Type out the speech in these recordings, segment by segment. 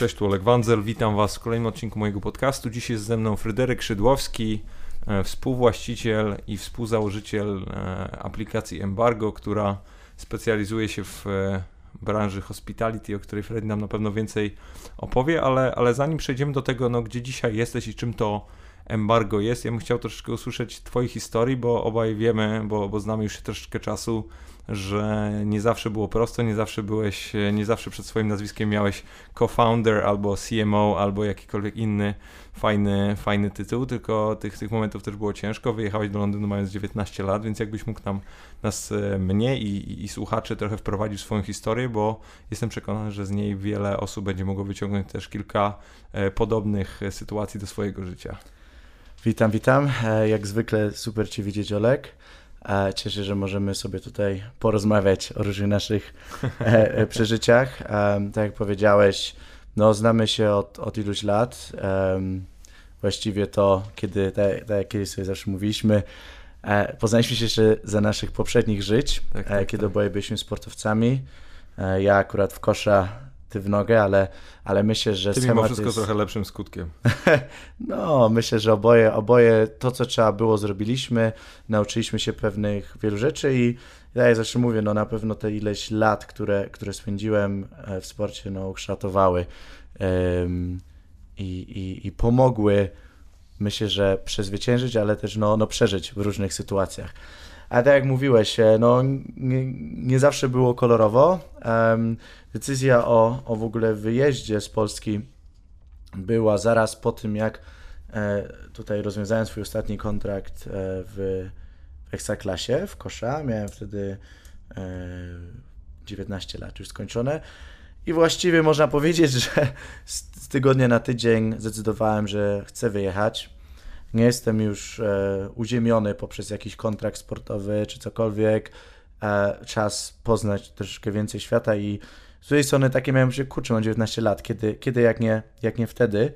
Cześć, tu Oleg Wanzel, witam Was w kolejnym odcinku mojego podcastu. Dziś jest ze mną Fryderyk Szydłowski, e, współwłaściciel i współzałożyciel e, aplikacji Embargo, która specjalizuje się w e, branży hospitality, o której Fred nam na pewno więcej opowie, ale, ale zanim przejdziemy do tego, no, gdzie dzisiaj jesteś i czym to embargo jest, ja bym chciał troszeczkę usłyszeć Twojej historii, bo obaj wiemy, bo, bo znamy już troszeczkę czasu, że nie zawsze było prosto, nie zawsze byłeś, nie zawsze przed swoim nazwiskiem miałeś co-founder albo CMO albo jakikolwiek inny fajny, fajny tytuł, tylko tych, tych momentów też było ciężko. Wyjechałeś do Londynu mając 19 lat, więc jakbyś mógł nam nas, e, mnie i, i, słuchaczy trochę wprowadzić w swoją historię, bo jestem przekonany, że z niej wiele osób będzie mogło wyciągnąć też kilka e, podobnych sytuacji do swojego życia. Witam, witam. Jak zwykle super Cię widzieć, Olek. Cieszę się, że możemy sobie tutaj porozmawiać o różnych naszych przeżyciach. Tak jak powiedziałeś, no, znamy się od, od iluś lat. właściwie to, kiedy, tak, tak jak kiedyś sobie zawsze mówiliśmy, e, poznaliśmy się jeszcze za naszych poprzednich żyć, tak, tak, e, kiedy tak. oboje byliśmy sportowcami. E, ja akurat w kosza, ty w nogę, ale, ale myślę, że Ty mimo wszystko jest... trochę lepszym skutkiem. no, myślę, że oboje, oboje to, co trzeba było, zrobiliśmy. Nauczyliśmy się pewnych wielu rzeczy i ja zawsze mówię, no na pewno te ileś lat, które, które spędziłem e, w sporcie, no ukształtowały um, i, i, i pomogły, myślę, że przezwyciężyć, ale też no, no przeżyć w różnych sytuacjach. A tak jak mówiłeś, e, no nie, nie zawsze było kolorowo. Decyzja o, o w ogóle wyjeździe z Polski była zaraz po tym, jak e, tutaj rozwiązałem swój ostatni kontrakt e, w w Ekstraklasie w kosza. Miałem wtedy e, 19 lat już skończone. I właściwie można powiedzieć, że z tygodnia na tydzień zdecydowałem, że chcę wyjechać. Nie jestem już e, uziemiony poprzez jakiś kontrakt sportowy czy cokolwiek. E, czas poznać troszeczkę więcej świata i z drugiej strony takie miałem się, kurczę, mam 19 lat, kiedy, kiedy jak, nie, jak nie wtedy.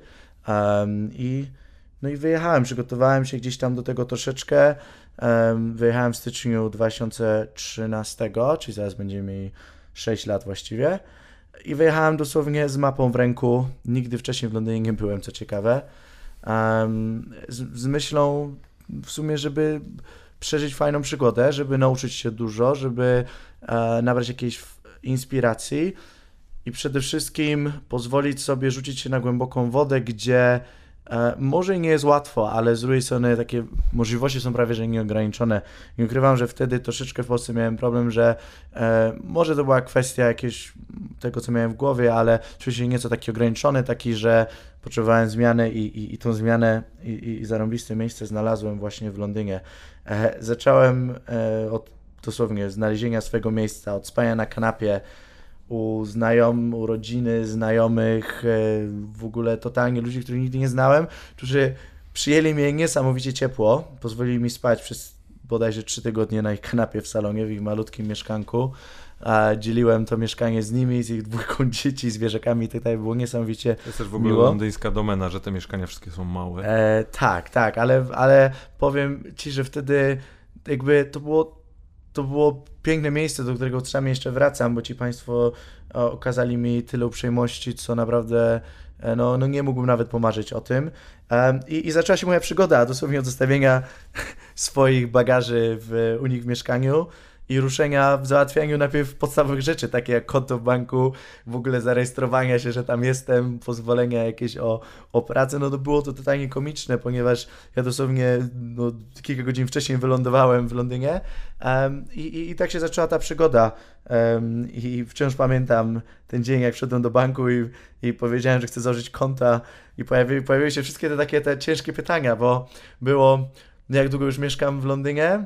Um, I no i wyjechałem, przygotowałem się gdzieś tam do tego troszeczkę. Wyjechałem w styczniu 2013, czyli zaraz będziemy mieli 6 lat właściwie. I wyjechałem dosłownie z mapą w ręku. Nigdy wcześniej w Londynie nie byłem, co ciekawe. Z, z myślą w sumie, żeby przeżyć fajną przygodę, żeby nauczyć się dużo, żeby e, nabrać jakiejś inspiracji i przede wszystkim pozwolić sobie rzucić się na głęboką wodę, gdzie E, może nie jest łatwo, ale z drugiej strony takie możliwości są prawie że nieograniczone. Nie ukrywam, że wtedy troszeczkę w Polsce miałem problem, że e, może to była kwestia jakiegoś tego, co miałem w głowie, ale czułem się nieco taki ograniczony, taki, że potrzebowałem zmiany i, i, i tą zmianę i, i zarąbiste miejsce znalazłem właśnie w Londynie. E, zacząłem e, od dosłownie znalezienia swojego miejsca, od spania na kanapie, u znajom, u rodziny, znajomych, e, w ogóle totalnie ludzi, których nigdy nie znałem, którzy przyjęli mnie niesamowicie ciepło, pozwolili mi spać przez bodajże trzy tygodnie na ich kanapie w salonie, w ich malutkim mieszkanku. A dzieliłem to mieszkanie z nimi, z ich dwójką dzieci, zwierzakami i tak dalej. Było niesamowicie To jest też w ogóle miło. londyńska domena, że te mieszkania wszystkie są małe. E, tak, tak, ale, ale powiem Ci, że wtedy jakby to było to było piękne miejsce, do którego czasami jeszcze wracam, bo ci Państwo okazali mi tyle uprzejmości, co naprawdę e, no, no nie mógłbym nawet pomarzyć o tym. I, I zaczęła się moja przygoda, dosłownie od zostawienia swoich bagaży w, u nich w mieszkaniu i ruszenia w załatwianiu najpierw podstawowych rzeczy, takie jak konto w banku, w ogóle zarejestrowania się, że tam jestem, pozwolenia jakieś o, o pracę, no to było to totalnie komiczne, ponieważ ja dosłownie no, kilka godzin wcześniej wylądowałem w Londynie um, i, i, i, tak się zaczęła ta przygoda. Um, i wciąż pamiętam ten dzień, jak wszedłem do banku i, i powiedziałem, że chcę założyć konta i pojawiły, pojawiły się wszystkie te takie te ciężkie pytania, bo było jak długo już mieszkam w Londynie,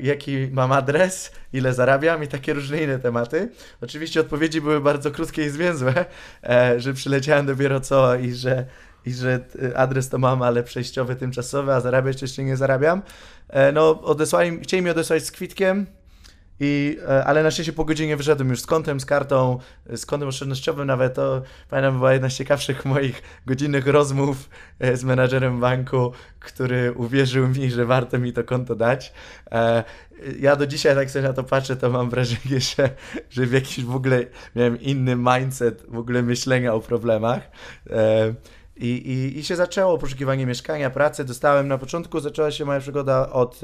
jaki mam adres, ile zarabiam i takie różne inne tematy. Oczywiście odpowiedzi były bardzo krótkie i zwięzłe, e, że przyleciałem dopiero co i że, i że adres to mam, ale przejściowy, tymczasowy, a zarabiać jeszcze nie zarabiam. E, no, odesłali, chcieli mi odesłać z kwitkiem I, e, ale na szczęście po godzinie wyszedłem już z kontem, z kartą, z kontem oszczędnościowym nawet. To pamiętam, była jedna z ciekawszych moich godzinnych rozmów e, z menadżerem banku, który uwierzył mi, że warto mi to konto dać. E, ja do dzisiaj, jak sobie na to patrzę, to mam wrażenie, że, że w jakiś w ogóle miałem inny mindset w ogóle myślenia o problemach. I, i, i się zaczęło poszukiwanie mieszkania, pracy. Dostałem na początku, zaczęła się moja przygoda od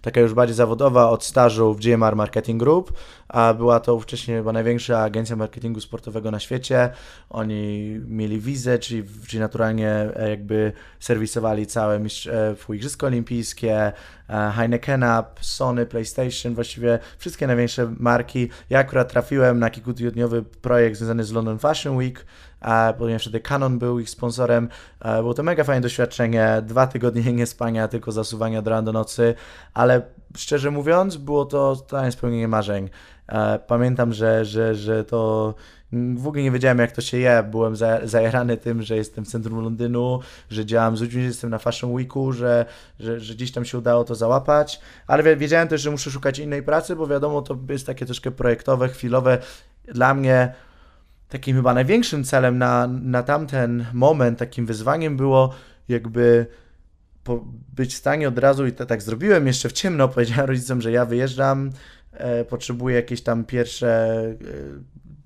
taka już bardziej zawodowa od stażu w GMR Marketing Group, a była to wcześniej chyba największa agencja marketingu sportowego na świecie. Oni mieli wizę, czyli, czyli naturalnie e, jakby serwisowali całe e, Igrzyska Olimpijskie, e, Heinekena, Sony, PlayStation, właściwie wszystkie największe marki. Ja akurat trafiłem na kilkutygodniowy projekt związany z London Fashion Week, ponieważ wtedy Canon był ich sponsorem. Było to mega fajne doświadczenie, dwa tygodnie nie spania, tylko zasuwania od rana do nocy, ale szczerze mówiąc, było to totalne spełnienie marzeń. Pamiętam, że, że, że to w ogóle nie wiedziałem, jak to się je. Byłem zajarany tym, że jestem w centrum Londynu, że działam z ludźmi, że jestem na Fashion Weeku, że, że, że gdzieś tam się udało to załapać, ale wiedziałem też, że muszę szukać innej pracy, bo wiadomo, to jest takie troszkę projektowe, chwilowe. Dla mnie takim chyba największym celem na, na tamten moment, takim wyzwaniem było jakby być w stanie od razu, i to tak zrobiłem jeszcze w ciemno, powiedziałem rodzicom, że ja wyjeżdżam, e, potrzebuję jakieś tam pierwsze,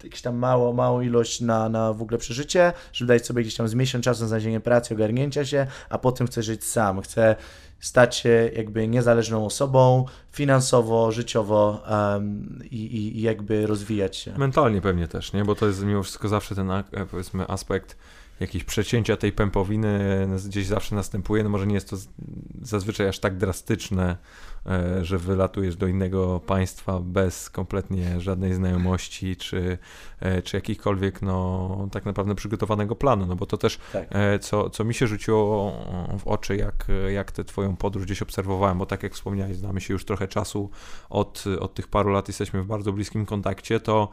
e, jakieś tam mało, małą ilość na, na w ogóle przeżycie, żeby dać sobie gdzieś tam z miesiąc czasu na znalezienie pracy, ogarnięcia się, a potem chcę żyć sam, chcę stać się jakby niezależną osobą finansowo, życiowo um, i, i, jakby rozwijać się. Mentalnie pewnie też, nie? Bo to jest mimo wszystko zawsze ten powiedzmy aspekt jakieś przecięcia tej pępowiny gdzieś zawsze następuje. No może nie jest to zazwyczaj aż tak drastyczne, E, że wylatujesz do innego państwa bez kompletnie żadnej znajomości, czy, e, czy jakichkolwiek, no, tak naprawdę przygotowanego planu, no bo to też, tak. E, co, co mi się rzuciło w oczy, jak, jak tę twoją podróż gdzieś obserwowałem, bo tak jak wspomniałeś, znamy się już trochę czasu, od, od tych paru lat jesteśmy w bardzo bliskim kontakcie, to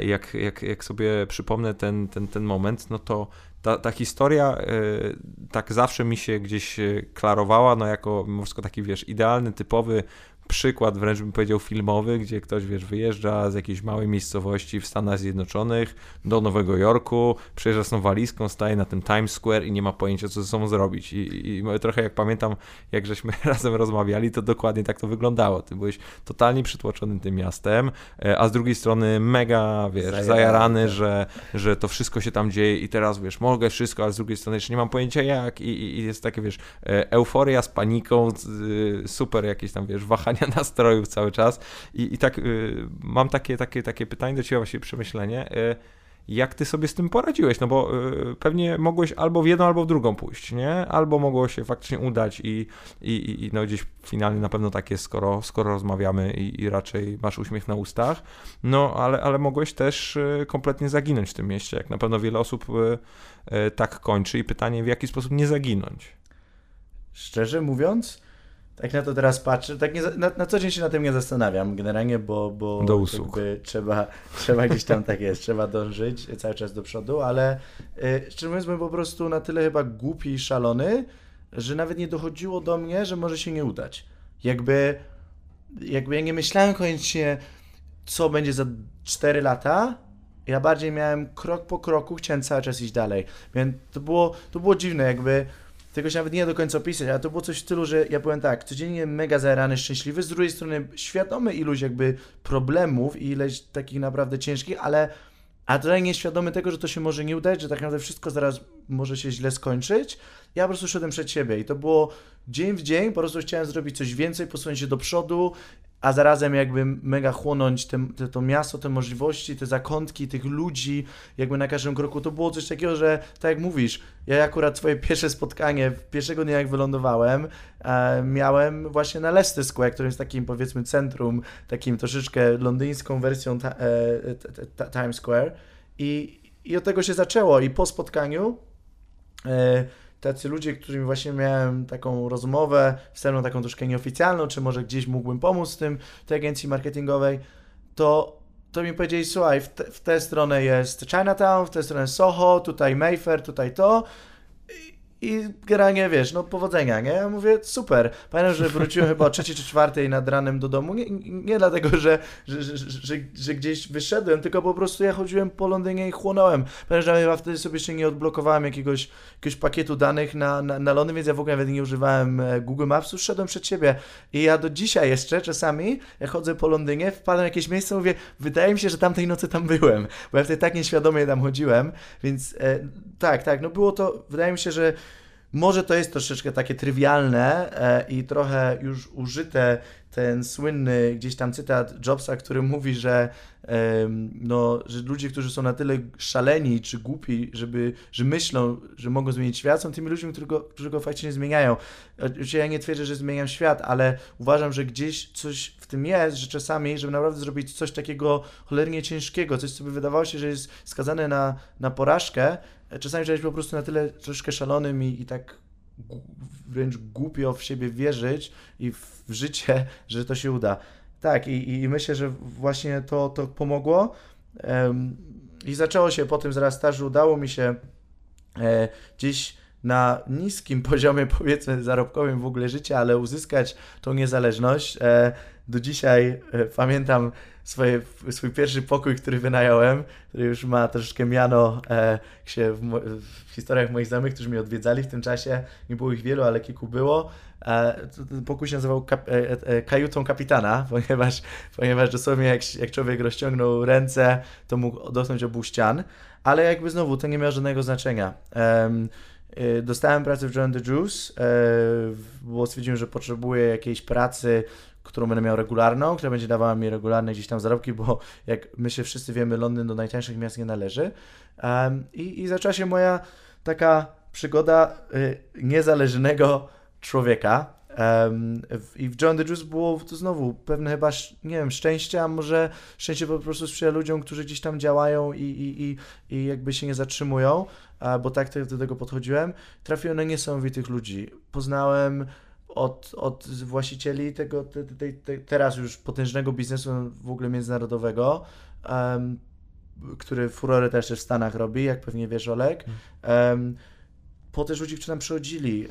jak, jak, jak sobie przypomnę ten, ten, ten moment, no to ta, ta historia y, tak zawsze mi się gdzieś y, klarowała, no jako mimo taki, wiesz, idealny, typowy przykład, wręcz bym powiedział filmowy, gdzie ktoś, wiesz, wyjeżdża z jakiejś małej miejscowości w Stanach Zjednoczonych do Nowego Jorku, przyjeżdża z tą walizką, staje na tym Times Square i nie ma pojęcia, co ze sobą zrobić. I, i trochę jak pamiętam, jak żeśmy razem rozmawiali, to dokładnie tak to wyglądało. Ty byłeś totalnie przytłoczony tym miastem, e, a z drugiej strony mega, wiesz, zajarany, zajarany tak. że, że to wszystko się tam dzieje i teraz, wiesz, mogę wszystko, ale z drugiej strony jeszcze nie mam pojęcia jak i, i jest takie, wiesz, e, euforia z paniką, super jakieś tam, wiesz, wahanie nastrojów cały czas. I, i tak y, mam takie, takie, takie pytanie do Ciebie, właśnie przemyślenie. Y, jak ty sobie z tym poradziłeś? No bo y, pewnie mogłeś albo w jedną, albo w drugą pójść, nie? Albo mogło się faktycznie udać i, i, i no gdzieś finalnie na pewno tak jest, skoro, skoro rozmawiamy i, i raczej masz uśmiech na ustach. No, ale, ale mogłeś też y, kompletnie zaginąć w tym mieście, jak na pewno wiele osób y, y, tak kończy i pytanie, w jaki sposób nie zaginąć? Szczerze mówiąc, tak na to teraz patrzę, tak nie, na, na, co dzień się na tym nie zastanawiam generalnie, bo, bo do usług. trzeba, trzeba gdzieś tam tak jest, trzeba dążyć cały czas do przodu, ale y, szczerze mówiąc byłem po prostu na tyle chyba głupi i szalony, że nawet nie dochodziło do mnie, że może się nie udać. Jakby, jakby ja nie myślałem koniecznie, co będzie za 4 lata, ja bardziej miałem krok po kroku, chciałem cały czas iść dalej. Więc to było, to było dziwne, jakby tego się nawet nie do końca opisać, ale to było coś w stylu, że ja byłem tak, codziennie mega zajarany, szczęśliwy, z drugiej strony świadomy iluś jakby problemów i ileś takich naprawdę ciężkich, ale a tutaj nieświadomy tego, że to się może nie udać, że tak naprawdę wszystko zaraz może się źle skończyć. Ja po prostu szedłem przed siebie i to było dzień w dzień, po prostu chciałem zrobić coś więcej, posunąć się do przodu a zarazem jakby mega chłonąć te, te, to miasto, te możliwości, te zakątki, tych ludzi, jakby na każdym kroku. To było coś takiego, że tak jak mówisz, ja akurat swoje pierwsze spotkanie, pierwszego dnia jak wylądowałem, e, miałem właśnie na Leicester Square, który jest takim powiedzmy centrum, takim troszeczkę londyńską wersją ta, e, Times Square i, i od tego się zaczęło i po spotkaniu tacy ludzie, którymi właśnie miałem taką rozmowę, wstępną taką troszkę nieoficjalną, czy może gdzieś mógłbym pomóc w tym, tej agencji marketingowej, to, to mi powiedzieli, słuchaj, w, te, w tę stronę jest Chinatown, w tę stronę Soho, tutaj Mayfair, tutaj to. I generalnie, wiesz, no powodzenia, nie? Ja mówię, super. Pamiętam, że wróciłem chyba o trzeciej czy czwartej nad ranem do domu, nie, nie dlatego, że, że, że, że, gdzieś wyszedłem, tylko po prostu ja chodziłem po Londynie i chłonąłem. Pamiętam, że ja wtedy sobie jeszcze nie odblokowałem jakiegoś, jakiegoś pakietu danych na, na, na Londyn, więc ja w ogóle nawet nie używałem e, Google Maps, szedłem przed siebie. I ja do dzisiaj jeszcze czasami, jak chodzę po Londynie, wpadam w jakieś miejsce, mówię, wydaje mi się, że tamtej nocy tam byłem, bo ja wtedy tak nieświadomie tam chodziłem, więc e, tak, tak, no było to, wydaje mi się, że może to jest troszeczkę takie trywialne e, i trochę już użyte ten słynny gdzieś tam cytat Jobsa, który mówi, że, no, że ludzie, którzy są na tyle szaleni czy głupi, żeby, że myślą, że mogą zmienić świat, są tymi ludźmi, którzy go, którzy go faktycznie zmieniają. Oczywiście ja nie twierdzę, że zmieniam świat, ale uważam, że gdzieś coś w tym jest, że czasami, żeby naprawdę zrobić coś takiego cholernie ciężkiego, coś, co by wydawało się, że jest skazane na, na porażkę, czasami trzeba być po prostu na tyle troszkę szalonym i, i tak wręcz głupio w siebie wierzyć i w życie, że to się uda. Tak, i, i myślę, że właśnie to, to pomogło. Um, I zaczęło się po tym zaraz stażu, udało mi się e, gdzieś na niskim poziomie, powiedzmy, zarobkowym w ogóle życia, ale uzyskać tą niezależność. E, do dzisiaj e, pamiętam swoje, swój pierwszy pokój, który wynająłem, który już ma troszeczkę miano e, się w, w, historiach moich znajomych, którzy mnie odwiedzali w tym czasie. Nie było ich wielu, ale kilku było. E, pokój się nazywał kap, e, e, kajutą kapitana, ponieważ, ponieważ dosłownie jak, jak człowiek rozciągnął ręce, to mógł dotknąć obu ścian, ale jakby znowu to nie miało żadnego znaczenia. E, dostałem pracę w John the Juice, bo stwierdziłem, że potrzebuję jakiejś pracy, którą będę miał regularną, która będzie dawała mi regularne gdzieś tam zarobki, bo jak my się wszyscy wiemy, Londyn do najtańszych miast nie należy. I, i zaczęła się moja taka przygoda y, niezależnego człowieka. I w John the Juice było to znowu pewne chyba, nie wiem, szczęście, a może szczęście po prostu sprzyja ludziom, którzy gdzieś tam działają i, i, i, i jakby się nie zatrzymują, bo tak do tego podchodziłem. Trafiłem na niesamowitych ludzi. Poznałem od, od właścicieli tego te, te, te, teraz już potężnego biznesu w ogóle międzynarodowego, um, który furory też w Stanach robi, jak pewnie wiesz Olek, um, po też ludzi, którzy tam przychodzili.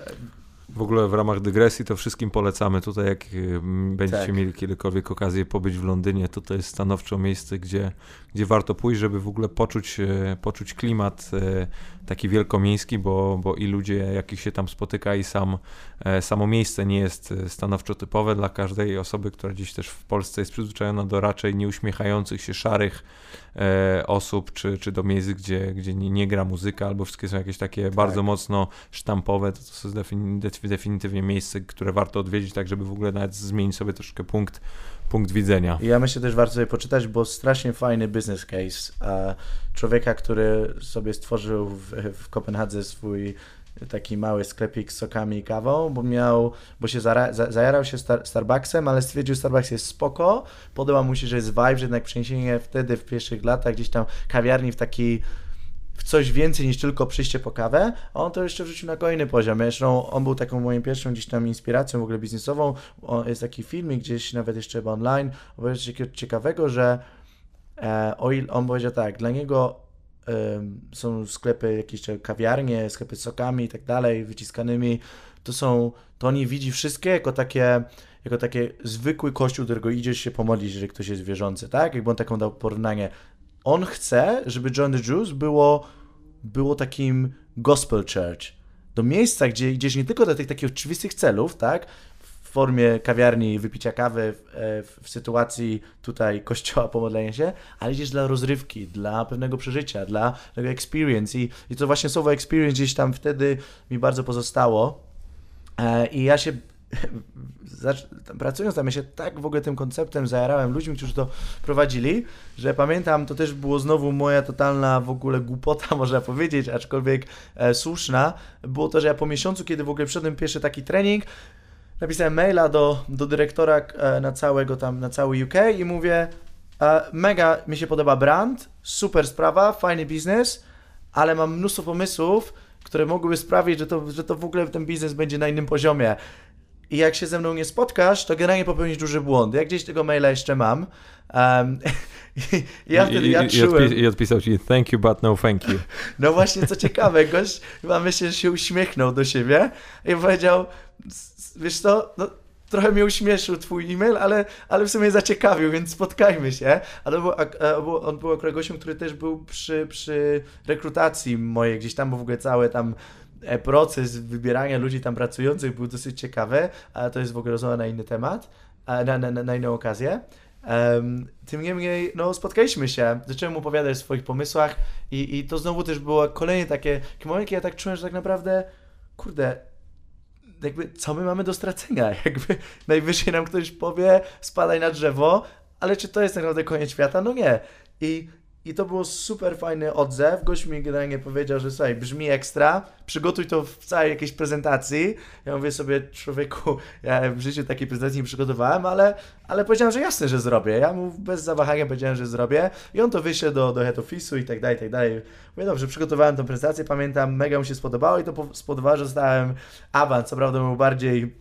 W ogóle w ramach dygresji to wszystkim polecamy. Tutaj jak y, będziecie tak. mieli kiedykolwiek okazję pobyć w Londynie, to to jest stanowczo miejsce, gdzie, gdzie warto pójść, żeby w ogóle poczuć, y, poczuć klimat y, taki wielkomiejski, bo, bo i ludzie, jakich się tam spotyka i sam, e, samo miejsce nie jest stanowczo typowe dla każdej osoby, która gdzieś też w Polsce jest przyzwyczajona do raczej nieuśmiechających się, szarych e, osób, czy, czy do miejsc, gdzie, gdzie nie, nie gra muzyka, albo wszystkie są jakieś takie tak. bardzo mocno sztampowe, to, to jest definitywnie miejsce, które warto odwiedzić, tak żeby w ogóle nawet zmienić sobie troszkę punkt punkt widzenia. Ja myślę też warto sobie poczytać, bo strasznie fajny business case człowieka, który sobie stworzył w, w Kopenhadze swój taki mały sklepik z sokami i kawą, bo miał, bo się zara, za, zajarał się Star, Starbucksem, ale stwierdził, że Starbucks jest spoko, podoba mu się, że jest vibe, że jednak przeniesienie wtedy w pierwszych latach gdzieś tam kawiarni w taki w coś więcej niż tylko przyjście po kawę, a on to jeszcze wrzucił na kolejny poziom. Zresztą on był taką moją pierwszą gdzieś tam inspiracją w ogóle biznesową. Jest taki filmik gdzieś nawet jeszcze chyba online, opowiedział coś ciekawego, że e, o on powiedział tak, dla niego są sklepy, jakieś kawiarnie, sklepy z sokami i tak dalej, wyciskanymi, to są, to oni widzi wszystkie jako takie jako takie zwykły kościół, do którego idziesz się pomodlić, jeżeli ktoś jest wierzący, tak? Jakby on taką dał porównanie on chce, żeby John the Juice było, było takim gospel church. Do miejsca, gdzie idziesz nie tylko do tych takich oczywistych celów, tak? W formie kawiarni, wypicia kawy, w, e, w, sytuacji tutaj kościoła, pomodlenia się, ale idziesz dla rozrywki, dla pewnego przeżycia, dla tego experience. I, i to właśnie słowo experience gdzieś tam wtedy mi bardzo pozostało. E, I ja się pracując tam, ja się tak w ogóle tym konceptem zajarałem ludźmi, którzy to prowadzili, że pamiętam, to też było znowu moja totalna w ogóle głupota, można powiedzieć, aczkolwiek e, słuszna, było to, że ja po miesiącu, kiedy w ogóle wszedłem pierwszy taki trening, napisałem maila do, do dyrektora e, na całego tam, na cały UK i mówię, e, mega mi się podoba brand, super sprawa, fajny biznes, ale mam mnóstwo pomysłów, które mogłyby sprawić, że to, że to w ogóle ten biznes będzie na innym poziomie. I jak się ze mną nie spotkasz, to generalnie popełnisz duży błąd. Ja gdzieś tego maila jeszcze mam. Um, i, ja wtedy, ja czułem... I odpisał ci, thank you, but no thank you. No właśnie, co ciekawe, gość chyba myślę, że się uśmiechnął do siebie i powiedział, wiesz co, no, trochę mnie uśmieszył twój e-mail, ale, ale w sumie zaciekawił, więc spotkajmy się. Ale on był akurat gościem, który też był przy, przy rekrutacji mojej, gdzieś tam, bo w ogóle całe tam proces wybierania ludzi tam pracujących był dosyć ciekawy, ale to jest w ogóle rozmowa na inny temat, na, na, na inną okazję. Um, tym niemniej, no, spotkaliśmy się, zacząłem opowiadać o swoich pomysłach i, i to znowu też było kolejny takie moment, kiedy ja tak czułem, że tak naprawdę, kurde, jakby co my mamy do stracenia? Jakby najwyżej nam ktoś powie, spadaj na drzewo, ale czy to jest tak naprawdę koniec świata? No nie. I i to było super fajny odzew. Gość mi generalnie powiedział, że słuchaj, brzmi ekstra, przygotuj to w całej jakiejś prezentacji. Ja mówię sobie, człowieku, ja w życiu takiej prezentacji nie przygotowałem, ale, ale powiedziałem, że jasne, że zrobię. Ja mu bez zawahania powiedziałem, że zrobię i on to wyśle do, do head office'u i tak dalej, i tak dalej. Mówię, dobrze, przygotowałem tą prezentację, pamiętam, mega mu się spodobało i to spodobało, że dostałem awans. Co prawda był bardziej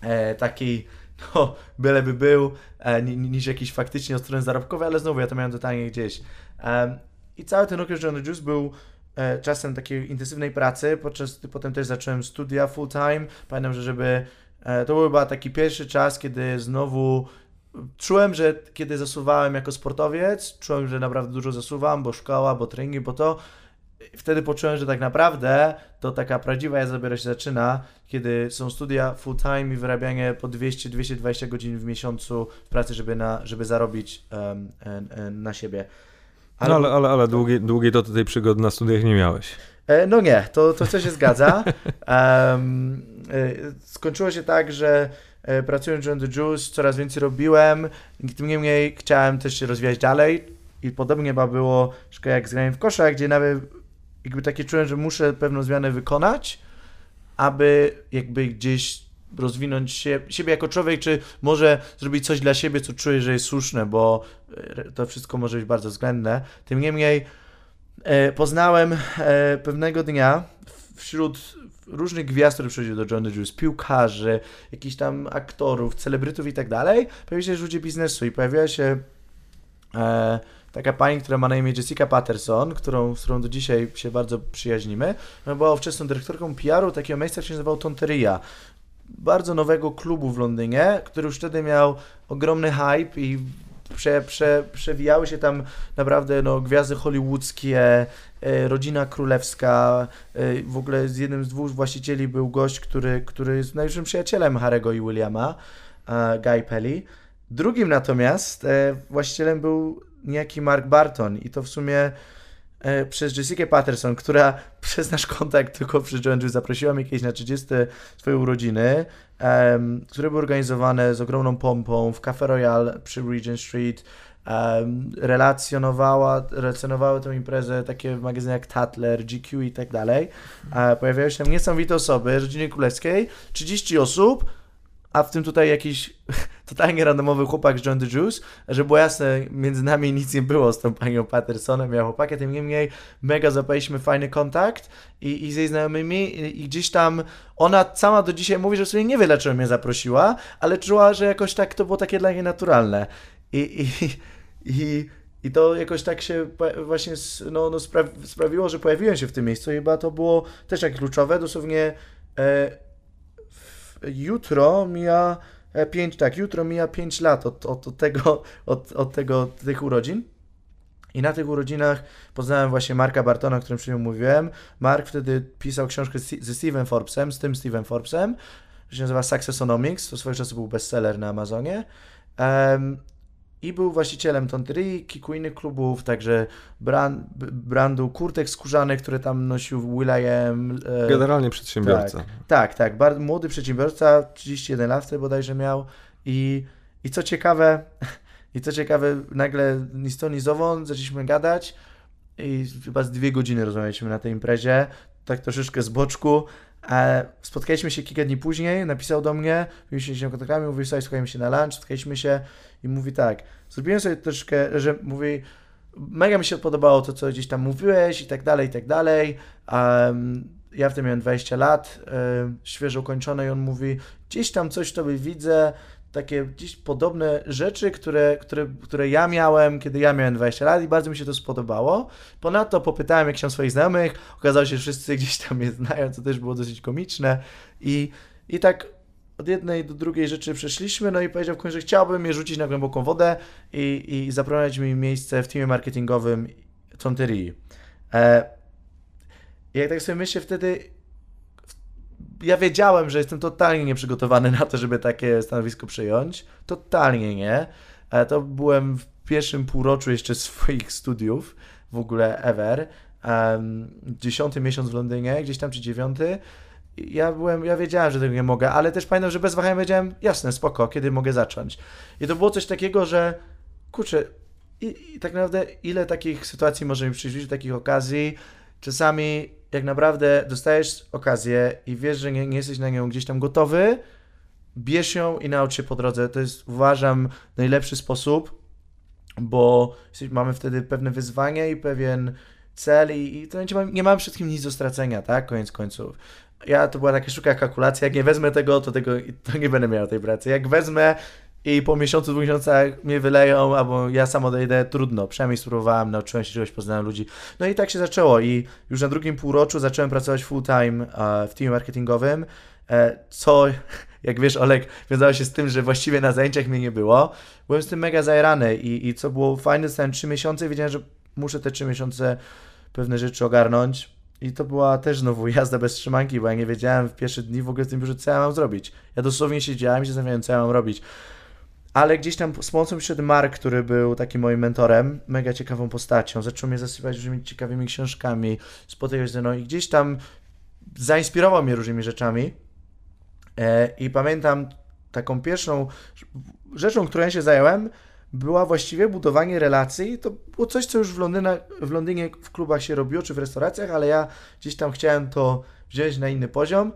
e, taki no, byleby był, e, niż jakiś faktycznie od strony zarobkowej, ale znowu ja to miałem totalnie gdzieś. E, I cały ten okres John Juice był e, czasem takiej intensywnej pracy, podczas potem też zacząłem studia full time. Pamiętam, że żeby e, to był chyba taki pierwszy czas, kiedy znowu czułem, że kiedy zasuwałem jako sportowiec, czułem, że naprawdę dużo zasuwam, bo szkoła, bo treningi, bo to wtedy poczułem, że tak naprawdę to taka prawdziwa jazda dopiero się zaczyna, kiedy są studia full time i wyrabianie po 200-220 godzin w miesiącu w pracy, żeby, na, żeby zarobić um, na siebie. Ale, no ale, ale, ale długiej, długiej to tej przygody na studiach nie miałeś. E, no nie, to, to się zgadza. Um, skończyło się tak, że e, pracując w John the Juice coraz więcej robiłem, tym niemniej chciałem też się rozwijać dalej i podobnie chyba było jak z w kosza, gdzie nawet jakby takie czułem, że muszę pewną zmianę wykonać, aby jakby gdzieś rozwinąć się, siebie jako człowiek, czy może zrobić coś dla siebie, co czuję, że jest słuszne, bo e, to wszystko może być bardzo względne. Tym niemniej e, poznałem e, pewnego dnia wśród różnych gwiazd, które przychodziły do Johnny Juice, piłkarzy, jakichś tam aktorów, celebrytów i tak dalej, pojawili się ludzie biznesu i pojawiła się e, taka pani, która ma na imię Jessica Patterson, którą, z którą do dzisiaj się bardzo przyjaźnimy, była wczesną dyrektorką PR-u takiego miejsca, które się nazywało Tonteria. Bardzo nowego klubu w Londynie, który już wtedy miał ogromny hype i prze, prze, przewijały się tam naprawdę no, gwiazdy hollywoodzkie, e, rodzina królewska. E, w ogóle z jednym z dwóch właścicieli był gość, który, który jest najlepszym przyjacielem Harego i Williama, e, Guy Pelly. Drugim natomiast właścicielem był niejaki Mark Barton i to w sumie e, przez Jessica Patterson, która przez nasz kontakt tylko przy Joanne zaprosiła mnie kiedyś na 30 swoje urodziny, um, które były organizowane z ogromną pompą w Cafe Royal przy Regent Street. Relacjonowała, relacjonowały tę imprezę takie magazyny jak Tatler, GQ i tak dalej. E, pojawiały się tam niesamowite osoby, rodziny królewskiej, 30 osób, a w tym tutaj jakiś totalnie randomowy chłopak z John the Juice, że było jasne, między nami nic nie było z tą panią Pattersonem, ja chłopakiem, tym niemniej mega zapaliśmy fajny kontakt i, i z jej znajomymi i, i, gdzieś tam ona sama do dzisiaj mówi, że sobie nie wie, dlaczego mnie zaprosiła, ale czuła, że jakoś tak to było takie dla niej naturalne. I, i, i, i to jakoś tak się właśnie no, no sprawiło, że pojawiłem się w tym miejscu i chyba to było też tak kluczowe, dosłownie e, jutro mija 5, e, tak, jutro mija 5 lat od, od, od, tego, od, od tego, tych urodzin. I na tych urodzinach poznałem właśnie Marka Bartona, o którym przed mówiłem. Mark wtedy pisał książkę ze Steven Forbesem, z tym Steven Forbesem, że się nazywa Successonomics, to swojego czasu był bestseller na Amazonie. Um, i był właścicielem Tonterii, kilku innych klubów, także brand, brandu kurtek skórzanych, które tam nosił Will.i.am. E, Generalnie przedsiębiorca. Tak, tak, tak bardzo młody przedsiębiorca, 31 lat wtedy bodajże miał i, i co ciekawe, i co ciekawe, nagle ni z to, ni zaczęliśmy gadać i chyba z dwie godziny rozmawialiśmy na tej imprezie, tak troszeczkę z boczku, E, spotkaliśmy się kilka dni później, napisał do mnie, mówiliśmy się kontaktami, mówi, słuchaj, się na lunch, spotkaliśmy się i mówi tak, zrobiłem sobie troszkę, że mówi, mega mi się podobało to, co gdzieś tam mówiłeś i tak dalej, i tak dalej, um, ja wtedy miałem 20 lat, e, świeżo ukończone i on mówi, gdzieś tam coś tobie widzę, takie gdzieś podobne rzeczy, które, które, które ja miałem, kiedy ja miałem 20 lat i bardzo mi się to spodobało. Ponadto popytałem jakichś swoich znajomych, okazało się, że wszyscy gdzieś tam mnie znają, co też było dosyć komiczne i, i tak od jednej do drugiej rzeczy przeszliśmy, no i powiedział w końcu, że chciałbym je rzucić na głęboką wodę i, i zaproponować mi miejsce w teamie marketingowym Tonterii. E, jak tak sobie myślę, wtedy ja wiedziałem, że jestem totalnie nieprzygotowany na to, żeby takie stanowisko przyjąć. Totalnie nie. Ale to byłem w pierwszym półroczu jeszcze swoich studiów, w ogóle ever. Um, dziesiąty miesiąc w Londynie, gdzieś tam czy dziewiąty. Ja byłem, ja wiedziałem, że tego nie mogę, ale też pamiętam, że bez wahania wiedziałem, jasne, spoko, kiedy mogę zacząć. I to było coś takiego, że kurczę, i, i tak naprawdę ile takich sytuacji może mi przyjść, takich okazji, czasami jak naprawdę dostajesz okazję i wiesz, że nie, nie jesteś na nią gdzieś tam gotowy, bierz ją i naucz się po drodze. To jest, uważam, najlepszy sposób, bo mamy wtedy pewne wyzwanie i pewien cel i, to nie, mam, nie mam wszystkim nic do stracenia, tak? Koniec końców. Ja to była taka szybka kalkulacja, jak nie wezmę tego, to tego to nie będę miał tej pracy. Jak wezmę i po miesiącu, dwóch miesiącach mnie wyleją, albo ja sam odejdę, trudno. Przynajmniej spróbowałem, nauczyłem się czegoś, poznałem ludzi. No i tak się zaczęło i już na drugim półroczu zacząłem pracować full time w teamie marketingowym, e, co, jak wiesz, Olek, wiązało się z tym, że właściwie na zajęciach mnie nie było. Byłem z tym mega zajarany i, i co było fajne, zostałem trzy miesiące i wiedziałem, że muszę te trzy miesiące pewne rzeczy ogarnąć. I to była też znowu jazda bez trzymanki, bo ja nie wiedziałem w pierwsze dni w ogóle w tym biurze, co ja mam zrobić. Ja dosłownie siedziałem i się zastanawiałem, co ja mam robić ale gdzieś tam z pomocą przyszedł Mark, który był takim moim mentorem, mega ciekawą postacią, zaczął mnie zasypać różnymi ciekawymi książkami, spotykać ze mną i gdzieś tam zainspirował mnie różnymi rzeczami e, i pamiętam taką pierwszą rzeczą, którą ja się zająłem, była właściwie budowanie relacji. To było coś, co już w, Londyna, w Londynie w klubach się robiło, czy w restauracjach, ale ja gdzieś tam chciałem to wziąć na inny poziom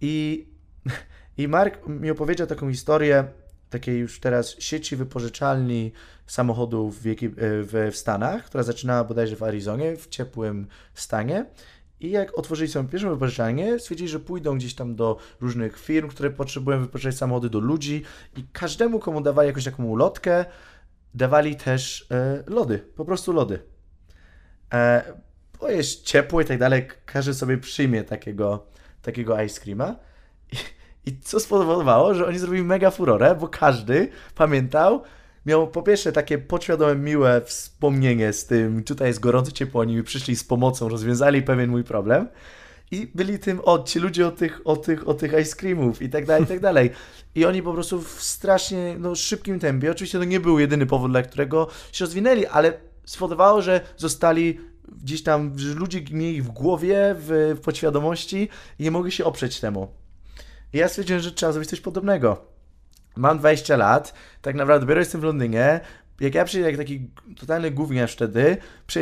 i, i Mark mi opowiedział taką historię, takiej już teraz sieci wypożyczalni samochodów w, w, w Stanach, która zaczynała bodajże w Arizonie, w ciepłym stanie. I jak otworzyli swoją pierwszą wypożyczalnię, stwierdzili, że pójdą gdzieś tam do różnych firm, które potrzebują wypożyczać samochody do ludzi i każdemu, komu dawali jakąś taką ulotkę, dawali też e, lody, po prostu lody. E, bo jest ciepło i tak dalej, każdy sobie przyjmie takiego, takiego ice creama. I, i co spowodowało, że oni zrobili mega furorę, bo każdy pamiętał, miał po pierwsze takie podświadome, miłe wspomnienie z tym, tutaj jest gorąco ciepło, oni mi przyszli z pomocą, rozwiązali pewien mój problem. I byli tym, o, ci ludzie od tych, od tych, od tych ice creamów i tak dalej, i tak dalej. I oni po prostu w strasznie no, szybkim tempie, oczywiście to nie był jedyny powód, dla którego się rozwinęli, ale spowodowało, że zostali gdzieś tam, że ludzie mieli w głowie, w, w podświadomości i nie mogli się oprzeć temu. I ja stwierdziłem, że trzeba zrobić coś podobnego. Mam 20 lat, tak naprawdę dopiero jestem w Londynie. Jak ja przyjdę jak taki totalny gówniarz wtedy,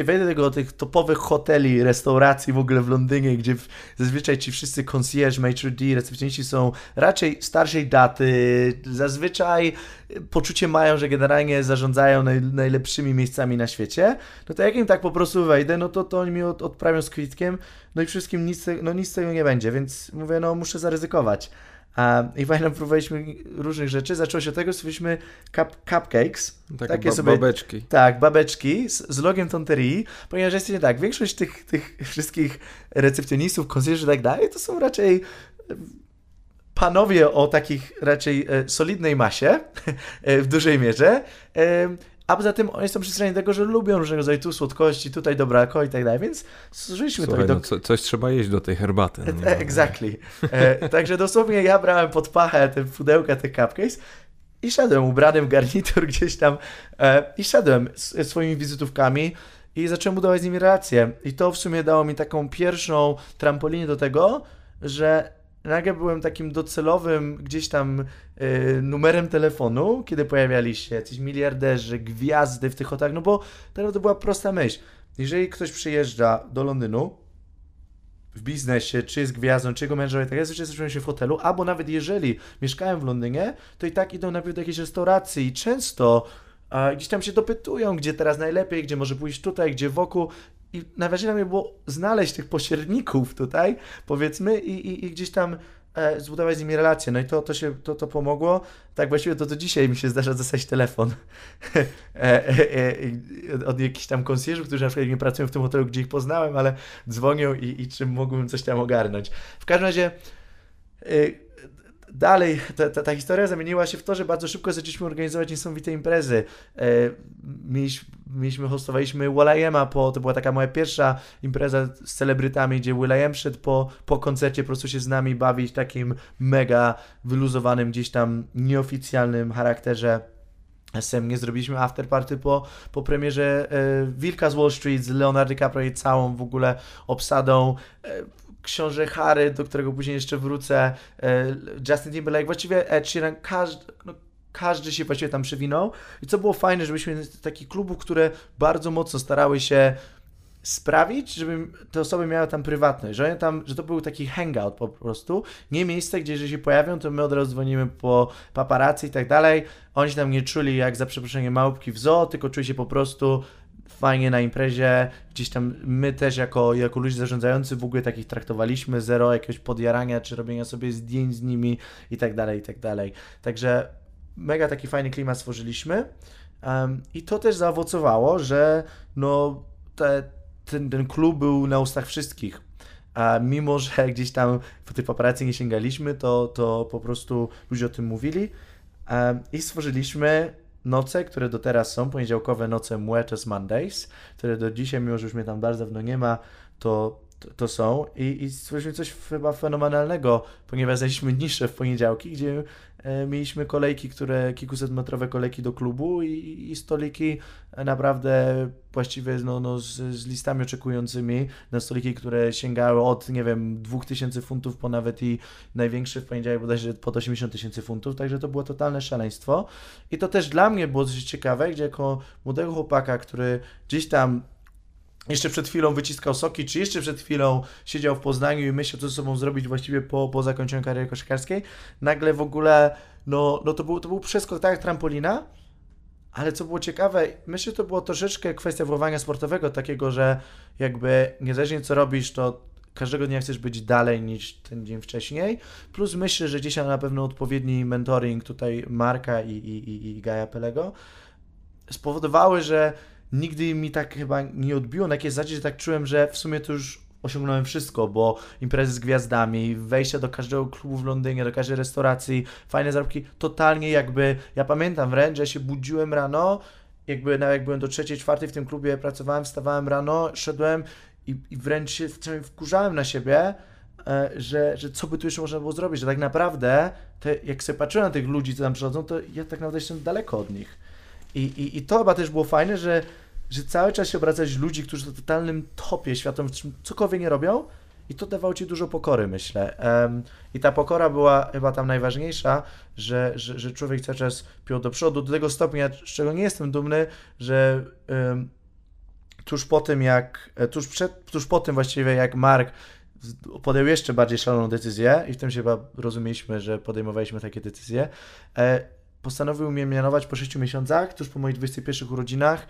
wejdę do tych topowych hoteli, restauracji w ogóle w Londynie, gdzie zazwyczaj ci wszyscy concierge, maitre d', recepcjoniści są raczej starszej daty, zazwyczaj poczucie mają, że generalnie zarządzają naj, najlepszymi miejscami na świecie, no to jak im tak po prostu wejdę, no to, to oni mi od, odprawią z kwitkiem, no i wszystkim nic, no nic z tego nie będzie, więc mówię, no muszę zaryzykować. I fajnie próbowaliśmy różnych rzeczy. Zaczęło się od tego, stworzyliśmy cup, cupcakes. Takie, takie sobie, babeczki. Tak, babeczki z, z logiem Tonterii, ponieważ jest nie tak, większość tych, tych wszystkich recepcjonistów, konsjerzy i tak dalej, to są raczej panowie o takich raczej e, solidnej masie e, w dużej mierze. E, a poza tym oni są przyzwyczajeni do tego, że lubią różnego rodzaju tu słodkości, tutaj dobrako i tak dalej, więc zużyliśmy to. No, co, coś trzeba jeść do tej herbaty. No e, exactly. E, także dosłownie ja brałem pod pachę te pudełka, te cupcakes i szedłem ubrany w garnitur gdzieś tam e, i szedłem z, swoimi wizytówkami i zacząłem budować z nimi relacje. I to w sumie dało mi taką pierwszą trampolinę do tego, że nagle byłem takim docelowym gdzieś tam y, numerem telefonu, kiedy pojawiali się jacyś miliarderzy, gwiazdy w tych hotelach, no bo teraz to była prosta myśl. Jeżeli ktoś przyjeżdża do Londynu w biznesie, czy jest gwiazdą, czy jego mężowie, tak ja zazwyczaj się w hotelu, albo nawet jeżeli mieszkałem w Londynie, to i tak idą najpierw do jakiejś restauracji i często a, gdzieś tam się dopytują, gdzie teraz najlepiej, gdzie może pójść tutaj, gdzie wokół i najważniejsze dla mnie było znaleźć tych pośredników tutaj, powiedzmy, i, i, i gdzieś tam e, zbudować z nimi relacje. No i to, to się to, to pomogło. Tak właściwie to, to dzisiaj mi się zdarza dostać telefon e, e, e, od jakichś tam konsjerzów, którzy na przykład nie pracują w tym hotelu, gdzie ich poznałem, ale dzwonią i, i czym mógłbym coś tam ogarnąć. W każdym razie e, dalej ta, ta, ta, historia zamieniła się w to, że bardzo szybko zaczęliśmy organizować niesamowite imprezy. E, mieliśmy, mieliśmy, hostowaliśmy Will.i.am-a, po, to była taka moja pierwsza impreza z celebrytami, gdzie Will.i.am szedł po, po koncercie po prostu się z nami bawić takim mega wyluzowanym, gdzieś tam nieoficjalnym charakterze. SM nie zrobiliśmy afterparty po, po premierze e, Wilka z Wall Street z Leonardo DiCaprio i całą w ogóle obsadą. E, książę Harry, do którego później jeszcze wrócę, e, Justin Timberlake, właściwie Ed Sheeran, każdy, no, każdy się właściwie tam przewinął. I co było fajne, żebyśmy takich klubów, które bardzo mocno starały się sprawić, żeby te osoby miały tam prywatność, że, tam, że to był taki hangout po prostu, nie miejsce, gdzie jeżeli się pojawią, to my od razu dzwonimy po paparazzi i tak dalej. Oni się tam nie czuli jak za przeproszeniem małpki w zoo, tylko czuli się po prostu fajnie na imprezie, gdzieś tam my też jako, jako ludzie zarządzający w ogóle takich traktowaliśmy, zero jakiegoś podjarania, czy robienia sobie zdjęć z nimi i tak dalej, i tak dalej. Także mega taki fajny klimat stworzyliśmy um, i to też zaowocowało, że no te, ten, ten klub był na ustach wszystkich. A mimo, że gdzieś tam po tej paparazzi nie sięgaliśmy, to, to po prostu ludzie o tym mówili um, i stworzyliśmy noce, które do teraz są, poniedziałkowe noce Muertos Mondays, które do dzisiaj, mimo że już mnie tam bardzo dawno nie ma, to, to, to są. I, i stworzyliśmy coś chyba fenomenalnego, ponieważ znaleźliśmy nisze w poniedziałki, gdzie mieliśmy kolejki, które, kilkusetmetrowe kolejki do klubu i, i stoliki naprawdę właściwie no, no, z, z, listami oczekującymi na stoliki, które sięgały od, nie wiem, 2000 funtów po nawet i największy w poniedziałek bodajże pod 80 tysięcy funtów, także to było totalne szaleństwo. I to też dla mnie było coś ciekawe, gdzie jako młodego chłopaka, który gdzieś tam jeszcze przed chwilą wyciskał soki, czy jeszcze przed chwilą siedział w Poznaniu i myślał, co ze sobą zrobić właściwie po, po zakończeniu kariery koszykarskiej, nagle w ogóle, no, no to, był, to był przeskok tak jak trampolina, ale co było ciekawe, myślę, że to było troszeczkę kwestia wychowania sportowego, takiego, że jakby niezależnie co robisz, to każdego dnia chcesz być dalej niż ten dzień wcześniej. Plus myślę, że gdzieś na pewno odpowiedni mentoring tutaj Marka i, i, i, i Gaja Pelego spowodowały, że nigdy mi tak chyba nie odbiło na jakiejś zasadzie, że tak czułem, że w sumie to już osiągnąłem wszystko, bo imprezy z gwiazdami, wejście do każdego klubu w Londynie, do każdej restauracji, fajne zarobki, totalnie jakby, ja pamiętam wręcz, że się budziłem rano, jakby nawet jak byłem do trzeciej, czwartej w tym klubie pracowałem, wstawałem rano, szedłem i, i wręcz się wkurzałem na siebie, e, że, że co by tu jeszcze można było zrobić, że tak naprawdę, te, jak sobie patrzyłem na tych ludzi, co tam przychodzą, to ja tak naprawdę jestem daleko od nich. I, i, i to chyba też było fajne, że że cały czas się obracać ludzi, którzy w totalnym topie światowym cokolwiek nie robią i to dawało ci dużo pokory, myślę. I ta pokora była chyba tam najważniejsza, że, że, że człowiek cały czas piął do przodu, do tego stopnia, z czego nie jestem dumny, że um, tuż po tym jak, e, tuż, przed, tuż po tym właściwie jak Mark podjął jeszcze bardziej szaloną decyzję i w tym się chyba rozumieliśmy, że podejmowaliśmy takie decyzje, e, postanowił mnie mianować po 6 miesiącach, tuż po moich 21 urodzinach,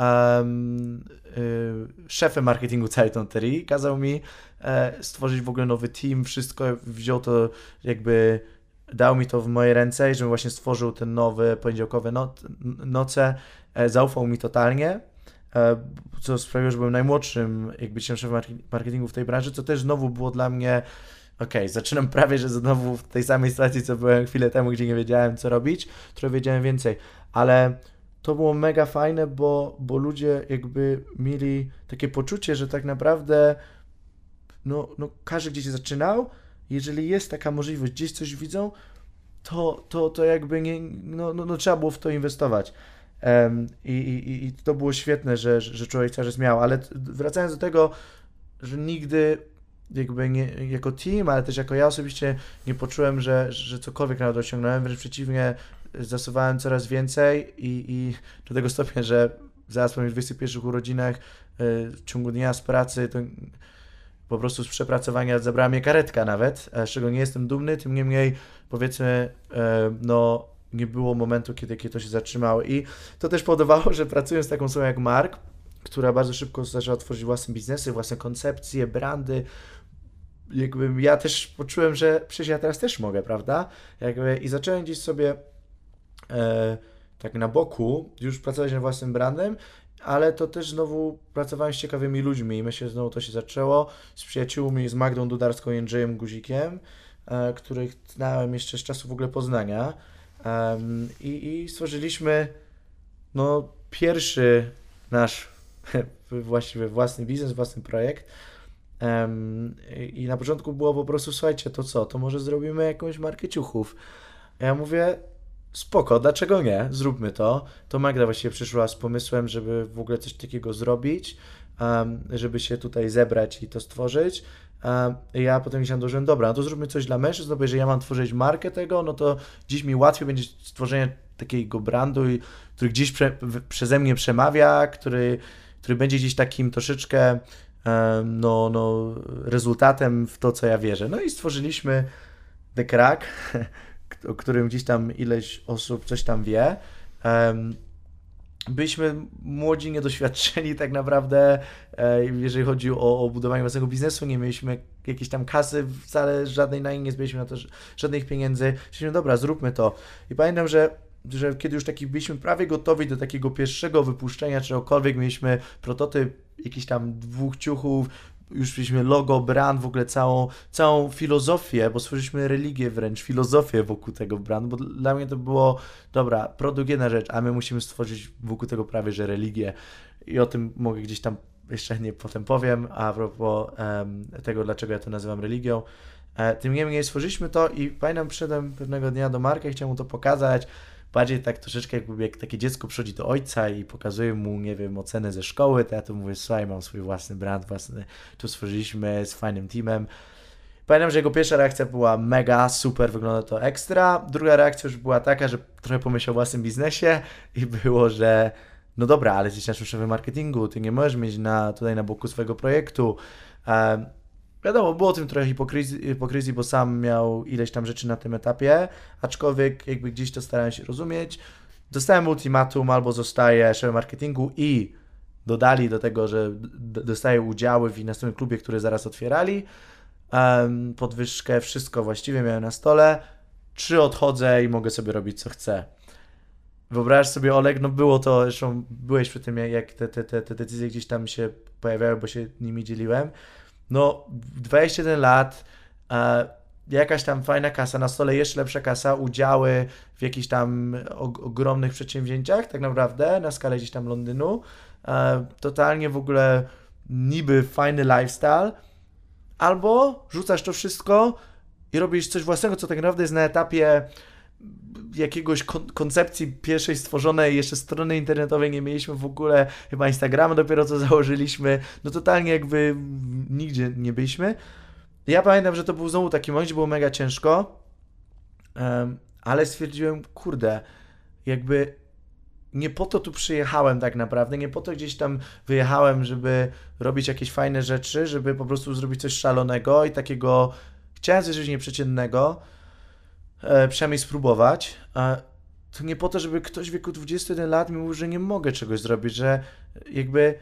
um, y, szefem marketingu całej Tonterii. Kazał mi e, stworzyć w ogóle nowy team, wszystko wziął to jakby dał mi to w moje ręce i żebym właśnie stworzył ten nowy poniedziałkowe no, noce. E, zaufał mi totalnie, e, co sprawiło, że byłem najmłodszym jakby szefem marketingu w tej branży, co też znowu było dla mnie okej, okay, zaczynam prawie, że znowu w tej samej sytuacji, co byłem chwilę temu, gdzie nie wiedziałem, co robić, trochę wiedziałem więcej, ale to było mega fajne, bo, bo ludzie jakby mieli takie poczucie, że tak naprawdę no, no każdy gdzieś zaczynał, jeżeli jest taka możliwość, gdzieś coś widzą, to, to, to jakby nie, no, no, no trzeba było w to inwestować. Um, i, i, I to było świetne, że, że człowiek cały czas miał, ale wracając do tego, że nigdy jakby nie, jako team, ale też jako ja osobiście nie poczułem, że, że cokolwiek nawet osiągnąłem, wręcz przeciwnie, zasuwałem coraz więcej i, i do tego stopnia, że zaraz po moich 21 urodzinach y, w ciągu dnia z pracy to po prostu z przepracowania zabrała mnie karetka nawet, z czego nie jestem dumny, tym niemniej powiedzmy e, no nie było momentu, kiedy, kiedy to się zatrzymało i to też powodowało, że pracując z taką osobą jak Mark, która bardzo szybko zaczęła tworzyć własne biznesy, własne koncepcje, brandy. Jakby ja też poczułem, że przecież ja teraz też mogę, prawda? Jakby, I zacząłem gdzieś sobie e, tak na boku już pracować nad własnym brandem, ale to też znowu pracowałem z ciekawymi ludźmi i myślę, że znowu to się zaczęło z przyjaciółmi, z Magdą Dudarską i Jędrzejem Guzikiem, e, których znałem jeszcze z czasu w ogóle Poznania i, i stworzyliśmy no, pierwszy nasz właściwie własny biznes, własny projekt. I na początku było po prostu, słuchajcie, to co, to może zrobimy jakąś markę ciuchów. Ja mówię, spoko, dlaczego nie? Zróbmy to. To Magda właściwie przyszła z pomysłem, żeby w ogóle coś takiego zrobić, um, żeby się tutaj zebrać i to stworzyć. Um, ja potem się dołożyłem, dobra, no to zróbmy coś dla mężczyzn, no bo jeżeli ja mam tworzyć markę tego, no to dziś mi łatwiej będzie stworzenie takiego brandu, który gdzieś prze, przeze mnie przemawia, który, który będzie gdzieś takim troszeczkę um, no, no, rezultatem w to, co ja wierzę. No i stworzyliśmy The Crack, o którym gdzieś tam ileś osób coś tam wie. Byliśmy młodzi, niedoświadczeni tak naprawdę, e, jeżeli chodzi o, o budowanie własnego biznesu, nie mieliśmy jakiejś tam kasy wcale żadnej na nie zbyliśmy na to żadnych pieniędzy. Myśleliśmy, dobra, zróbmy to. I pamiętam, że że kiedy już taki byliśmy prawie gotowi do takiego pierwszego wypuszczenia czegokolwiek, mieliśmy prototyp jakichś tam dwóch ciuchów, już mieliśmy logo, brand, w ogóle całą, całą filozofię, bo stworzyliśmy religię wręcz, filozofię wokół tego brandu, bo dla mnie to było, dobra, produkt jedna rzecz, a my musimy stworzyć wokół tego prawie, że religię i o tym mogę gdzieś tam jeszcze nie potem powiem, a propos um, tego, dlaczego ja to nazywam religią. E, tym niemniej stworzyliśmy to i pamiętam, przyszedłem pewnego dnia do Marka i chciałem mu to pokazać, bardziej tak troszeczkę jakby jak takie dziecko przychodzi do ojca i pokazuje mu, nie wiem, ocenę ze szkoły, to ja to mówię, słuchaj, mam swój własny brand, własny, tu stworzyliśmy z fajnym teamem. Pamiętam, że jego pierwsza reakcja była mega, super, wygląda to ekstra. Druga reakcja już była taka, że trochę pomyślał o własnym biznesie i było, że no dobra, ale jesteś naszym szefem marketingu, ty nie możesz mieć na, tutaj na boku swojego projektu. Um, Wiadomo, było tym trochę hipokryzji, hipokryzji, bo sam miał ileś tam rzeczy na tym etapie, aczkolwiek jakby gdzieś to starałem się rozumieć. Dostałem ultimatum, albo zostaję szefem marketingu i dodali do tego, że dostaję udziały w następnym klubie, który zaraz otwierali. Um, podwyżkę, wszystko właściwie miałem na stole. Czy odchodzę i mogę sobie robić co chcę. Wyobraź sobie, Oleg, no było to, zresztą byłeś przy tym, jak te, te, te, te decyzje gdzieś tam się pojawiały, bo się nimi dzieliłem no 21 lat, e, jakaś tam fajna kasa, na stole jeszcze lepsza kasa, udziały w jakichś tam ogromnych przedsięwzięciach, tak naprawdę, na skalę gdzieś tam Londynu. E, totalnie w ogóle niby fajny lifestyle, albo rzucasz to wszystko i robisz coś własnego, co tak naprawdę jest na etapie jakiegoś kon koncepcji pierwszej stworzonej, jeszcze strony internetowej nie mieliśmy w ogóle, chyba Instagrama dopiero co założyliśmy, no totalnie jakby nigdzie nie byliśmy. Ja pamiętam, że to był znowu taki moment, było mega ciężko, um, ale stwierdziłem, kurde, jakby nie po to tu przyjechałem tak naprawdę, nie po to gdzieś tam wyjechałem, żeby robić jakieś fajne rzeczy, żeby po prostu zrobić coś szalonego i takiego, chciałem coś nieprzeciętnego, przynajmniej spróbować. E, to nie po to, żeby ktoś w wieku 21 lat mi mówił, że nie mogę czegoś zrobić, że jakby,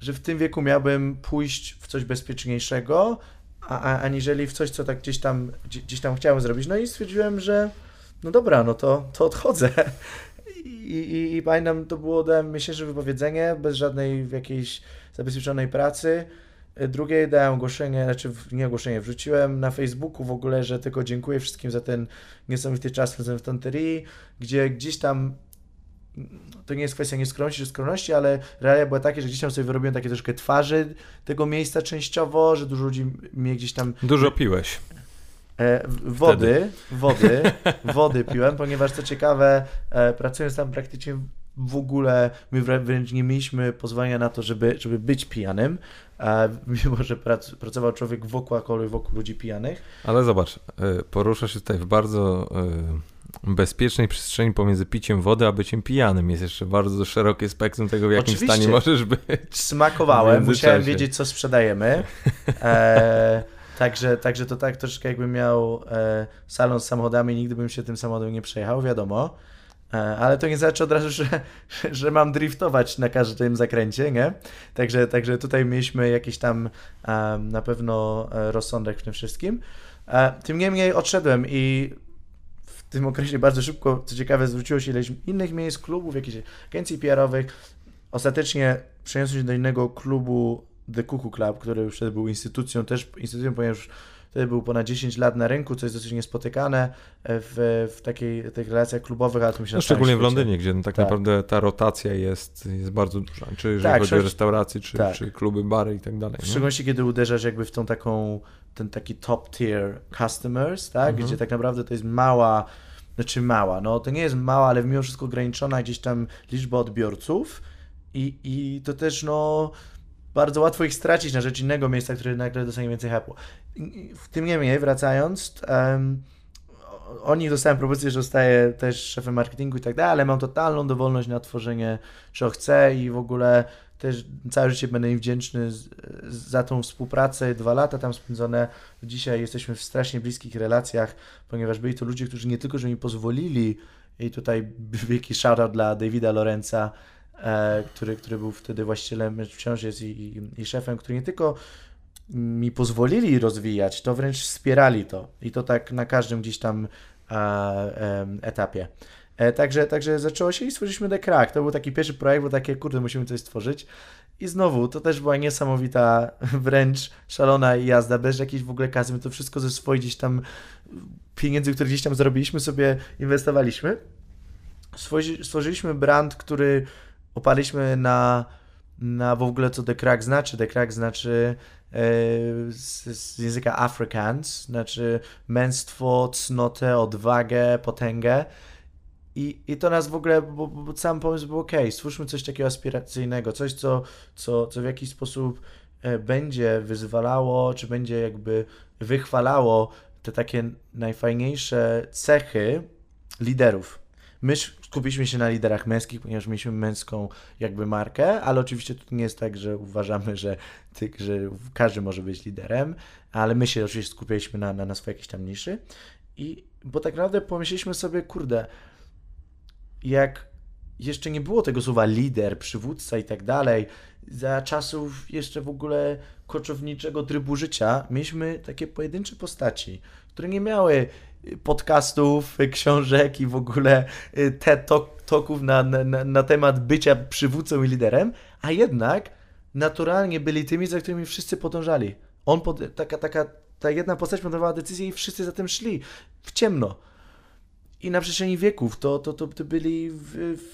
że w tym wieku miałbym pójść w coś bezpieczniejszego, a, a, aniżeli w coś, co tak gdzieś tam, gdzieś tam chciałem zrobić. No i stwierdziłem, że no dobra, no to, to odchodzę. I, i, I pamiętam, to było, dałem miesięczne wypowiedzenie, bez żadnej jakiejś zabezpieczonej pracy. Drugie dałem ogłoszenie, znaczy nie ogłoszenie, wrzuciłem na Facebooku w ogóle, że tylko dziękuję wszystkim za ten niesamowity czas w Tanterii, gdzie gdzieś tam to nie jest kwestia nieskromności czy skromności, ale realia była takie, że gdzieś tam sobie wyrobiłem takie troszkę twarzy tego miejsca częściowo, że dużo ludzi mnie gdzieś tam... Dużo piłeś. E, wody, Wtedy. wody, wody piłem, ponieważ co ciekawe, e, pracując tam praktycznie w ogóle my wręcz nie mieliśmy pozwolenia na to, żeby, żeby być pijanym, mimo że prac, pracował człowiek wokół alkoholu wokół ludzi pijanych. Ale zobacz, e, porusza się tutaj w bardzo e, bezpiecznej przestrzeni pomiędzy piciem wody a byciem pijanym. Jest jeszcze bardzo szerokie spektrum tego, w jakim Oczywiście. stanie możesz być. Smakowałem, musiałem wiedzieć, co sprzedajemy. E, także, także to tak troszkę jakbym miał e, salon z samochodami, nigdy bym się tym samochodem nie przejechał, wiadomo. E, ale to nie znaczy od razu, że, że mam driftować na każdym zakręcie, nie? Także, także tutaj mieliśmy jakiś tam na pewno e, rozsądek w tym wszystkim. E, tym niemniej odszedłem i w tym okresie bardzo szybko, co ciekawe, zwróciło się ileś innych miejsc, klubów, jakichś agencji PR-owych. Ostatecznie przeniosłem się do innego klubu The Cuckoo Club, który już wtedy był instytucją, też instytucją, ponieważ Wtedy był ponad 10 lat na rynku, co jest dosyć niespotykane w, w takiej, tych relacjach klubowych, ale to myślę, no, Szczególnie w Londynie, gdzie no, tak, tak, naprawdę ta rotacja jest, jest bardzo duża. Czy jeżeli tak, chodzi o restauracje, czy, tak. czy kluby, bary i tak dalej. W szczególności, kiedy uderzasz jakby w tą taką, ten taki top tier customers, tak? Mhm. Gdzie tak naprawdę to jest mała, znaczy mała, no to nie jest mała, ale mimo wszystko ograniczona gdzieś tam liczba odbiorców i, i to też no bardzo łatwo ich stracić na rzecz innego miejsca, które nagle dostanie więcej hypu. W tym niemniej, wracając, um, oni dostałem propozycję, że zostaję też szefem marketingu i tak dalej, ale mam totalną dowolność na tworzenie, co chcę i w ogóle też całe życie będę im wdzięczny za tą współpracę. Dwa lata tam spędzone. Dzisiaj jesteśmy w strasznie bliskich relacjach, ponieważ byli to ludzie, którzy nie tylko, że mi pozwolili i tutaj wielki shoutout dla Davida Lorenza, który, który był wtedy właścicielem, wciąż jest i, i, i szefem, który nie tylko mi pozwolili rozwijać, to wręcz wspierali to. I to tak na każdym gdzieś tam e, etapie. E, także, także zaczęło się i stworzyliśmy The Crack. To był taki pierwszy projekt, bo takie, kurde, musimy coś stworzyć. I znowu, to też była niesamowita, wręcz szalona jazda, bez jakiejś w ogóle kasy. My to wszystko ze swoich gdzieś tam pieniędzy, które gdzieś tam zrobiliśmy, sobie inwestowaliśmy. Stworzyliśmy brand, który oparliśmy na, na w ogóle co The Crack znaczy. The Crack znaczy e, z, z, języka Afrikaans, znaczy męstwo, cnotę, odwagę, potęgę. I, I to nas w ogóle, bo, bo sam pomysł był ok, stwórzmy coś takiego aspiracyjnego, coś, co, co, co w jakiś sposób e, będzie wyzwalało, czy będzie jakby wychwalało te takie najfajniejsze cechy liderów. My skupiliśmy się na liderach męskich, ponieważ mieliśmy męską jakby markę, ale oczywiście to nie jest tak, że uważamy, że, ty, że każdy może być liderem, ale my się oczywiście skupialiśmy na, na, na swojej jakiejś tam niszy. I bo tak naprawdę pomyśleliśmy sobie, kurde, jak jeszcze nie było tego słowa lider, przywódca i tak dalej, za czasów jeszcze w ogóle koczowniczego trybu życia, mieliśmy takie pojedyncze postaci, które nie miały podcastów, książek i w ogóle y, TED toków na, na, na temat bycia przywódcą i liderem, a jednak naturalnie byli tymi, za którymi wszyscy podążali. On, pod, taka, taka, ta jedna postać podejmowała decyzję i wszyscy za tym szli w ciemno. I na przestrzeni wieków to, to, to, to byli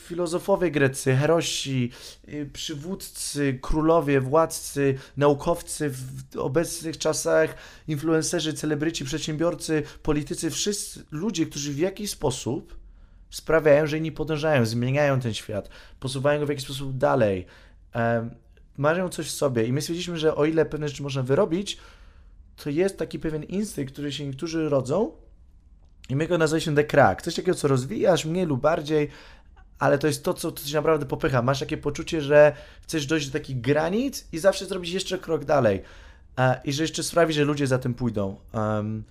filozofowie greccy, herosi, y, przywódcy, królowie, władcy, naukowcy w obecnych czasach, influencerzy, celebryci, przedsiębiorcy, politycy, wszyscy ludzie, którzy w jakiś sposób sprawiają, że inni podążają, zmieniają ten świat, posuwają go w jakiś sposób dalej, mają coś w sobie. I my stwierdziliśmy, że o ile pewne rzeczy można wyrobić, to jest taki pewien instynkt, który się niektórzy rodzą, i my go nazwaliśmy The Crack. Coś takiego, co rozwijasz mniej lub bardziej, ale to jest to, co, co cię naprawdę popycha. Masz takie poczucie, że chcesz dojść do takich granic i zawsze zrobić jeszcze krok dalej. E, I że jeszcze sprawi, że ludzie za tym pójdą. Um,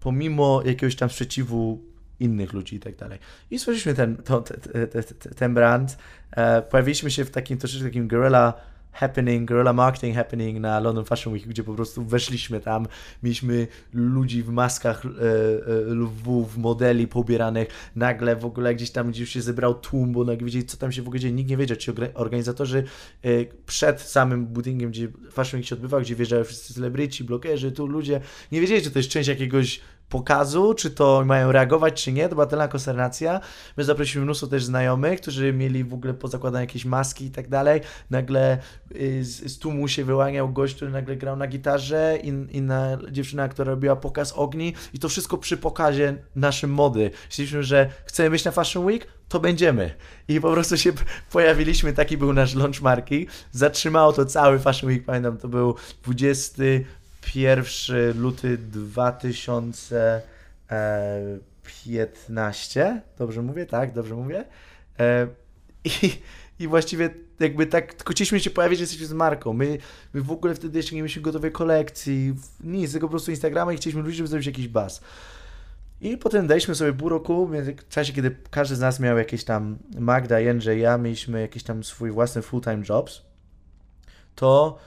pomimo jakiegoś tam sprzeciwu innych ludzi i tak dalej. I stworzyliśmy ten, to, ten, ten, ten brand. E, pojawiliśmy się w takim troszeczkę takim guerrilla happening, guerrilla marketing happening na London Fashion Week, gdzie po prostu weszliśmy tam, mieliśmy ludzi w maskach e, e, lwów, modeli pobieranych, nagle w ogóle gdzieś tam gdzieś się zebrał tłum, bo nagle wiedzieli, co tam się w ogóle dzieje, nikt nie wiedział, ci organizatorzy e, przed samym budynkiem, gdzie Fashion Week się odbywał, gdzie wjeżdżały wszyscy celebryci, blogerzy, tu ludzie, nie wiedzieli, że to jest część jakiegoś pokazu, czy to mają reagować, czy nie, to była tylna konsternacja. My zaprosiliśmy mnóstwo też znajomych, którzy mieli w ogóle pozakładane jakieś maski i tak dalej. Nagle y, z, z tłumu się wyłaniał gość, który nagle grał na gitarze, in, inna dziewczyna, która robiła pokaz ogni i to wszystko przy pokazie naszym mody. Chcieliśmy, że chcemy być na Fashion Week, to będziemy. I po prostu się pojawiliśmy, taki był nasz launch marki. Zatrzymało to cały Fashion Week, pamiętam, to był 20 1 luty 2015. Dobrze mówię? Tak, dobrze mówię. E, I, i właściwie jakby tak, tylko chcieliśmy się pojawić, że jesteśmy z marką. My, my w ogóle wtedy jeszcze nie mieliśmy gotowej kolekcji, nic, tylko po prostu Instagrama i chcieliśmy ludzi, żeby zrobić jakiś baz. I potem daliśmy sobie pół roku, w czasie, kiedy każdy z nas miał jakieś tam, Magda, Jędrzej, ja mieliśmy jakiś tam swój własny full-time jobs, to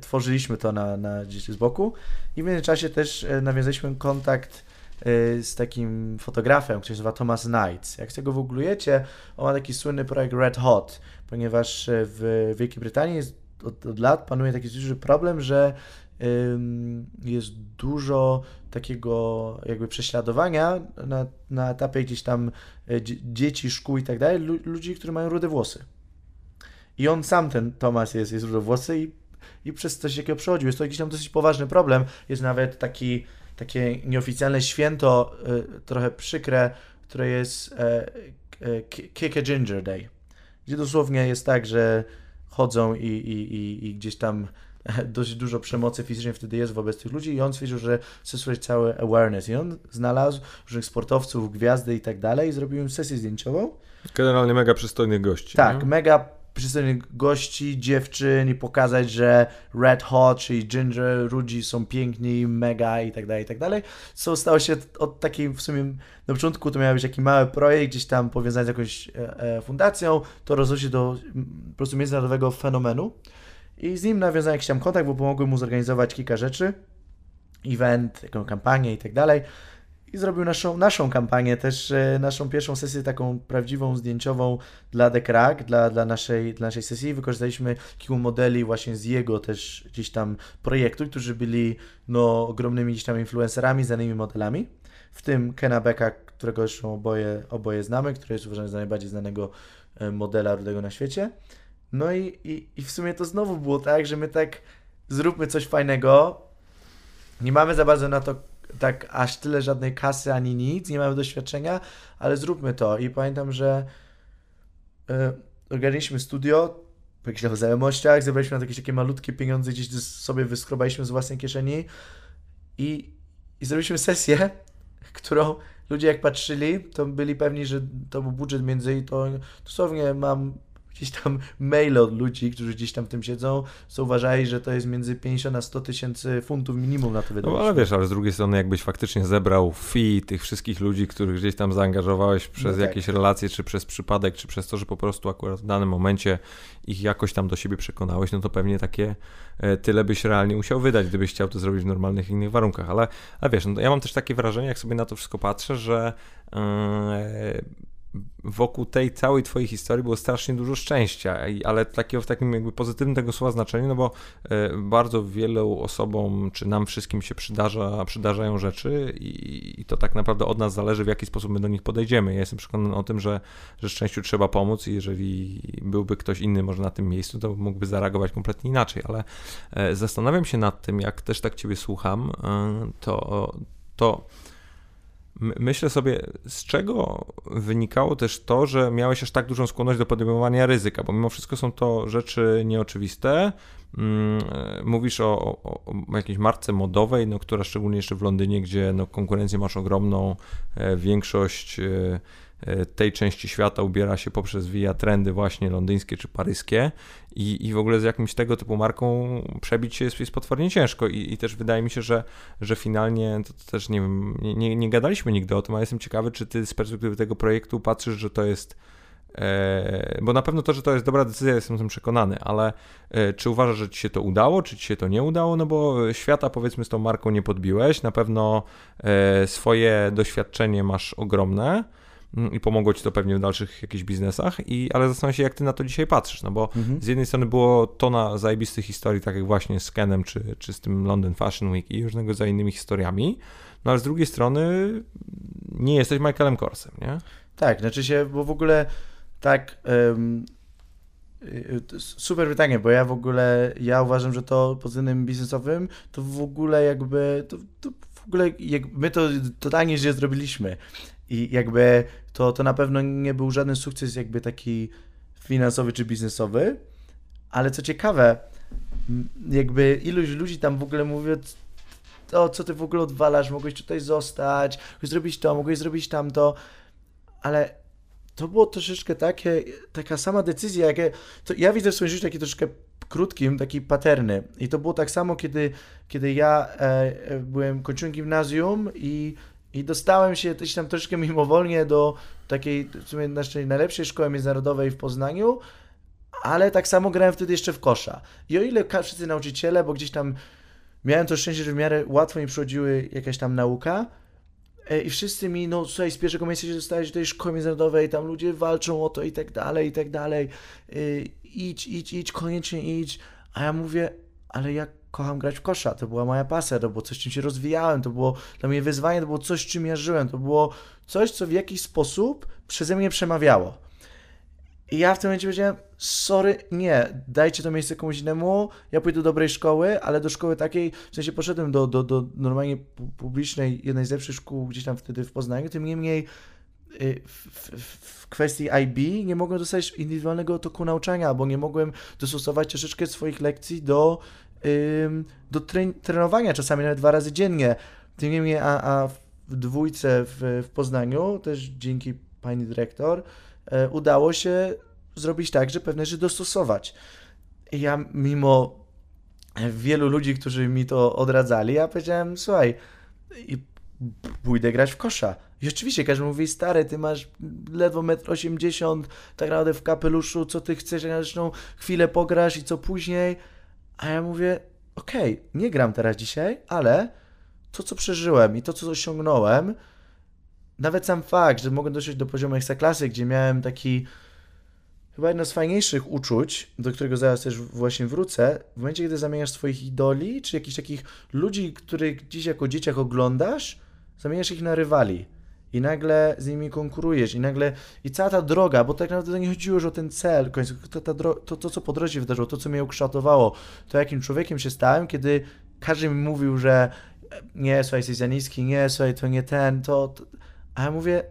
tworzyliśmy to na, na gdzieś z boku i w międzyczasie też e, nawiązaliśmy kontakt e, z takim fotografem, który się nazywa Thomas Knights. Jak sobie go wygooglujecie, on ma taki słynny projekt Red Hot, ponieważ w Wielkiej Brytanii od, od lat panuje taki duży problem, że jest dużo takiego jakby prześladowania na, na etapie gdzieś tam e, dzieci, szkół i tak dalej, ludzi, którzy mają rude włosy. I on sam, ten Tomas jest, jest rudowłosy i, i przez coś takiego przechodził. Jest to jakiś tam dosyć poważny problem. Jest nawet taki, takie nieoficjalne święto, y, trochę przykre, które jest y, Kick a Ginger Day, gdzie dosłownie jest tak, że chodzą i, i, i, i gdzieś tam dość dużo przemocy fizycznej wtedy jest wobec tych ludzi i on stwierdził, że chce stworzyć cały awareness i on znalazł różnych sportowców, gwiazdy i tak dalej i zrobił im sesję zdjęciową. Generalnie mega przystojnych gości. Tak, nie? mega przystojnych gości, dziewczyn i pokazać, że Red Hot, czyli Ginger, Rudzi są piękni, mega i tak dalej, i tak dalej. Co stało się od takiej w sumie na początku to miał być taki mały projekt, gdzieś tam powiązany z jakąś e, e, fundacją, to rozrośnie się do po prostu międzynarodowego fenomenu i z nim nawiązałem jakiś tam kontakt, bo pomogłem mu zorganizować kilka rzeczy, event, taką kampanię i tak dalej. I zrobił naszą, naszą kampanię, też e, naszą pierwszą sesję taką prawdziwą, zdjęciową dla The Crack, dla, dla, naszej, dla naszej sesji. Wykorzystaliśmy kilku modeli właśnie z jego też gdzieś tam projektu, którzy byli no, ogromnymi gdzieś tam influencerami, znanymi modelami. W tym Kena Becka, którego zresztą oboje, oboje znamy, który jest uważany za najbardziej znanego e, modela rudego na świecie. No i, i, i w sumie to znowu było tak, że my tak zróbmy coś fajnego. Nie mamy za bardzo na to tak aż tyle żadnej kasy ani nic, nie mamy doświadczenia, ale zróbmy to. I pamiętam, że yy, ogarniliśmy studio po jakichś znajomościach, zebraliśmy na jakieś takie malutkie pieniądze, gdzieś sobie wyskrobaliśmy z własnej kieszeni i, i zrobiliśmy sesję, którą ludzie jak patrzyli, to byli pewni, że to był budżet między i to dosłownie mam gdzieś tam maile od ludzi, którzy gdzieś tam w tym siedzą, co uważali, że to jest między 50 a 100 tysięcy funtów minimum na to wydanie. No ale wiesz, ale z drugiej strony jakbyś faktycznie zebrał fee tych wszystkich ludzi, których gdzieś tam zaangażowałeś przez no tak. jakieś relacje, czy przez przypadek, czy przez to, że po prostu akurat w danym momencie ich jakoś tam do siebie przekonałeś, no to pewnie takie e, tyle byś realnie musiał wydać, gdybyś chciał to zrobić w normalnych innych warunkach. Ale, ale wiesz, no ja mam też takie wrażenie, jak sobie na to wszystko patrzę, że yy, wokół tej całej twojej historii było strasznie dużo szczęścia, ale takiego w takim jakby pozytywnym tego słowa znaczeniu, no bo e, bardzo wielu osobom, czy nam wszystkim się przydarza, przydarzają rzeczy i, i to tak naprawdę od nas zależy, w jaki sposób my do nich podejdziemy. Ja jestem przekonany o tym, że, że szczęściu trzeba pomóc i jeżeli byłby ktoś inny może na tym miejscu, to mógłby zareagować kompletnie inaczej, ale e, zastanawiam się nad tym, jak też tak ciebie słucham, e, to, to Myślę sobie, z czego wynikało też to, że miałeś aż tak dużą skłonność do podejmowania ryzyka, bo mimo wszystko są to rzeczy nieoczywiste. Mm, e, mówisz o, o, o jakiejś marce modowej, no, która szczególnie jeszcze w Londynie, gdzie no, konkurencję masz ogromną, e, większość e, tej części świata ubiera się poprzez via trendy właśnie londyńskie czy paryskie i, i w ogóle z jakimś tego typu marką przebić się jest, jest potwornie ciężko I, i też wydaje mi się, że, że finalnie to, to też nie wiem, nie, nie, gadaliśmy nigdy o tym, ale jestem ciekawy, czy ty z perspektywy tego projektu patrzysz, że to jest e, bo na pewno to, że to jest dobra decyzja, jestem tym przekonany, ale e, czy uważasz, że ci się to udało, czy ci się to nie udało? No bo świata powiedzmy z tą marką nie podbiłeś, na pewno swoje doświadczenie masz ogromne. Mm, i pomogło ci to pewnie w dalszych jakichś biznesach, i, ale zastanawiam się, jak ty na to dzisiaj patrzysz, no bo mhm. z jednej strony było tona zajebistych historii, tak jak właśnie z Kenem, czy, czy z tym London Fashion Week i różnego rodzaju innymi historiami, no ale z drugiej strony nie jesteś Michaelem Korsem, nie? Tak, znaczy się, bo w ogóle tak... Um, super pytanie, bo ja w ogóle, ja uważam, że to pod względem biznesowym, to w ogóle jakby, to, to w ogóle jak, my to totalnie źle zrobiliśmy. I jakby to, to na pewno nie był żaden sukces jakby taki finansowy czy biznesowy, ale co ciekawe, jakby iluś ludzi tam w ogóle mówi, o co ty w ogóle odwalasz, mogłeś tutaj zostać, mogłeś zrobić to, mogłeś zrobić tamto, ale to było troszeczkę takie, taka sama decyzja, jakie, to ja widzę w swoim życiu taki troszeczkę krótkim taki paterny. I to było tak samo, kiedy, kiedy ja e, byłem, kończyłem gimnazjum i, i dostałem się gdzieś tam troszkę mimowolnie do takiej w sumie naszej najlepszej szkoły międzynarodowej w Poznaniu, ale tak samo grałem wtedy jeszcze w kosza. I o ile wszyscy nauczyciele, bo gdzieś tam miałem to szczęście, że w miarę łatwo mi przychodziły jakaś tam nauka, e, i wszyscy mi, no słuchaj, z pierwszego miejsca się dostałeś do tej szkoły międzynarodowej, tam ludzie walczą o to i tak dalej, i tak dalej. Y, idź, idź, idź, koniecznie idź. A ja mówię, ale ja kocham grać w kosza, to była moja pasja, to było coś, czym się rozwijałem, to było dla mnie wyzwanie, to było coś, czym ja żyłem, to było coś, co w jakiś sposób przeze mnie przemawiało. I ja w tym momencie powiedziałem, sorry, nie, dajcie to miejsce komuś innemu, ja pójdę do dobrej szkoły, ale do szkoły takiej, w sensie poszedłem do, do, do normalnie publicznej, jednej z lepszych szkół gdzieś tam wtedy w Poznaniu, tym niemniej y, w, w, w, kwestii IB nie mogłem dostać indywidualnego toku nauczania, bo nie mogłem dostosować troszeczkę swoich lekcji do, do trenowania, czasami nawet dwa razy dziennie. Tym niemniej, a, a w dwójce w, w Poznaniu, też dzięki pani dyrektor, e, udało się zrobić tak, że pewne rzeczy dostosować. Ja mimo wielu ludzi, którzy mi to odradzali, ja powiedziałem, słuchaj, pójdę grać w kosza. I oczywiście każdy mówi, stary, ty masz ledwo 1,80 m, tak naprawdę w kapeluszu, co ty chcesz, ja zresztą chwilę pograsz i co później. A ja mówię, okej, okay, nie gram teraz dzisiaj, ale to, co przeżyłem i to, co osiągnąłem, nawet sam fakt, że mogę dotrzeć do poziomu ekstraklasy, gdzie miałem taki chyba jedno z fajniejszych uczuć, do którego zaraz też właśnie wrócę, w momencie, kiedy zamieniasz swoich idoli, czy jakichś takich ludzi, których dziś jako dzieciak oglądasz, zamieniasz ich na rywali. I nagle z nimi konkurujesz, i nagle, i cała ta droga, bo tak naprawdę nie chodziło już o ten cel, to, ta, to, to, co po drodze wydarzyło, to, co mnie ukształtowało, to jakim człowiekiem się stałem, kiedy każdy mi mówił, że nie, słuchaj, jesteś za niski, nie, słuchaj, to nie ten, to, to. a ja mówię,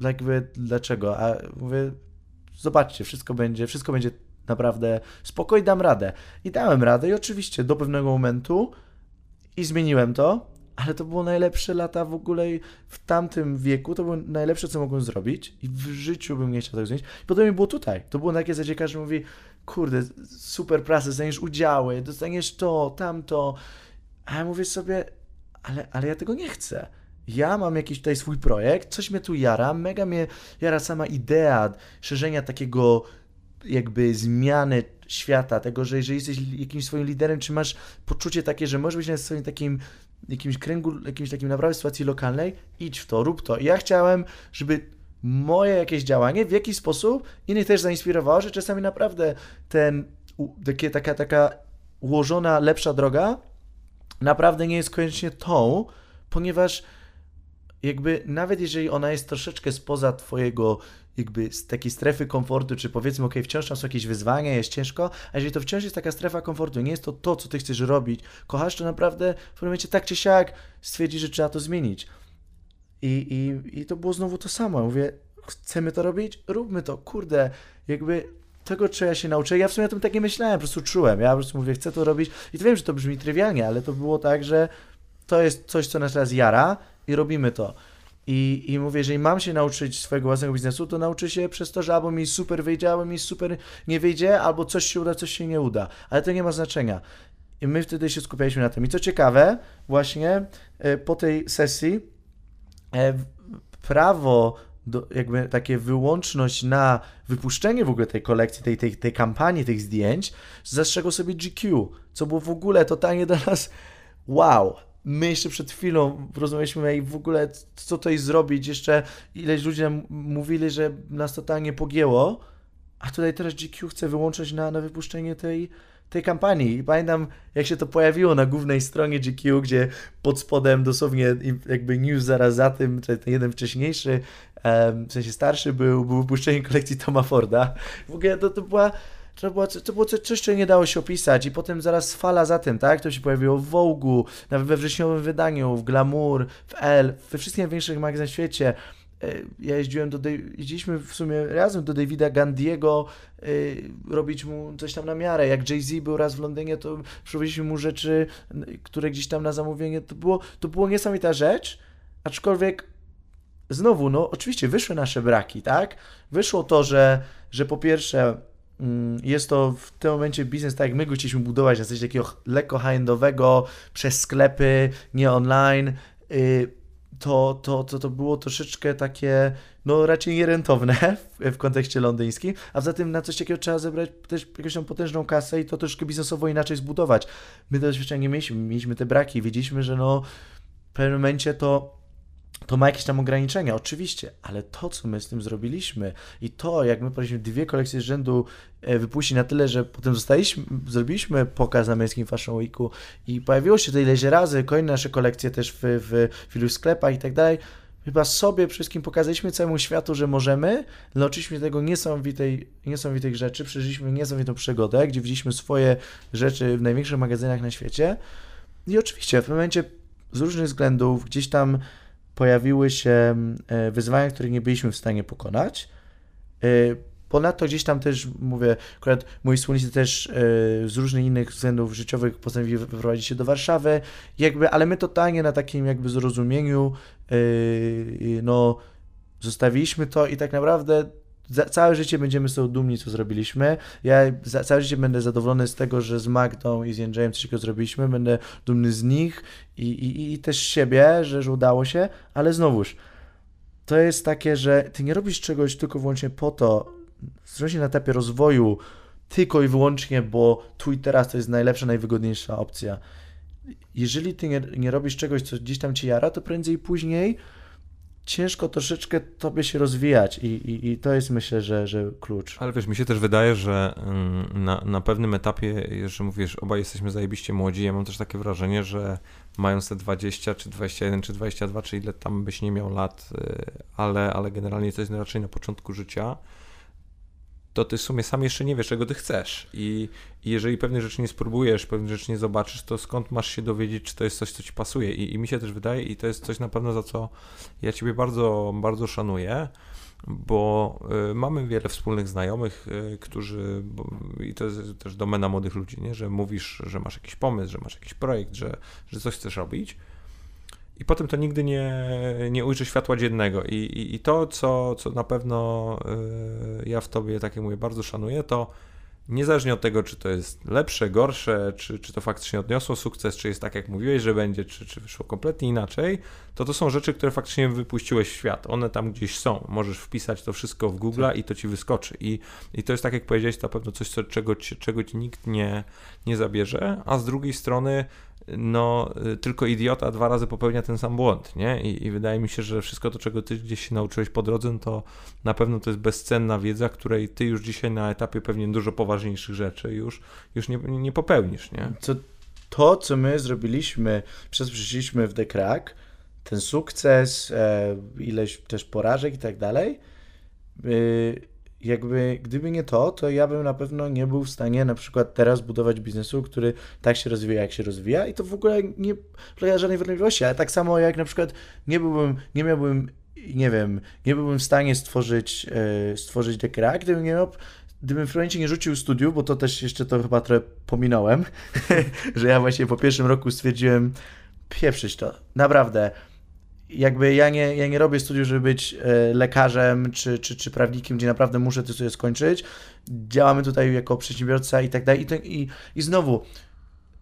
jakby, dlaczego? A mówię, zobaczcie, wszystko będzie, wszystko będzie naprawdę spokojnie, dam radę. I dałem radę i oczywiście do pewnego momentu i zmieniłem to, ale to było najlepsze lata w ogóle w tamtym wieku, to było najlepsze, co mogłem zrobić i w życiu bym nie chciał tego zmienić. I potem mi było tutaj. To było takie zasadzie, każdy mówi, kurde, super pracę, dostaniesz udziały, dostaniesz to, tamto. A ja mówię sobie, ale, ale ja tego nie chcę. Ja mam jakiś tutaj swój projekt, coś mnie tu jara, mega mnie jara sama idea szerzenia takiego jakby zmiany świata, tego, że jeżeli jesteś jakimś swoim liderem, czy masz poczucie takie, że możesz być na swoim takim jakimś kręgu, jakimś takim naprawdę sytuacji lokalnej, idź w to, rób to. I ja chciałem, żeby moje jakieś działanie w jakiś sposób innych też zainspirowało, że czasami naprawdę ten, takie, taka, taka ułożona, lepsza droga naprawdę nie jest koniecznie tą, ponieważ jakby nawet jeżeli ona jest troszeczkę spoza twojego jakby z takiej strefy komfortu, czy powiedzmy, ok, wciąż są jakieś wyzwania, jest ciężko, a jeżeli to wciąż jest taka strefa komfortu, nie jest to to, co ty chcesz robić, kochasz, to naprawdę w pewnym momencie tak czy siak stwierdzi, że trzeba to zmienić. I, i, I to było znowu to samo. Mówię, chcemy to robić? Róbmy to. Kurde, jakby tego, czego ja się nauczę. Ja w sumie o tym tak nie myślałem, po prostu czułem. Ja po prostu mówię, chcę to robić. I to wiem, że to brzmi trywialnie, ale to było tak, że to jest coś, co nas teraz jara i robimy to. I, I mówię, jeżeli mam się nauczyć swojego własnego biznesu, to nauczę się przez to, że albo mi super wyjdzie, albo mi super nie wyjdzie, albo coś się uda, coś się nie uda. Ale to nie ma znaczenia. I my wtedy się skupialiśmy na tym. I co ciekawe, właśnie e, po tej sesji e, prawo, do, jakby takie wyłączność na wypuszczenie w ogóle tej kolekcji, tej, tej, tej kampanii, tych zdjęć, zastrzegł sobie GQ, co było w ogóle totalnie dla nas wow my jeszcze przed chwilą rozmawialiśmy i w ogóle co tutaj zrobić, jeszcze ileś ludzi nam mówili, że nas totalnie pogięło, a tutaj teraz GQ chce wyłączyć na, na wypuszczenie tej, tej kampanii. I pamiętam, jak się to pojawiło na głównej stronie GQ, gdzie pod spodem dosłownie jakby news zaraz za tym, ten jeden wcześniejszy, w sensie starszy był, był wypuszczenie kolekcji Toma Forda. W ogóle to, to była to było, to było coś, co nie dało się opisać i potem zaraz fala za tym, tak? To się pojawiło w Vogue'u, nawet we wrześniowym wydaniu, w Glamour, w Elle, we wszystkich największych magazynach w świecie. E, ja jeździłem do, jeździliśmy w sumie razem do Davida Gandiego yy, robić mu coś tam na miarę. Jak Jay-Z był raz w Londynie, to przywoziliśmy mu rzeczy, które gdzieś tam na zamówienie, to było, to było niesamowita rzecz, aczkolwiek znowu, no oczywiście wyszły nasze braki, tak? Wyszło to, że, że po pierwsze jest to w tym momencie biznes, tak jak my go chcieliśmy budować, na coś takiego lekko high-endowego, przez sklepy, nie online, y, to, to, to, to było troszeczkę takie, no raczej nierentowne w, w kontekście londyńskim, a za tym na coś takiego trzeba zebrać też jakąś tam potężną kasę i to troszkę biznesowo inaczej zbudować. My to doświadczenia nie mieliśmy, mieliśmy te braki, wiedzieliśmy, że no w pewnym momencie to to ma jakieś tam ograniczenia, oczywiście, ale to, co my z tym zrobiliśmy i to, jak my powinniśmy dwie kolekcje z rzędu e, wypuścić na tyle, że potem zostaliśmy, zrobiliśmy pokaz na męskim Fashion Weeku i pojawiło się to ileś razy, kolejne nasze kolekcje też w, w, w sklepach i tak dalej, chyba sobie wszystkim pokazaliśmy całemu światu, że możemy, nauczyliśmy tego niesamowitej, niesamowitych rzeczy, przeżyliśmy niesamowitą przygodę, gdzie widzieliśmy swoje rzeczy w największych magazynach na świecie. I oczywiście w momencie z różnych względów gdzieś tam pojawiły się e, wyzwania, których nie byliśmy w stanie pokonać. E, ponadto gdzieś tam też, mówię, akurat moi wspólnicy też e, z różnych innych względów życiowych postanowili wyprowadzić się do Warszawy, jakby, ale my totalnie na takim jakby zrozumieniu, no, zostawiliśmy to i tak naprawdę za, całe życie będziemy tego dumni, co zrobiliśmy. Ja za, całe życie będę zadowolony z tego, że z Magdą i z Jędrzejem coś zrobiliśmy. Będę dumny z nich i, i, i też siebie, że, że udało się, ale znowuż, to jest takie, że ty nie robisz czegoś tylko wyłącznie po to, zwłaszcza na etapie rozwoju, tylko i wyłącznie, bo tu i teraz to jest najlepsza, najwygodniejsza opcja. Jeżeli ty nie, nie robisz czegoś, co gdzieś tam ci jara, to prędzej później ciężko troszeczkę tobie się rozwijać i, i, i to jest myślę, że, że klucz. Ale wiesz, mi się też wydaje, że mm, na, na pewnym etapie, że mówisz, obaj jesteśmy zajebiście młodzi, ja mam też takie wrażenie, że mając te 20, czy 21, czy 22, czy ile tam byś nie miał lat, y, ale, ale generalnie to jest raczej na początku życia, to ty w sumie sam jeszcze nie wiesz, czego ty chcesz. I, I, jeżeli pewnych rzeczy nie spróbujesz, pewnych rzeczy nie zobaczysz, to skąd masz się dowiedzieć, czy to jest coś, co ci pasuje. I, I, mi się też wydaje, i to jest coś na pewno, za co ja ciebie bardzo, bardzo szanuję, bo y, mamy wiele wspólnych znajomych, y, którzy, bo, i to jest też domena młodych ludzi, nie? że mówisz, że masz jakiś pomysł, że masz jakiś projekt, że, że coś chcesz robić i potem to nigdy nie, nie ujrzy światła dziennego. I, i, i to, co, co na pewno y, ja w tobie, tak jak mówię, bardzo szanuję, to niezależnie od tego, czy to jest lepsze, gorsze, czy, czy to faktycznie odniosło sukces, czy jest tak, jak mówiłeś, że będzie, czy, czy wyszło kompletnie inaczej, to to są rzeczy, które faktycznie wypuściłeś w świat. One tam gdzieś są. Możesz wpisać to wszystko w Google tak. i to ci wyskoczy. I, I to jest tak, jak powiedziałeś, to na pewno coś, co, czego, ci, czego ci nikt nie, nie zabierze, a z drugiej strony no y, tylko idiota dwa razy popełnia ten sam błąd, nie? I, I, wydaje mi się, że wszystko to, czego ty gdzieś się nauczyłeś po drodze, no to na pewno to jest bezcenna wiedza, której ty już dzisiaj na etapie pewnie dużo poważniejszych rzeczy już, już nie, nie popełnisz, nie? Co, to, co my zrobiliśmy, przez przyszliśmy w The Crack, ten sukces, e, ileś też porażek i tak dalej, y, jakby gdyby nie to, to ja bym na pewno nie był w stanie na przykład teraz budować biznesu, który tak się rozwija, jak się rozwija i to w ogóle nie polega żadnej wątpliwości, ale tak samo jak na przykład nie byłbym, nie miałbym, nie wiem, nie byłbym w stanie stworzyć, yy, stworzyć dekra, gdybym nie miał gdybym w momencie nie rzucił studiów, bo to też jeszcze to chyba trochę pominąłem, że ja właśnie po pierwszym roku stwierdziłem, pieprzyć to, naprawdę, jakby ja nie, ja nie robię studiów, żeby być e, lekarzem czy, czy, czy prawnikiem, gdzie naprawdę muszę to sobie skończyć. Działamy tutaj jako przedsiębiorca i tak dalej. I, i, i znowu,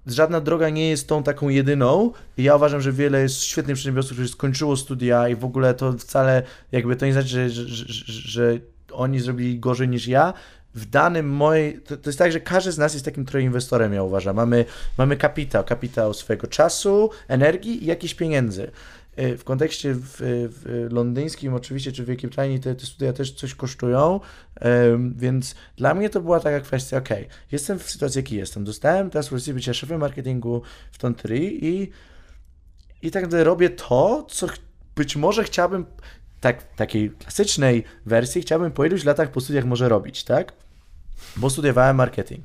żadna droga nie jest tą taką jedyną. Ja uważam, że wiele jest świetnych przedsiębiorców, którzy skończyło studia i w ogóle to wcale jakby to nie znaczy, że, że, że, że oni zrobili gorzej niż ja. W danym mojej, to, to, jest tak, że każdy z nas jest takim trochę inwestorem, ja uważam. Mamy, mamy kapitał, kapitał swojego czasu, energii i jakichś pieniędzy. E, w kontekście w, w londyńskim oczywiście, czy w Wielkiej Brytanii te, te studia też coś kosztują, więc dla mnie to była taka kwestia, ok, jestem w sytuacji, jakiej jestem, dostałem teraz pozycję bycia szefem marketingu w Tontery i, i tak naprawdę robię to, co być może chciałbym, tak, takiej klasycznej wersji, chciałbym po iluś latach po studiach może robić, tak? Bo studiowałem marketing.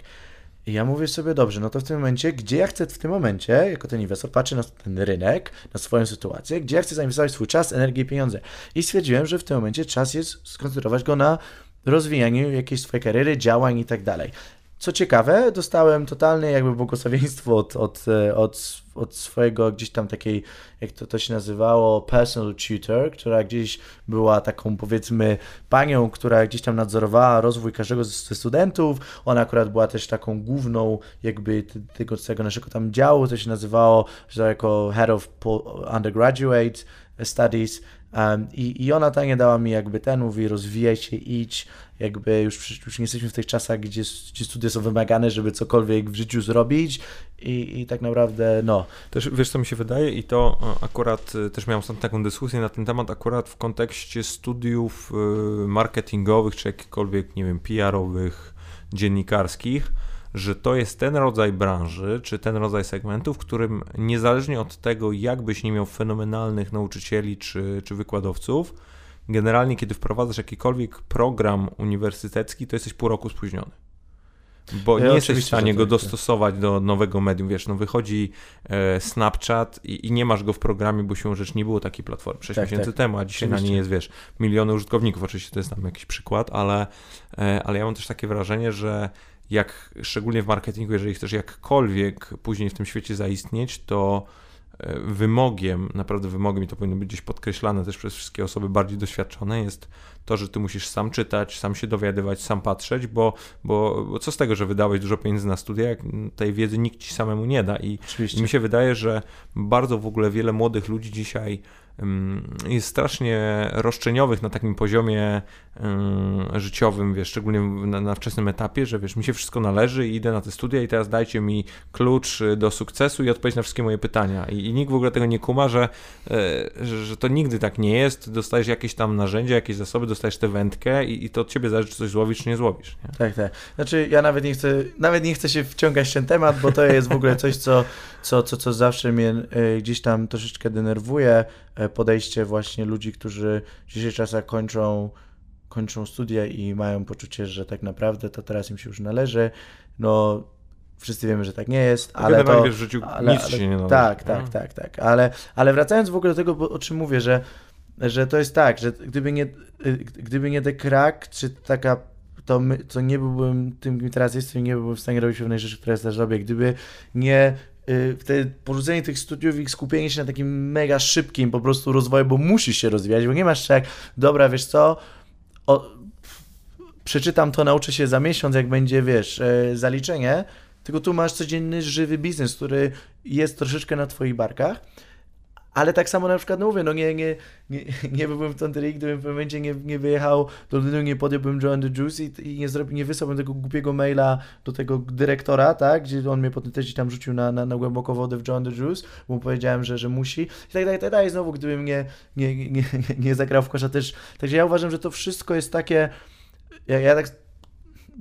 I ja mówię sobie, dobrze, no to w tym momencie, gdzie ja chcę w tym momencie, jako ten inwestor, patrzę na ten rynek, na swoją sytuację, gdzie ja chcę zainwestować swój czas, energię i pieniądze. I stwierdziłem, że w tym momencie czas jest skoncentrować go na rozwijaniu jakiejś swojej kariery, działań i tak dalej. Co ciekawe, dostałem totalne jakby błogosławieństwo od, od, e, od, od swojego gdzieś tam takiej, jak to, to się nazywało, personal tutor, która gdzieś była taką powiedzmy panią, która gdzieś tam nadzorowała rozwój każdego ze studentów. Ona akurat była też taką główną jakby tego, tego naszego tam działu, to się nazywało że jako Head of Undergraduate Studies um, i, i ona tak nie dała mi jakby ten, mówi rozwijaj się, idź, jakby już, już nie jesteśmy w tych czasach, gdzie, gdzie studia są wymagane, żeby cokolwiek w życiu zrobić i, i tak naprawdę, no. Też wiesz, co mi się wydaje i to e, akurat e, też miałem ostatnio taką dyskusję na ten temat, akurat w kontekście studiów e, marketingowych, czy jakichkolwiek, nie wiem, PR-owych, dziennikarskich, że to jest ten rodzaj branży, czy ten rodzaj segmentu, w którym niezależnie od tego, jak byś nie miał fenomenalnych nauczycieli czy, czy wykładowców, generalnie kiedy wprowadzasz jakikolwiek program uniwersytecki, to jesteś pół roku spóźniony. Bo nie jesteś w stanie go tak, tak. dostosować do nowego medium, wiesz, no wychodzi e, Snapchat i, i, nie masz go w programie, bo się rzecz nie było takiej platformy 6 tak, miesięcy tak. temu, a dzisiaj oczywiście. na niej jest, wiesz, miliony użytkowników, oczywiście to jest tam jakiś przykład, ale, e, ale ja mam też takie wrażenie, że jak szczególnie w marketingu, jeżeli chcesz jakkolwiek później w tym świecie zaistnieć, to wymogiem, naprawdę wymogiem, i to powinno być gdzieś podkreślane też przez wszystkie osoby bardziej doświadczone, jest to, że ty musisz sam czytać, sam się dowiadywać, sam patrzeć, bo, bo, bo co z tego, że wydałeś dużo pieniędzy na studia, jak tej wiedzy nikt ci samemu nie da. I, i mi się wydaje, że bardzo w ogóle wiele młodych ludzi dzisiaj jest strasznie roszczeniowych na takim poziomie życiowym, wiesz, szczególnie na, na, wczesnym etapie, że wiesz, mi się wszystko należy i idę na te studia i teraz dajcie mi klucz do sukcesu i odpowiedź na wszystkie moje pytania. I, i nikt w ogóle tego nie kuma, że, e, że, że, to nigdy tak nie jest. Dostajesz jakieś tam narzędzia, jakieś zasoby, dostajesz tę wędkę i, i to od ciebie zależy, czy coś złowisz, czy nie złowisz. Nie? Tak, tak. Znaczy ja nawet nie chcę, nawet nie chcę się wciągać w ten temat, bo to jest w ogóle coś, co, co, co, co zawsze mnie e, gdzieś tam troszeczkę denerwuje, e, podejście właśnie ludzi, którzy w dzisiejszych czasach kończą kończą studia i mają poczucie, że tak naprawdę to teraz im się już należy. No, wszyscy wiemy, że tak nie jest, ale to... W życiu ale, nic ale, się nie należy. Tak, tak, tak, tak, ale, ale wracając w ogóle do tego, o czym mówię, że, że to jest tak, że gdyby nie, gdyby nie The Crack, czy taka to, my, to nie byłbym tym, kim teraz jestem, nie byłbym w stanie robić pewnej rzeczy, które teraz robię. Gdyby nie Y, wtedy porzucenie tych studiów i skupienie się na takim mega szybkim po prostu rozwoju, bo musisz się rozwijać, bo nie masz tak, dobra, wiesz co, o, przeczytam to, nauczę się za miesiąc, jak będzie, wiesz, e, zaliczenie, tylko tu masz codzienny, żywy biznes, który jest troszeczkę na twoich barkach ale tak samo na przykład, no mówię, no nie, nie, nie, nie byłbym w Tonterii, gdybym w pewnym momencie nie, nie wyjechał do Londynu, nie podjąłbym Joe the Juice i, i nie, zrobi, nie wysłałbym tego głupiego maila do tego dyrektora, tak, gdzie on mnie potem też tam rzucił na, na, na głęboko wodę w Joe the Juice, bo mu powiedziałem, że, że musi i tak dalej, tak dalej. Znowu, gdybym nie, nie, nie, nie, nie zagrał w kosza też. Także ja uważam, że to wszystko jest takie, ja, ja tak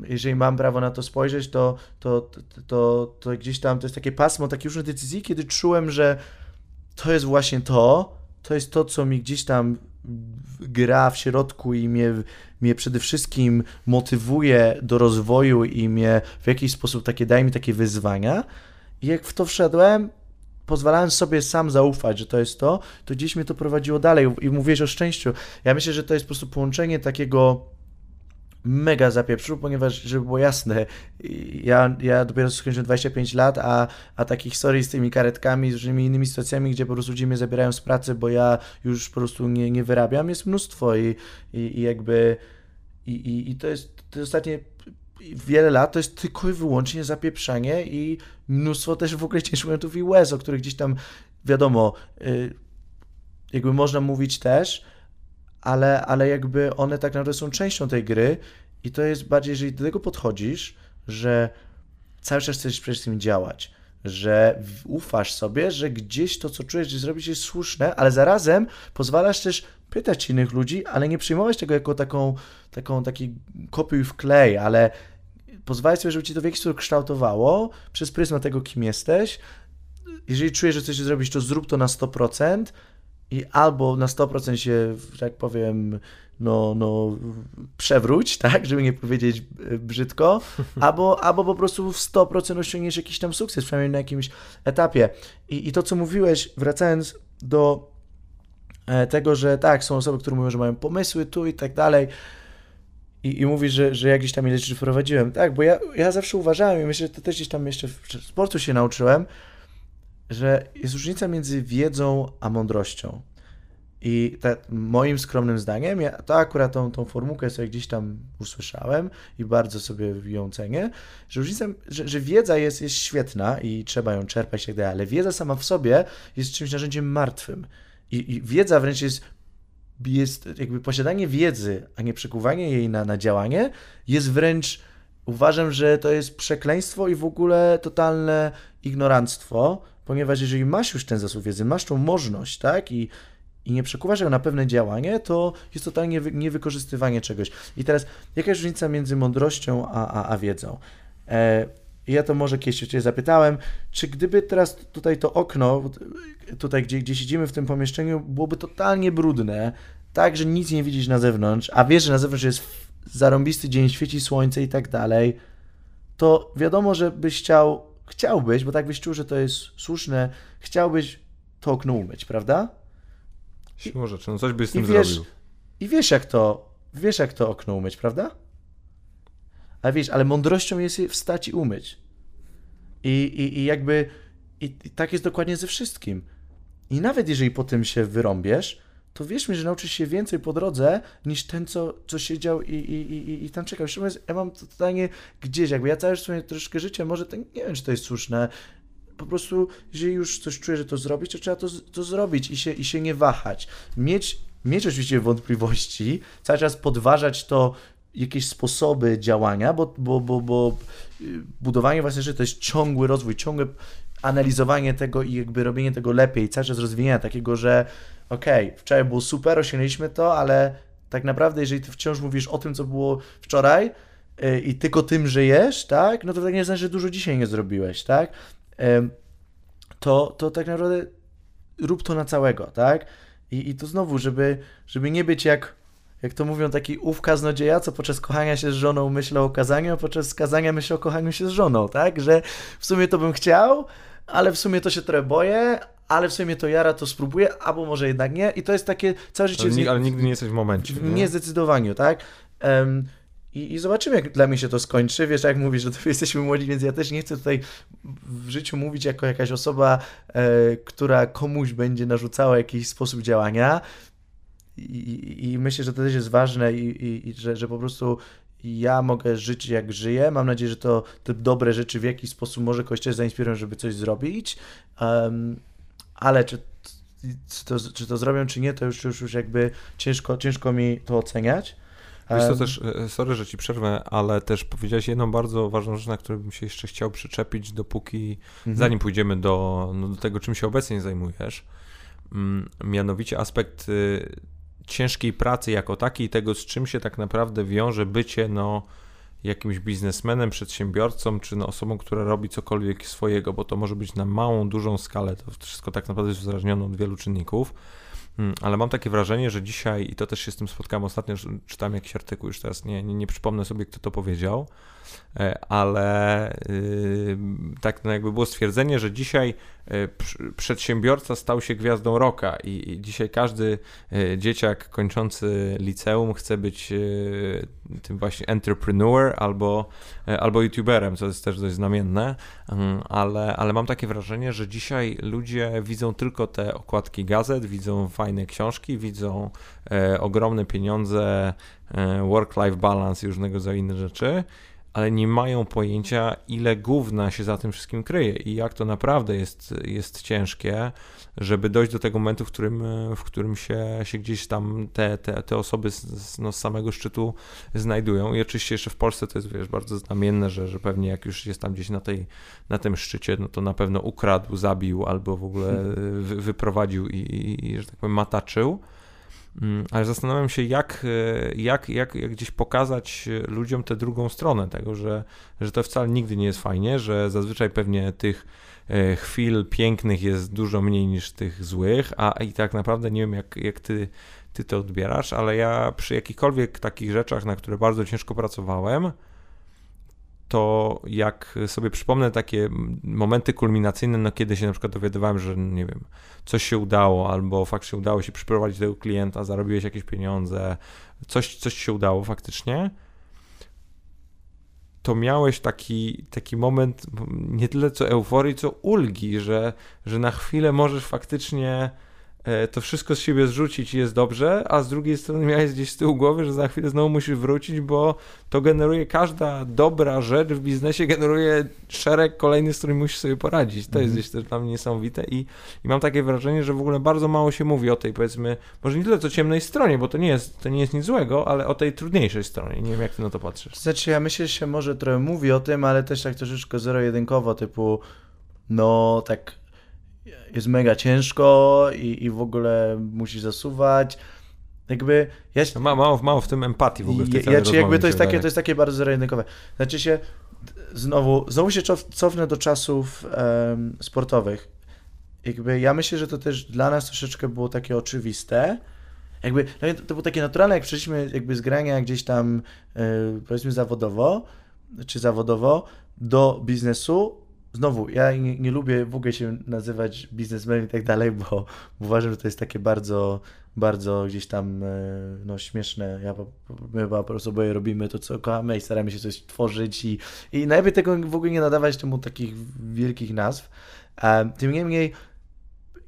jeżeli mam prawo na to spojrzeć, to, to, to, to, gdzieś tam to jest takie pasmo takich różnych decyzji, kiedy czułem, że to jest właśnie to, to jest to, co mi gdzieś tam gra w środku i mnie, mnie przede wszystkim motywuje do rozwoju i mnie w jakiś sposób takie daje mi takie wyzwania. I jak w to wszedłem, pozwalałem sobie sam zaufać, że to jest to, to gdzieś mnie to prowadziło dalej. I mówiłeś o szczęściu. Ja myślę, że to jest po prostu połączenie takiego mega zapieprzył, ponieważ, żeby było jasne, ja, ja dopiero skończyłem 25 lat, a, a takich historii z tymi karetkami, z różnymi innymi sytuacjami, gdzie po prostu ludzie mnie zabierają z pracy, bo ja już po prostu nie, nie wyrabiam, jest mnóstwo i, i, i jakby i, i, i to jest te ostatnie wiele lat to jest tylko i wyłącznie zapieprzanie i mnóstwo też w ogóle ciężkich momentów i łez, o których gdzieś tam wiadomo, y, jakby można mówić też, ale, ale jakby one tak naprawdę są częścią tej gry i to jest bardziej, jeżeli do tego podchodzisz, że cały czas chcesz przede wszystkim działać, że ufasz sobie, że gdzieś to, co czujesz, że zrobić jest słuszne, ale zarazem pozwalasz też pytać innych ludzi, ale nie przyjmować tego jako taką, taką taki kopiuj w klej, ale pozwalać sobie, żeby ci to w jakiś sposób kształtowało przez pryzmat tego, kim jesteś. Jeżeli czujesz, że chcesz zrobić, to zrób to na 100%, i albo na 100% się, tak powiem, no, no, przewróć, tak, żeby nie powiedzieć e, brzydko, albo, albo po prostu w 100% osiągniesz jakiś tam sukces, przynajmniej na jakimś etapie. I, i to, co mówiłeś, wracając do e, tego, że tak, są osoby, które mówią, że mają pomysły tu i tak dalej, i, i mówisz, że, że ja gdzieś tam ile rzeczy wprowadziłem. Tak, bo ja, ja zawsze uważałem i myślę, że to też gdzieś tam jeszcze w sportu się nauczyłem, że jest różnica między wiedzą a mądrością. I tak, moim skromnym zdaniem, ja to akurat tą, tą formułkę sobie gdzieś tam usłyszałem i bardzo sobie ją cenię, że różnica, że, że wiedza jest, jest świetna i trzeba ją czerpać i tak dalej, ale wiedza sama w sobie jest czymś narzędziem martwym. I, i wiedza wręcz jest, jest jakby posiadanie wiedzy, a nie przekuwanie jej na, na działanie, jest wręcz, uważam, że to jest przekleństwo i w ogóle totalne ignoranstwo, ponieważ jeżeli masz już ten zasób wiedzy, masz tą możliwość, tak, i i nie przekuwasz ją na pewne działanie, to jest totalnie niewykorzystywanie czegoś. I teraz, jaka jest różnica między mądrością a, a, a wiedzą? E, ja to może kiedyś Cię zapytałem, czy gdyby teraz tutaj to okno, tutaj gdzie, gdzie siedzimy w tym pomieszczeniu, byłoby totalnie brudne, tak, że nic nie widzisz na zewnątrz, a wiesz, że na zewnątrz jest zarąbisty dzień, świeci słońce i tak dalej, to wiadomo, że byś chciał, chciałbyś, bo tak byś czuł, że to jest słuszne, chciałbyś to okno umyć, prawda? Siłą rzeczy, no coś by z tym wiesz, zrobił. I wiesz jak to, wiesz jak to okno umyć, prawda? Ale wiesz, ale mądrością jest je wstać i umyć. I, i, i jakby, i, i tak jest dokładnie ze wszystkim. I nawet jeżeli po tym się wyrąbiesz, to wierz mi, że nauczysz się więcej po drodze niż ten, co, co siedział i, i, i, i tam czekał. Ja mam to totalnie gdzieś, jakby ja całe swoje troszkę życie, może to, nie wiem, czy to jest słuszne, po prostu, jeżeli już coś czuję, że to zrobić, to trzeba to, to zrobić i się, i się nie wahać. Mieć, mieć oczywiście wątpliwości, cały czas podważać to jakieś sposoby działania, bo, bo, bo, bo y, budowanie własnej rzeczy to jest ciągły rozwój, ciągłe analizowanie tego i jakby robienie tego lepiej, cały czas rozwijania takiego, że okej, okay, wczoraj było super, osiągnęliśmy to, ale tak naprawdę, jeżeli ty wciąż mówisz o tym, co było wczoraj, y, i tylko tym żyjesz, tak, no to tak nie znaczy, że dużo dzisiaj nie zrobiłeś, tak? to, to tak naprawdę rób to na całego, tak? I, i to znowu, żeby, żeby nie być jak, jak to mówią, taki ów kaznodzieja, co podczas kochania się z żoną myślał o kazaniu, a podczas kazania myślał o kochaniu się z żoną, tak? Że w sumie to bym chciał, ale w sumie to się trochę boję, ale w sumie to jara, to spróbuję, albo może jednak nie. I to jest takie całe życie... Ale, ale nigdy nie jesteś w momencie. W niezdecydowaniu, tak? Um, i, I, zobaczymy, jak dla mnie się to skończy. Wiesz, jak mówisz, że to jesteśmy młodzi, więc ja też nie chcę tutaj w życiu mówić jako jakaś osoba, e, która komuś będzie narzucała jakiś sposób działania. I, i myślę, że to też jest ważne i, i że, że po prostu ja mogę żyć jak żyję. Mam nadzieję, że to te dobre rzeczy w jakiś sposób może kogoś też zainspirują, żeby coś zrobić. Um, ale czy, czy, to, czy to zrobią, czy nie, to już, już, już jakby ciężko, ciężko mi to oceniać. Wiesz to też, e, sorry, że ci przerwę, ale też powiedziałeś jedną bardzo ważną rzecz, na którą bym się jeszcze chciał przyczepić, dopóki, mhm. zanim pójdziemy do, no, do tego, czym się obecnie zajmujesz. Mm, mianowicie aspekt y, ciężkiej pracy jako takiej, tego z czym się tak naprawdę wiąże bycie no, jakimś biznesmenem, przedsiębiorcą, czy no, osobą, która robi cokolwiek swojego, bo to może być na małą, dużą skalę. To wszystko tak naprawdę jest uzależnione od wielu czynników. Hmm, ale mam takie wrażenie, że dzisiaj, i to też się z tym spotkałem ostatnio, czytam jakiś artykuł, już teraz nie, nie, nie przypomnę sobie, kto to powiedział, E, ale y, tak no jakby było stwierdzenie, że dzisiaj przedsiębiorca stał się gwiazdą roka i dzisiaj każdy e, dzieciak kończący liceum chce być tym właśnie entrepreneur albo, albo youtuberem, co jest też dość znamienne, mm, ale, ale mam takie wrażenie, że dzisiaj ludzie widzą tylko te okładki gazet, widzą fajne książki, widzą ogromne pieniądze, work-life balance i różnego rodzaju inne rzeczy ale nie mają pojęcia, ile gówna się za tym wszystkim kryje i jak to naprawdę jest, jest ciężkie, żeby dojść do tego momentu, w którym, w którym się, się gdzieś tam te, te, te osoby z, no, z samego szczytu znajdują. I oczywiście jeszcze w Polsce to jest wiesz, bardzo znamienne, że, że pewnie jak już jest tam gdzieś na, tej, na tym szczycie, no to na pewno ukradł, zabił albo w ogóle wy, wyprowadził i, i, i, że tak powiem, mataczył. Mm, ale zastanawiam się, jak, e, jak, jak, jak gdzieś pokazać ludziom tę drugą stronę tego, że, że to wcale nigdy nie jest fajnie, że zazwyczaj pewnie tych e, chwil pięknych jest dużo mniej niż tych złych, a i tak naprawdę nie wiem, jak, jak ty, ty to odbierasz, ale ja przy jakichkolwiek takich rzeczach, na które bardzo ciężko pracowałem, to jak sobie przypomnę takie momenty kulminacyjne, no kiedy się na przykład dowiadywałem, że nie wiem, coś się udało, albo faktycznie udało się przyprowadzić tego klienta, zarobiłeś jakieś pieniądze, coś, coś się udało faktycznie, to miałeś taki, taki moment nie tyle co euforii, co ulgi, że, że na chwilę możesz faktycznie to wszystko z siebie zrzucić i jest dobrze, a z drugiej strony miałeś gdzieś z tyłu głowy, że za chwilę znowu musisz wrócić, bo to generuje, każda dobra rzecz w biznesie generuje szereg kolejnych, z którymi musisz sobie poradzić. To jest mhm. gdzieś też dla mnie niesamowite i, i mam takie wrażenie, że w ogóle bardzo mało się mówi o tej, powiedzmy, może nie tyle co ciemnej stronie, bo to nie jest, to nie jest nic złego, ale o tej trudniejszej stronie. Nie wiem, jak ty na to patrzysz. Znaczy, ja myślę, że się może trochę mówi o tym, ale też tak troszeczkę zero-jedynkowo, typu no tak jest mega ciężko i, i w ogóle musisz zasuwać. Jakby ja no ma, mało, mało w tym empatii w ogóle w tej ja, ja jakby to jest, takie, to jest takie bardzo rynkowe. Znaczy się, znowu, znowu się cofnę do czasów um, sportowych. Jakby ja myślę, że to też dla nas troszeczkę było takie oczywiste. Jakby no to, to było takie naturalne, jak przeszliśmy jakby z grania gdzieś tam, yy, powiedzmy zawodowo, czy zawodowo, do biznesu, znowu, ja nie, nie, lubię w ogóle się nazywać biznesmenem i tak dalej, bo, uważam, że to jest takie bardzo, bardzo gdzieś tam e, no, śmieszne. Ja, my po prostu oboje robimy to, co kochamy i staramy się coś tworzyć i, i najlepiej tego w ogóle nie nadawać temu takich wielkich nazw. Tym niemniej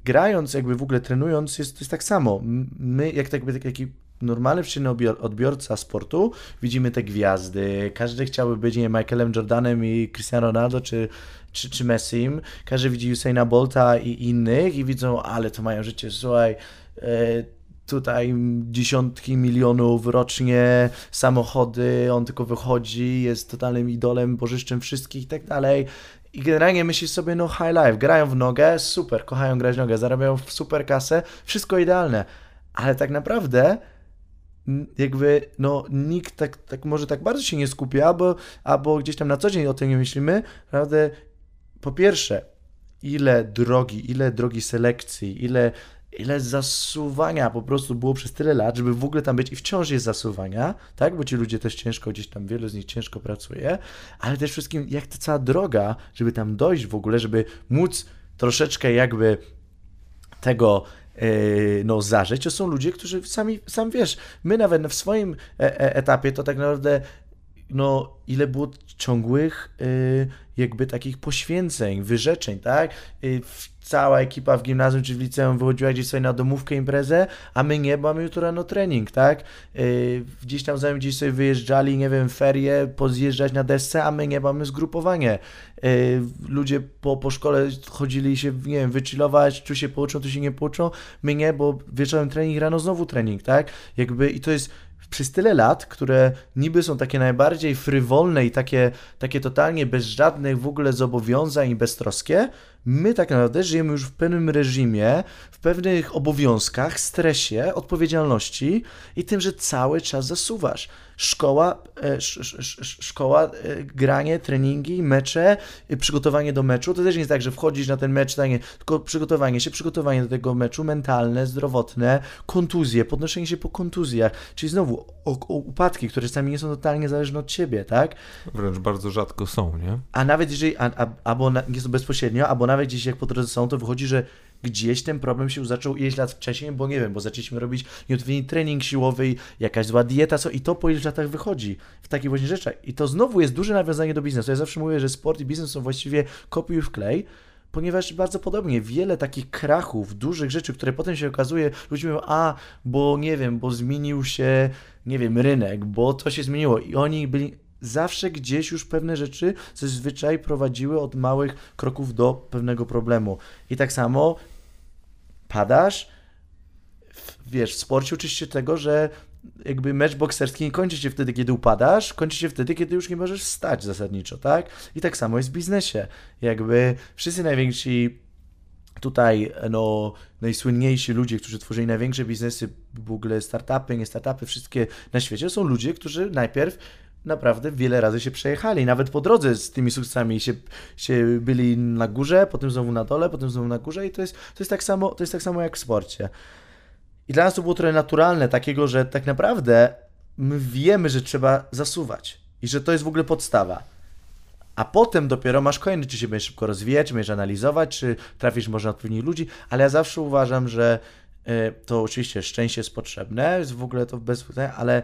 grając, jakby w ogóle trenując, jest, jest tak samo. My, jak tak, taki normalny odbiorca sportu, widzimy te gwiazdy, każdy chciałby być nie Michaelem Jordanem i Cristiano Ronaldo, czy, czy, czy Messim, każdy widzi Usaina Bolta i innych i widzą, ale to mają życie, słuchaj, e, tutaj dziesiątki milionów rocznie, samochody, on tylko wychodzi, jest totalnym idolem, bożyszczem wszystkich i tak dalej. I generalnie myślisz sobie, no high life, grają w nogę, super, kochają grać w nogę, zarabiają super kasę, wszystko idealne. Ale tak naprawdę jakby no nikt tak, tak może tak bardzo się nie skupia, albo, albo gdzieś tam na co dzień o tym nie myślimy, naprawdę po pierwsze, ile drogi, ile drogi selekcji, ile, ile zasuwania po prostu było przez tyle lat, żeby w ogóle tam być. I wciąż jest zasuwania, tak, bo ci ludzie też ciężko gdzieś tam, wielu z nich ciężko pracuje, ale też wszystkim jak ta cała droga, żeby tam dojść w ogóle, żeby móc troszeczkę jakby tego E, no, zażyć, to są ludzie, którzy sami, sam wiesz, my nawet w swoim e, e, etapie to tak naprawdę no, ile było ciągłych jakby takich poświęceń, wyrzeczeń, tak? Cała ekipa w gimnazjum czy w liceum wychodziła gdzieś sobie na domówkę, imprezę, a my nie, bo mamy jutro rano trening, tak? Gdzieś tam zanim gdzieś sobie wyjeżdżali, nie wiem, ferie, pozjeżdżać na desce, a my nie, mamy zgrupowanie. Ludzie po, po szkole chodzili się, nie wiem, wychillować, tu się pouczą, tu się nie pouczą, my nie, bo wieczorem trening, rano znowu trening, tak? Jakby i to jest przez tyle lat, które niby są takie najbardziej frywolne i takie, takie totalnie bez żadnych w ogóle zobowiązań i beztroskie, my tak naprawdę żyjemy już w pewnym reżimie, w pewnych obowiązkach, stresie, odpowiedzialności i tym, że cały czas zasuwasz szkoła, e, szkoła, e, granie, treningi, mecze, e, przygotowanie do meczu. To też nie jest tak, że wchodzisz na ten mecz, tak nie, tylko przygotowanie się, przygotowanie do tego meczu mentalne, zdrowotne, kontuzje, podnoszenie się po kontuzjach, czyli znowu o, o upadki, które czasami nie są totalnie zależne od ciebie, tak? Wręcz bardzo rzadko są, nie? A nawet jeżeli, a, a, albo na, jest to bezpośrednio, albo nawet gdzieś jak po drodze są, to wychodzi, że gdzieś ten problem się zaczął ileś lat wcześniej, bo nie wiem, bo zaczęliśmy robić nieodpowiedni trening siłowy, jakaś zła dieta, co i to po ileś latach wychodzi w takich właśnie rzeczach. I to znowu jest duże nawiązanie do biznesu. Ja zawsze mówię, że sport i biznes są właściwie kopiuj w klej, ponieważ bardzo podobnie wiele takich krachów, dużych rzeczy, które potem się okazuje, ludzie mówią, a, bo nie wiem, bo zmienił się, nie wiem, rynek, bo to się zmieniło i oni byli zawsze gdzieś już pewne rzeczy zazwyczaj prowadziły od małych kroków do pewnego problemu. I tak samo padasz, wiesz, w sporcie uczysz się tego, że jakby mecz bokserski nie kończy się wtedy, kiedy upadasz, kończy się wtedy, kiedy już nie możesz wstać zasadniczo, tak? I tak samo jest w biznesie. Jakby wszyscy najwięksi tutaj, no, najsłynniejsi ludzie, którzy tworzyli największe biznesy, w ogóle startupy, nie startupy, wszystkie na świecie, są ludzie, którzy najpierw naprawdę wiele razy się przejechali. Nawet po drodze z tymi sukcesami się, się byli na górze, potem znowu na dole, potem znowu na górze i to jest, to jest, tak, samo, to jest tak samo jak w sporcie. I dla nas to było trochę naturalne, takiego, że tak naprawdę my wiemy, że trzeba zasuwać i że to jest w ogóle podstawa. A potem dopiero masz kolejny, czy się będziesz szybko rozwijać, czy będziesz analizować, czy trafisz może na odpowiednich ludzi, ale ja zawsze uważam, że e, to oczywiście szczęście jest potrzebne, jest w ogóle to bez ale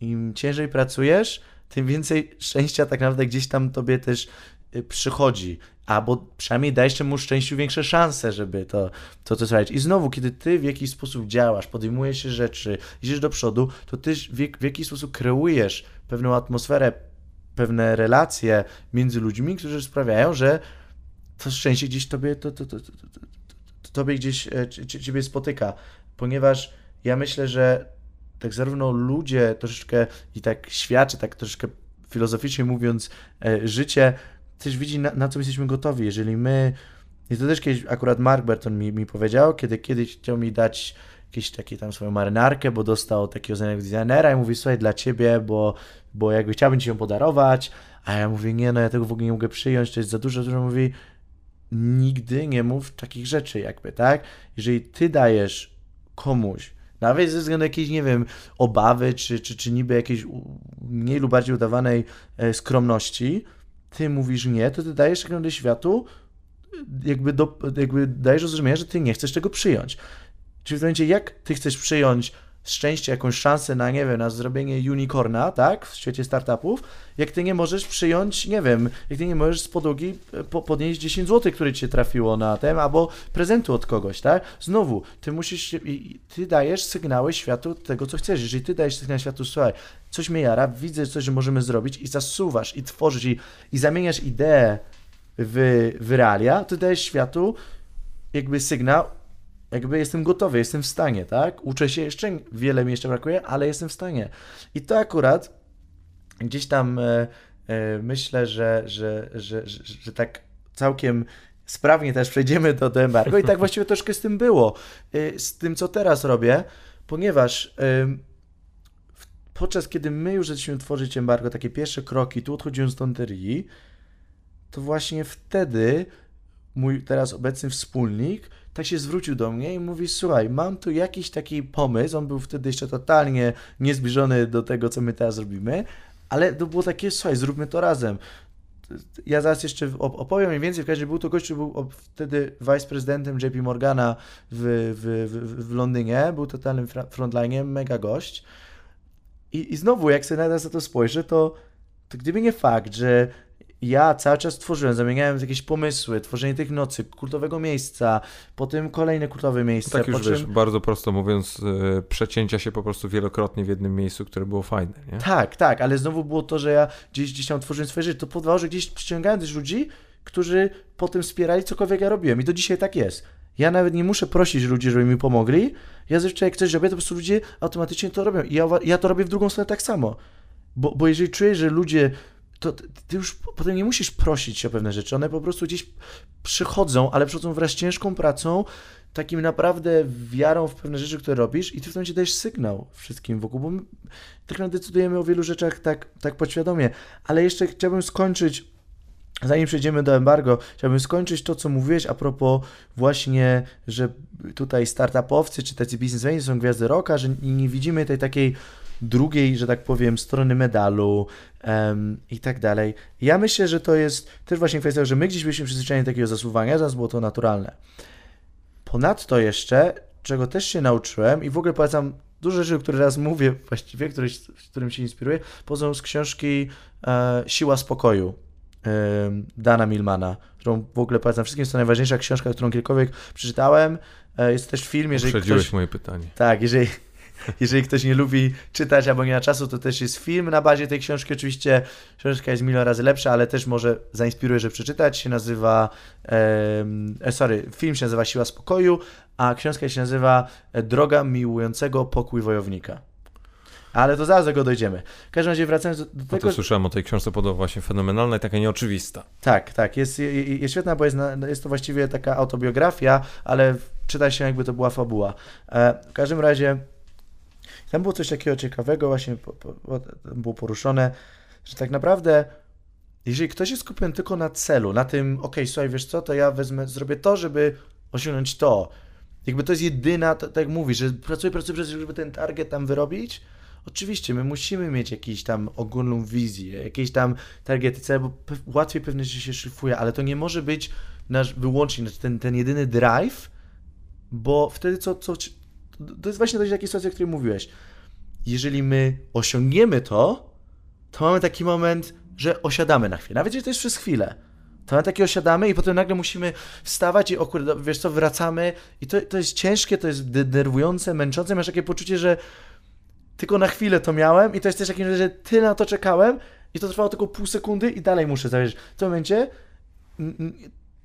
im ciężej pracujesz, tym więcej szczęścia tak naprawdę gdzieś tam tobie też y, przychodzi, albo przynajmniej dajesz mu szczęściu większe szanse, żeby to, to, to słuchać. I znowu, kiedy ty w jakiś sposób działasz, podejmujesz się rzeczy, idziesz do przodu, to ty w, w jakiś sposób kreujesz pewną atmosferę, pewne relacje między ludźmi, którzy sprawiają, że to szczęście gdzieś tobie, to, to, to, to, to tobie gdzieś e, ciebie spotyka, ponieważ ja myślę, że tak zarówno ludzie troszeczkę i tak świat, czy tak troszeczkę filozoficznie mówiąc, e, życie też widzi, na, na co jesteśmy gotowi. Jeżeli my, i to też kiedyś akurat Mark Burton mi, mi powiedział, kiedy kiedyś chciał mi dać jakieś takie tam swoją marynarkę, bo dostał takiego znanego designera i mówi, słuchaj, dla ciebie, bo, bo jakby chciałbym ci ją podarować, a ja mówię, nie, no ja tego w ogóle nie mogę przyjąć, to jest za dużo, dużo mówi, nigdy nie mów takich rzeczy jakby, tak? Jeżeli ty dajesz komuś nawet ze względu na jakieś, nie wiem, obawy, czy, czy, czy niby jakiejś mniej lub bardziej udawanej e, skromności, ty mówisz nie, to ty dajesz naprawdę światu jakby, do, jakby dajesz zrozumienie, że ty nie chcesz tego przyjąć. Czyli w momencie, jak ty chcesz przyjąć szczęście, jakąś szansę na, nie wiem, na zrobienie unicorna, tak, w świecie startupów, jak ty nie możesz przyjąć, nie wiem, jak ty nie możesz z podłogi e, po, podnieść 10 zł, które ci się trafiło na ten, albo prezentu od kogoś, tak? Znowu, ty musisz, ty dajesz sygnały światu tego, co chcesz. Jeżeli ty dajesz sygnał światu, słuchaj, coś mnie jara, widzę coś, że możemy zrobić i zasuwasz, i tworzysz, i, i zamieniasz ideę w, w realia, to dajesz światu jakby sygnał, jakby jestem gotowy, jestem w stanie, tak? Uczę się jeszcze, wiele mi jeszcze brakuje, ale jestem w stanie. I to akurat gdzieś tam e, e, myślę, że, że, że, że, tak całkiem sprawnie też przejdziemy do, do embargo i tak właściwie troszkę z tym było, e, z tym, co teraz robię, ponieważ podczas kiedy my już zaczęliśmy tworzyć embargo, takie pierwsze kroki, tu odchodziłem z Tonterii, to właśnie wtedy mój teraz obecny wspólnik tak się zwrócił do mnie i mówi: Słuchaj, mam tu jakiś taki pomysł. On był wtedy jeszcze totalnie niezbliżony do tego, co my teraz robimy, ale to było takie: Słuchaj, zróbmy to razem. Ja zaraz jeszcze opowiem mniej więcej. W każdym razie był to gość, który był wtedy viceprezydentem JP Morgana w, w, w, w Londynie. Był totalnym frontline'em, mega gość. I, I znowu, jak sobie na to spojrzę, to, to gdyby nie fakt, że ja cały czas tworzyłem, zamieniałem jakieś pomysły, tworzenie tych nocy, kultowego miejsca, potem kolejne kultowe miejsce. tak już czym... wiesz, bardzo prosto mówiąc, yy, przecięcia się po prostu wielokrotnie w jednym miejscu, które było fajne, nie? Tak, tak, ale znowu było to, że ja gdzieś, gdzieś tam tworzyłem swoje życie, to powodowało, że gdzieś przyciągałem też ludzi, którzy potem wspierali cokolwiek ja robiłem i do dzisiaj tak jest. Ja nawet nie muszę prosić ludzi, żeby mi pomogli. Ja zazwyczaj jak coś robię, to po prostu ludzie automatycznie to robią. I ja, ja to robię w drugą stronę tak samo. Bo, bo jeżeli czuję, że ludzie to ty już potem nie musisz prosić o pewne rzeczy. One po prostu gdzieś przychodzą, ale przychodzą wraz z ciężką pracą, takim naprawdę wiarą w pewne rzeczy, które robisz i ty w tym dajesz sygnał wszystkim wokół, bo my tak naprawdę decydujemy o wielu rzeczach tak, tak podświadomie. Ale jeszcze chciałbym skończyć Zanim przejdziemy do embargo, chciałbym skończyć to, co mówiłeś a propos właśnie, że tutaj startupowcy czy tacy biznesmeni są gwiazdy roka, że nie widzimy tej takiej drugiej, że tak powiem, strony medalu um, i tak dalej. Ja myślę, że to jest też właśnie kwestia, że my gdzieś byliśmy przyzwyczajeni do takiego zasuwania, zaraz było to naturalne. Ponadto jeszcze, czego też się nauczyłem i w ogóle polecam dużo rzeczy, które raz mówię właściwie, które, którym się inspiruję, pochodzą z książki e, Siła Spokoju Dana Milmana, którą w ogóle polecam wszystkim. Jest to najważniejsza książka, którą kiedykolwiek przeczytałem. E, jest też film, jeżeli Uprzedziłeś ktoś... moje pytanie. Tak, jeżeli, jeżeli ktoś nie lubi czytać albo nie ma czasu, to też jest film na bazie tej książki. Oczywiście książka jest milion razy lepsza, ale też może zainspiruje, że przeczytać. Się nazywa, e, sorry, film się nazywa Siła Spokoju, a książka się nazywa Droga miłującego pokój wojownika. Ale to zaraz do tego dojdziemy. W każdym razie wracając do, tego... No to słyszałem o tej książce, podoba właśnie fenomenalna i taka nieoczywista. Tak, tak. Jest, jest świetna, bo jest, jest to właściwie taka autobiografia, ale czyta się jakby to była fabuła. E, w każdym razie tam było coś takiego ciekawego, właśnie po, po, było poruszone, że tak naprawdę, jeżeli ktoś jest skupiony tylko na celu, na tym, ok, słuchaj, wiesz co, to ja wezmę, zrobię to, żeby osiągnąć to. Jakby to jest jedyna, tak jak mówisz, że pracuję, pracuję, pracuję, żeby ten target tam wyrobić. Oczywiście, my musimy mieć jakąś tam ogólną wizję, jakieś tam targety, cele, bo łatwiej pewne rzeczy się szyfuje, ale to nie może być nasz wyłącznie ten, ten jedyny drive, bo wtedy co, co, to jest właśnie coś takiej sytuacji, o której mówiłeś. Jeżeli my osiągniemy to, to mamy taki moment, że osiadamy na chwilę. Nawet jeżeli to jest przez chwilę. To mamy takie osiadamy i potem nagle musimy wstawać i o kurde, wiesz co, wracamy i to, to jest ciężkie, to jest denerwujące, męczące, masz takie poczucie, że tylko na chwilę to miałem i to jest też takie, że ty na to czekałem i to trwało tylko pół sekundy i dalej muszę zawieść. W tym momencie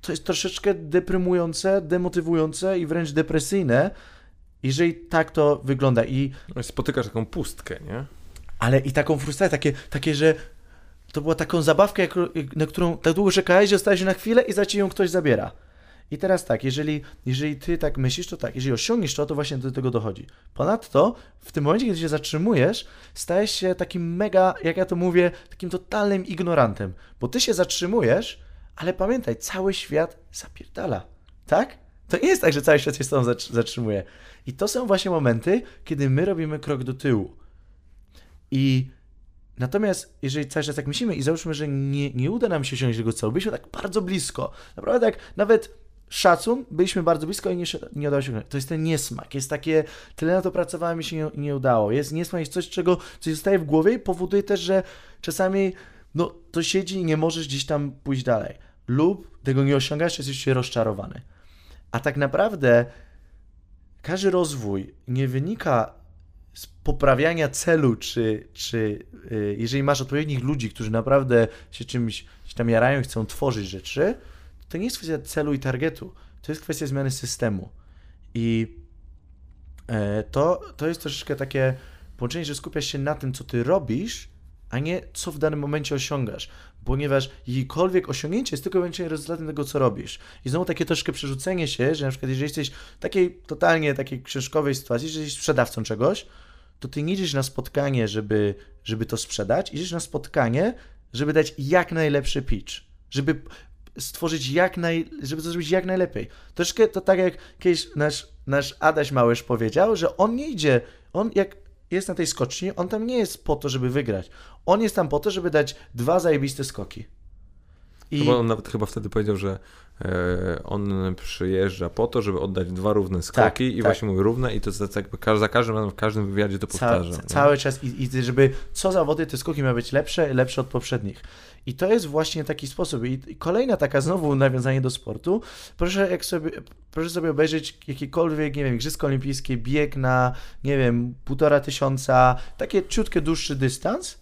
to jest troszeczkę deprymujące, demotywujące i wręcz depresyjne, jeżeli tak to wygląda. I no spotykasz taką pustkę, nie? Ale i taką frustrację, takie, takie że to była taką zabawkę, na którą tak długo czekałeś, że stałeś na chwilę i za ci ją ktoś zabiera. I teraz tak, jeżeli, jeżeli ty tak myślisz, to tak, jeżeli osiągniesz to, to właśnie do tego dochodzi. Ponadto, w tym momencie, kiedy się zatrzymujesz, stajesz się takim mega, jak ja to mówię, takim totalnym ignorantem, bo ty się zatrzymujesz, ale pamiętaj, cały świat zapierdala, tak? To nie jest tak, że cały świat się z tobą zatrzymuje. I to są właśnie momenty, kiedy my robimy krok do tyłu. I natomiast, jeżeli cały czas tak myślimy i załóżmy, że nie, nie uda nam się osiągnąć tego celu, byliśmy tak bardzo blisko, naprawdę tak, nawet szacun, byliśmy bardzo blisko i nie, nie udało się To jest ten niesmak, jest takie, tyle na to pracowałem i się nie, nie udało. Jest niesmak, jest coś, czego, coś zostaje w głowie i powoduje też, że czasami no, to siedzi i nie możesz gdzieś tam pójść dalej. Lub tego nie osiągasz, jesteś się rozczarowany. A tak naprawdę każdy rozwój nie wynika z poprawiania celu, czy, czy yy, jeżeli masz odpowiednich ludzi, którzy naprawdę się czymś się tam jarają i chcą tworzyć rzeczy, to nie jest kwestia celu i targetu, to jest kwestia zmiany systemu. I e, to, to jest troszeczkę takie połączenie, że skupiasz się na tym, co ty robisz, a nie co w danym momencie osiągasz. Ponieważ jakiekolwiek osiągnięcie jest tylko wyłącznie rezultatem tego, co robisz. I znowu takie troszkę przerzucenie się, że na przykład jeżeli jesteś w takiej totalnie takiej książkowej sytuacji, że jesteś sprzedawcą czegoś, to ty nie idziesz na spotkanie, żeby, żeby to sprzedać, idziesz na spotkanie, żeby dać jak najlepszy pitch. Żeby stworzyć jak naj... żeby to zrobić jak najlepiej. Troszkę to tak jak kiedyś nasz, nasz Adaś Małysz powiedział, że on nie idzie, on jak jest na tej skoczni, on tam nie jest po to, żeby wygrać. On jest tam po to, żeby dać dwa zajebiste skoki. I... Chyba on nawet chyba wtedy powiedział, że e, on przyjeżdża po to, żeby oddać dwa równe skoki tak, i tak. właśnie mówi równe i to jest jakby za każdym razem w każdym wywiadzie to powtarza. Ca, cały czas i, i żeby co zawody te skoki miały być lepsze, lepsze od poprzednich. I to jest właśnie taki sposób. I kolejna taka znowu nawiązanie do sportu. Proszę, jak sobie, proszę sobie obejrzeć jakiekolwiek, nie wiem, Igrzyska Olimpijskie, bieg na, nie wiem, półtora tysiąca, takie ciutkie, dłuższy dystans.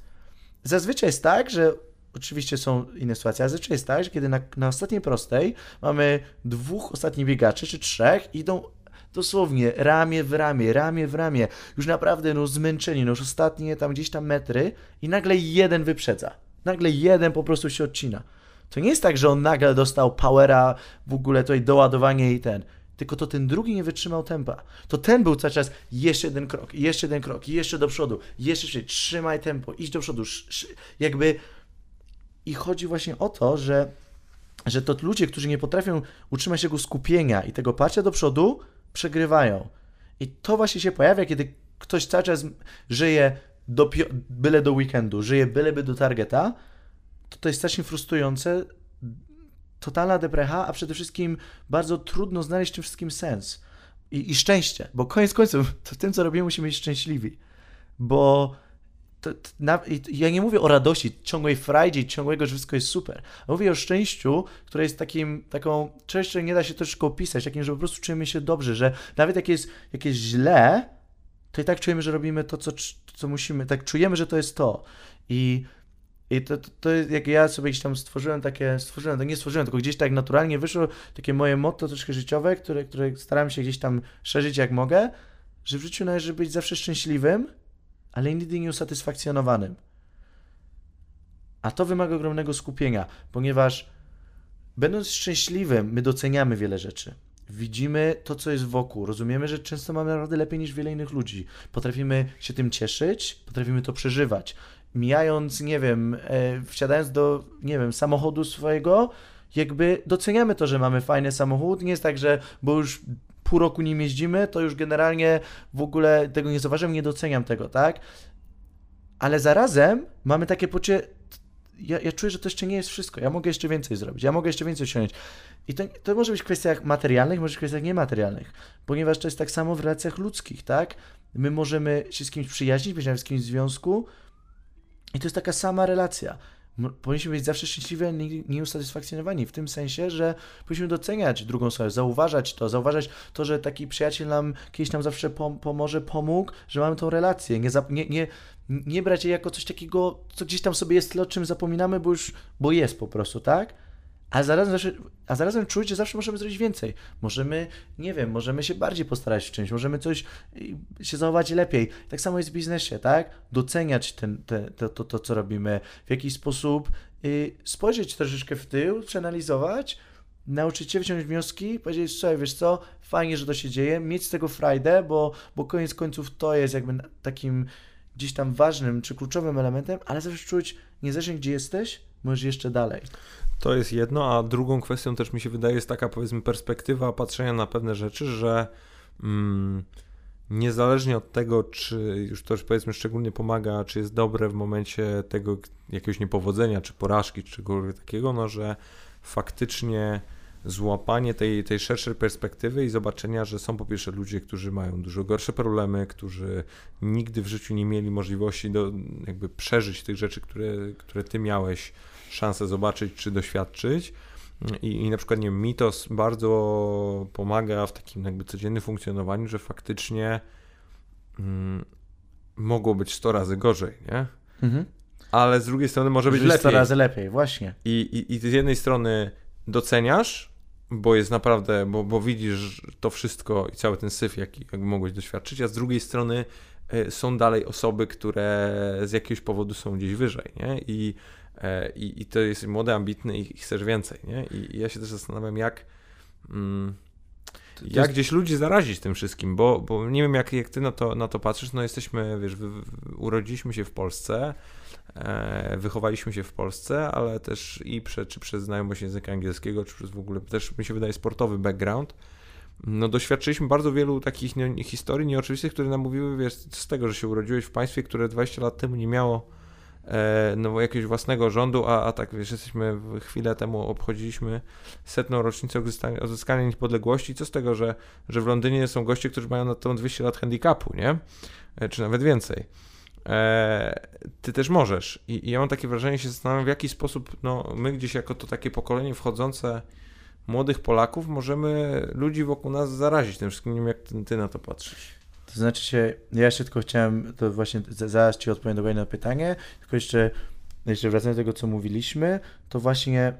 Zazwyczaj jest tak, że Oczywiście są inne sytuacje, ale zazwyczaj jest tak, że kiedy na, na ostatniej prostej mamy dwóch ostatnich biegaczy, czy trzech, idą dosłownie ramię w ramię, ramię w ramię, już naprawdę no zmęczeni, no już ostatnie tam gdzieś tam metry i nagle jeden wyprzedza. Nagle jeden po prostu się odcina. To nie jest tak, że on nagle dostał powera, w ogóle tutaj doładowanie i ten. Tylko to ten drugi nie wytrzymał tempa. To ten był cały czas jeszcze jeden krok, jeszcze jeden krok, jeszcze do przodu, jeszcze trzymaj tempo, idź do przodu. Jakby i chodzi właśnie o to, że, że to ludzie, którzy nie potrafią utrzymać tego skupienia i tego parcia do przodu, przegrywają. I to właśnie się pojawia, kiedy ktoś cały czas żyje do, byle do weekendu, żyje byleby do targeta, to to jest strasznie frustrujące, totalna deprecha, a przede wszystkim bardzo trudno znaleźć w tym wszystkim sens i, i szczęście, bo koniec końców to w tym, co robimy, musimy być szczęśliwi, bo to, to, na, ja nie mówię o radości, ciągłej frajdzie, ciągłego, że wszystko jest super. Mówię o szczęściu, które jest takim, taką czego nie da się troszkę opisać, takim, że po prostu czujemy się dobrze, że nawet jak jest, jak jest źle, to i tak czujemy, że robimy to, co, co musimy, tak czujemy, że to jest to. I, i to, to, to jest, jak ja sobie gdzieś tam stworzyłem takie, stworzyłem, to nie stworzyłem, tylko gdzieś tak naturalnie wyszło takie moje motto troszkę życiowe, które, które staram się gdzieś tam szerzyć jak mogę, że w życiu należy być zawsze szczęśliwym, ale nigdy nie usatysfakcjonowanym. A to wymaga ogromnego skupienia, ponieważ będąc szczęśliwym, my doceniamy wiele rzeczy. Widzimy to, co jest wokół, rozumiemy, że często mamy naprawdę lepiej niż wiele innych ludzi. Potrafimy się tym cieszyć, potrafimy to przeżywać. Mijając, nie wiem, e, wsiadając do, nie wiem, samochodu swojego, jakby doceniamy to, że mamy fajny samochód. Nie jest tak, że bo już pół roku nim jeździmy, to już generalnie w ogóle tego nie zauważam, nie doceniam tego, tak? Ale zarazem mamy takie poczucie, ja, ja, czuję, że to jeszcze nie jest wszystko. Ja mogę jeszcze więcej zrobić, ja mogę jeszcze więcej osiągnąć. I to, to może być w kwestiach materialnych, może być w kwestiach niematerialnych, ponieważ to jest tak samo w relacjach ludzkich, tak? My możemy się z kimś przyjaźnić, być w kimś związku, I to jest taka sama relacja. Powinniśmy być zawsze szczęśliwi, nieusatysfakcjonowani. W tym sensie, że powinniśmy doceniać drugą stronę, zauważać to, zauważać to, że taki przyjaciel nam kiedyś nam zawsze pom pomoże, pomógł, że mamy tą relację. Nie, nie, nie, nie brać jej jako coś takiego, co gdzieś tam sobie jest, o czym zapominamy, bo już, bo jest po prostu, tak? A zarazem, a zarazem czuć, że zawsze możemy zrobić więcej. Możemy, nie wiem, możemy się bardziej postarać w czymś, możemy coś y, się zachować lepiej. Tak samo jest w biznesie, tak? Doceniać ten, te, to, to, to, co robimy, w jakiś sposób yy, spojrzeć troszeczkę w tył, przeanalizować, nauczyć się wyciągnąć wnioski, powiedzieć, słuchaj, wiesz co, fajnie, że to się dzieje, mieć z tego frajdę, bo, bo koniec końców to jest jakby takim gdzieś tam ważnym czy kluczowym elementem, ale zawsze czuć, niezależnie gdzie jesteś, możesz jeszcze dalej. To jest jedno, a drugą kwestią też mi się wydaje jest taka powiedzmy perspektywa patrzenia na pewne rzeczy, że mm, niezależnie od tego, czy już to powiedzmy szczególnie pomaga, czy jest dobre w momencie tego jakiegoś niepowodzenia, czy porażki, czy czegokolwiek takiego, no że faktycznie złapanie tej, tej szerszej perspektywy i zobaczenia, że są po pierwsze ludzie, którzy mają dużo gorsze problemy, którzy nigdy w życiu nie mieli możliwości do jakby przeżyć tych rzeczy, które, które ty miałeś szansę zobaczyć czy doświadczyć. I, I na przykład nie wiem, mitos bardzo pomaga w takim jakby codziennym funkcjonowaniu, że faktycznie mm, mogło być 100 razy gorzej, nie? Mhm. Ale z drugiej strony może być lepiej. 100 razy lepiej, właśnie. I, i, I z jednej strony doceniasz, bo jest naprawdę, bo, bo widzisz to wszystko i cały ten syf, jaki jakby mogłeś doświadczyć, a z drugiej strony y, są dalej osoby, które z jakiegoś powodu są gdzieś wyżej, nie? I E, i, i to jest młody, ambitny i chcesz więcej, nie? I, i ja się też zastanawiam, jak mm, jak jest... gdzieś ludzi zarazić tym wszystkim, bo, bo nie wiem, jak, jak ty na to, na to patrzysz, no jesteśmy, wiesz, wy, urodziliśmy się w Polsce, e, wychowaliśmy się w Polsce, ale też i prze, czy przez znajomość języka angielskiego, czy przez w ogóle też, mi się wydaje, sportowy background, no doświadczyliśmy bardzo wielu takich nie, historii nieoczywistych, które nam mówiły, wiesz, z tego, że się urodziłeś w państwie, które 20 lat temu nie miało E, no, jakiegoś własnego rządu, a, a tak wiesz, jesteśmy chwilę temu obchodziliśmy setną rocznicę odzyskania, odzyskania niepodległości. Co z tego, że, że w Londynie są goście, którzy mają na tą 200 lat handicapu, nie? E, czy nawet więcej. E, ty też możesz. I, I, ja mam takie wrażenie, się zastanawiam, w jaki sposób no, my gdzieś jako to takie pokolenie wchodzące młodych Polaków możemy ludzi wokół nas zarazić tym wszystkim. Nie wiem, jak ty, ty na to patrzysz. To znaczy się, ja jeszcze tylko chciałem, to właśnie zaraz Ci odpowiem dokładnie na pytanie, tylko jeszcze, jeszcze wracając do tego, co mówiliśmy, to właśnie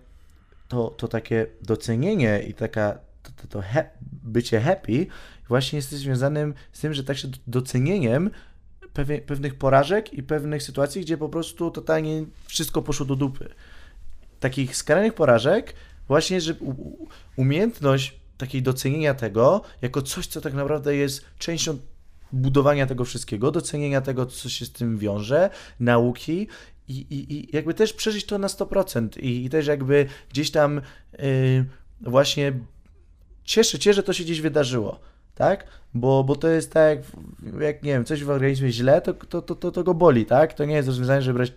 to, to takie docenienie i taka to, to, to he, bycie happy właśnie jest związanym z tym, że tak się docenieniem pewnie, pewnych porażek i pewnych sytuacji, gdzie po prostu totalnie wszystko poszło do dupy. Takich skrajnych porażek, właśnie, że umiejętność takiej docenienia tego jako coś, co tak naprawdę jest częścią budowania tego wszystkiego, docenienia tego, co się z tym wiąże, nauki i, i, i jakby też przeżyć to na 100% i, i też jakby gdzieś tam yy, właśnie cieszę się, że to się gdzieś wydarzyło, tak? Bo, bo to jest tak, jak nie wiem, coś w organizmie źle, to, to, to, to, to go boli, tak? To nie jest rozwiązanie, żeby brać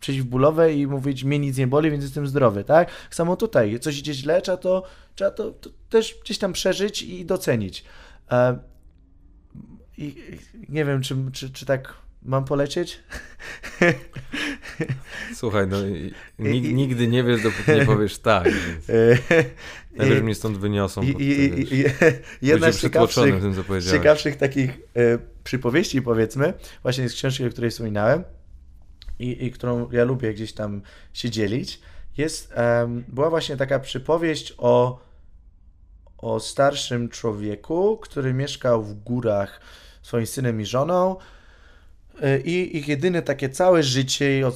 przeciwbólowe i mówić, mnie nic nie boli, więc jestem zdrowy, tak? Samo tutaj, coś idzie źle, trzeba to, trzeba to, to też gdzieś tam przeżyć i docenić. E, i nie wiem, czy, czy, czy tak mam polecieć? Słuchaj, no nig, nigdy nie wiesz, dopóki nie powiesz tak. Więc najpierw mnie stąd wyniosą. I, i, i, jedna z ciekawszych, tym, co ciekawszych takich e, przypowieści, powiedzmy, właśnie z książki, o której wspominałem i, którą ja lubię gdzieś tam się dzielić, jest, um, była właśnie taka przypowieść o, o starszym człowieku, który mieszkał w górach swoim synem i żoną e, i ich jedyne takie całe życie,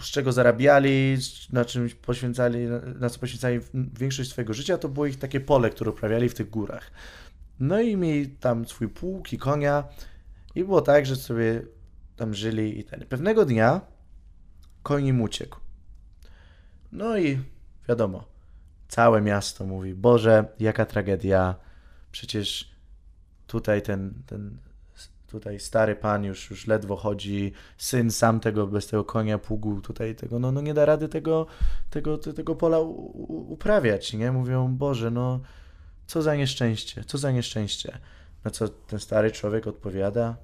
z czego zarabiali, na czym poświęcali, na co poświęcali większość swojego życia, to było ich takie pole, które uprawiali w tych górach. No i mieli tam swój pług i konia i było tak, że sobie tam żyli i ten. Pewnego dnia koń im uciekł. No i wiadomo, całe miasto mówi, Boże, jaka tragedia, przecież tutaj ten, ten tutaj stary pan już, już ledwo chodzi, syn sam tego, bez tego konia, pługu, tutaj tego, no, no nie da rady tego, tego, tego pola uprawiać, nie? Mówią, Boże, no co za nieszczęście, co za nieszczęście. Na co ten stary człowiek odpowiada,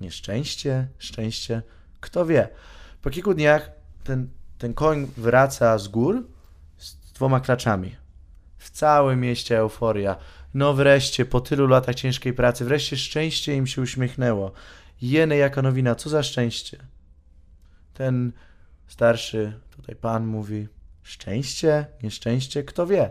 nieszczęście, szczęście, kto wie. Po kilku dniach ten, ten koń wraca z gór dwoma klaczami. W całym mieście euforia. No wreszcie, po tylu latach ciężkiej pracy, wreszcie szczęście im się uśmiechnęło. Jene jaka nowina, co za szczęście. Ten starszy tutaj pan mówi, szczęście, nieszczęście, kto wie.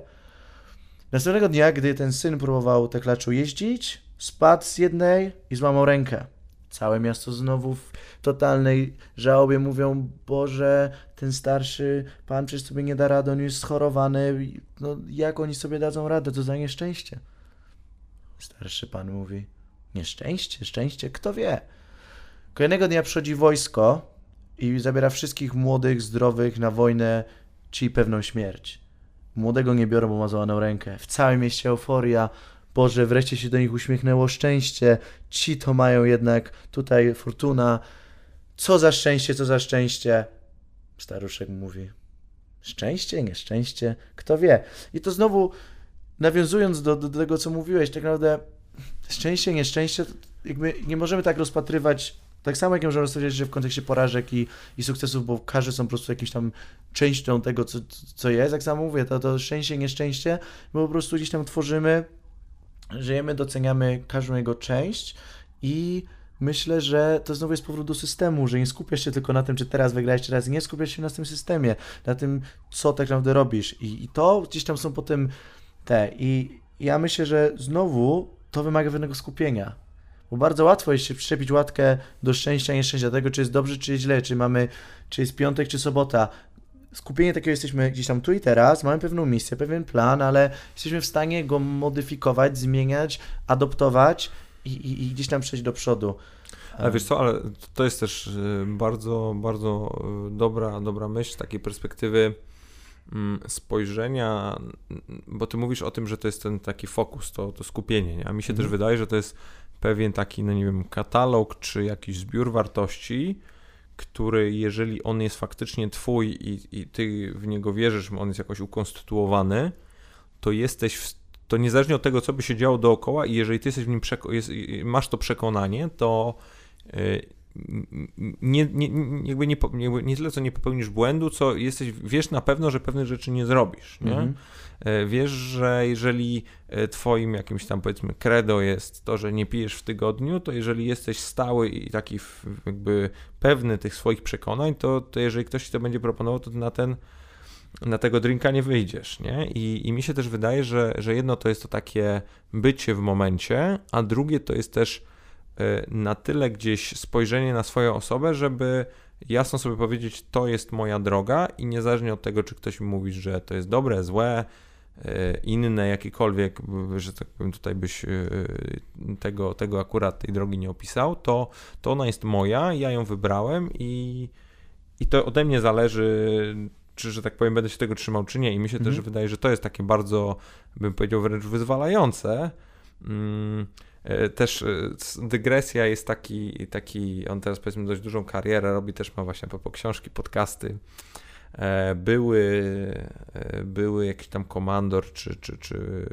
Następnego dnia, gdy ten syn próbował te klaczu jeździć, spadł z jednej i złamał rękę. Całe miasto znowu w totalnej żałobie mówią, Boże, ten starszy pan przecież sobie nie da rady, on jest schorowany, no jak oni sobie dadzą radę, to za nieszczęście. Starszy pan mówi, nieszczęście, szczęście, kto wie. Kolejnego dnia przychodzi wojsko i zabiera wszystkich młodych, zdrowych na wojnę, czy pewną śmierć. Młodego nie biorą, bo ma złamaną rękę. W całym mieście euforia, Boże, wreszcie się do nich uśmiechnęło szczęście. Ci to mają jednak tutaj fortuna. Co za szczęście, co za szczęście. Staruszek mówi. Szczęście, nieszczęście, kto wie. I to znowu, nawiązując do, do tego, co mówiłeś, tak naprawdę szczęście, nieszczęście, jakby nie możemy tak rozpatrywać, tak samo jak możemy rozpatrywać, że w kontekście porażek i, i sukcesów, bo każdy są po prostu jakimś tam częścią tego, co, co jest. Jak samo mówię, to, to szczęście, nieszczęście, my po prostu gdzieś tam tworzymy żyjemy, doceniamy każdą jego część i myślę, że to znowu jest powrót do systemu, że nie skupiasz się tylko na tym, czy teraz wygrałeś, czy teraz nie, skupiasz się na tym systemie, na tym, co tak naprawdę robisz. I, i to gdzieś tam są potem te. I ja myślę, że znowu to wymaga pewnego skupienia. Bo bardzo łatwo jest się przyczepić łatkę do szczęścia, nieszczęścia, tego, czy jest dobrze, czy jest źle, czy mamy, czy jest piątek, czy sobota skupienie takiego jesteśmy gdzieś tam tu i teraz, mamy pewną misję, pewien plan, ale jesteśmy w stanie go modyfikować, zmieniać, adoptować i, i, i gdzieś tam przejść do przodu. Ale wiesz co, ale to jest też y, bardzo, bardzo y, dobra, dobra myśl z takiej perspektywy mm, spojrzenia, bo ty mówisz o tym, że to jest ten taki fokus, to, to skupienie, nie? a mi się mhm. też wydaje, że to jest pewien taki, no nie wiem, katalog czy jakiś zbiór wartości, który jeżeli on jest faktycznie twój i, i ty w niego wierzysz, on jest jakoś ukonstytuowany, to jesteś w, to niezależnie od tego, co by się działo dookoła i jeżeli ty jesteś w nim masz to przekonanie, to yy, nie, nie, jakby nie, jakby nie tyle, co nie popełnisz błędu, co jesteś, wiesz na pewno, że pewne rzeczy nie zrobisz, nie? Mm -hmm. Wiesz, że jeżeli e, twoim jakimś tam powiedzmy credo jest to, że nie pijesz w tygodniu, to jeżeli jesteś stały i taki jakby pewny tych swoich przekonań, to, to jeżeli ktoś ci to będzie proponował, to na ten na tego drinka nie wyjdziesz, nie? I, I mi się też wydaje, że, że jedno to jest to takie bycie w momencie, a drugie to jest też na tyle gdzieś spojrzenie na swoją osobę, żeby jasno sobie powiedzieć, to jest moja droga i niezależnie od tego, czy ktoś mi mówi, że to jest dobre, złe, e, inne, jakiekolwiek, że tak powiem, tutaj byś e, tego, tego akurat tej drogi nie opisał, to, to ona jest moja, ja ją wybrałem i, i to ode mnie zależy, czy, że tak powiem, będę się tego trzymał, czy nie. I mi się mhm. też wydaje, że to jest takie bardzo, bym powiedział, wręcz wyzwalające. Mm, też e, dygresja jest taki, taki, on teraz powiedzmy dość dużą karierę robi, też ma właśnie po książki, podcasty. E, były, były jakiś tam komandor czy, czy, czy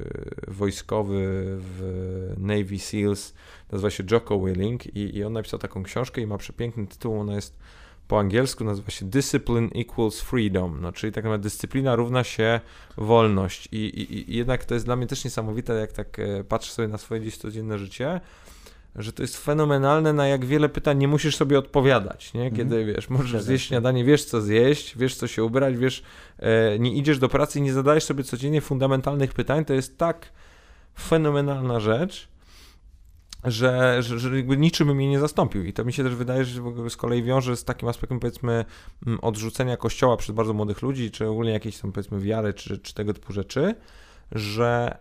wojskowy w Navy SEALs, nazywa się Jocko Willing i, i on napisał taką książkę i ma przepiękny tytuł, ona jest po angielsku nazywa się Discipline equals freedom, no, czyli tak naprawdę dyscyplina równa się wolność. I, i, I, jednak to jest dla mnie też niesamowite, jak tak e, patrzę sobie na swoje dziś codzienne życie, że to jest fenomenalne, na jak wiele pytań nie musisz sobie odpowiadać, nie? Mhm. Kiedy, wiesz, możesz zjeść śniadanie, wiesz co zjeść, wiesz co się ubrać, wiesz, e, nie idziesz do pracy i nie zadajesz sobie codziennie fundamentalnych pytań, to jest tak fenomenalna rzecz, że, że, że niczym mnie nie zastąpił. I to mi się też wydaje, że z kolei wiąże z takim aspektem, powiedzmy, mm, odrzucenia kościoła przez bardzo młodych ludzi, czy ogólnie jakiejś tam, powiedzmy, wiary, czy, czy tego typu rzeczy, że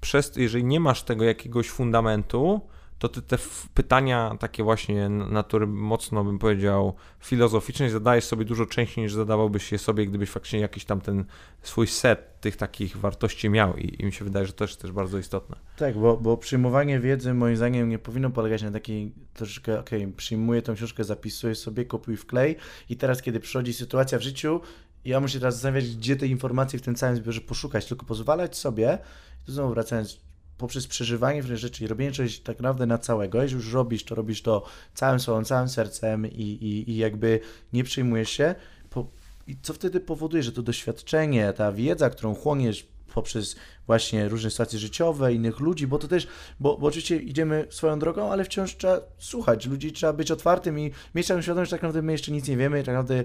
przez, jeżeli nie masz tego jakiegoś fundamentu, to ty te pytania takie właśnie natury mocno bym powiedział filozoficznej zadajesz sobie dużo częściej niż zadawałbyś je sobie, gdybyś faktycznie jakiś tam ten swój set tych takich wartości miał i, i mi się wydaje, że to jest też bardzo istotne. Tak, bo, bo przyjmowanie wiedzy moim zdaniem nie powinno polegać na takiej troszeczkę, okej, okay, przyjmuję tą książkę, zapisuję sobie, kopiuj w klej i teraz kiedy przychodzi sytuacja w życiu, ja muszę teraz zastanawiać, gdzie te informacje w tym całym zbiorze poszukać, tylko pozwalać sobie, to znowu wracając poprzez przeżywanie pewnych rzeczy i robienie czegoś tak naprawdę na całego, jeśli już robisz, to robisz to całym sobą, całym sercem i, i, i jakby nie przejmujesz się, po, i co wtedy powoduje, że to doświadczenie, ta wiedza, którą chłoniesz poprzez właśnie różne sytuacje życiowe, innych ludzi, bo to też, bo, bo oczywiście idziemy swoją drogą, ale wciąż trzeba słuchać ludzi, trzeba być otwartym i mieć taką świadomość, że tak naprawdę my jeszcze nic nie wiemy, tak naprawdę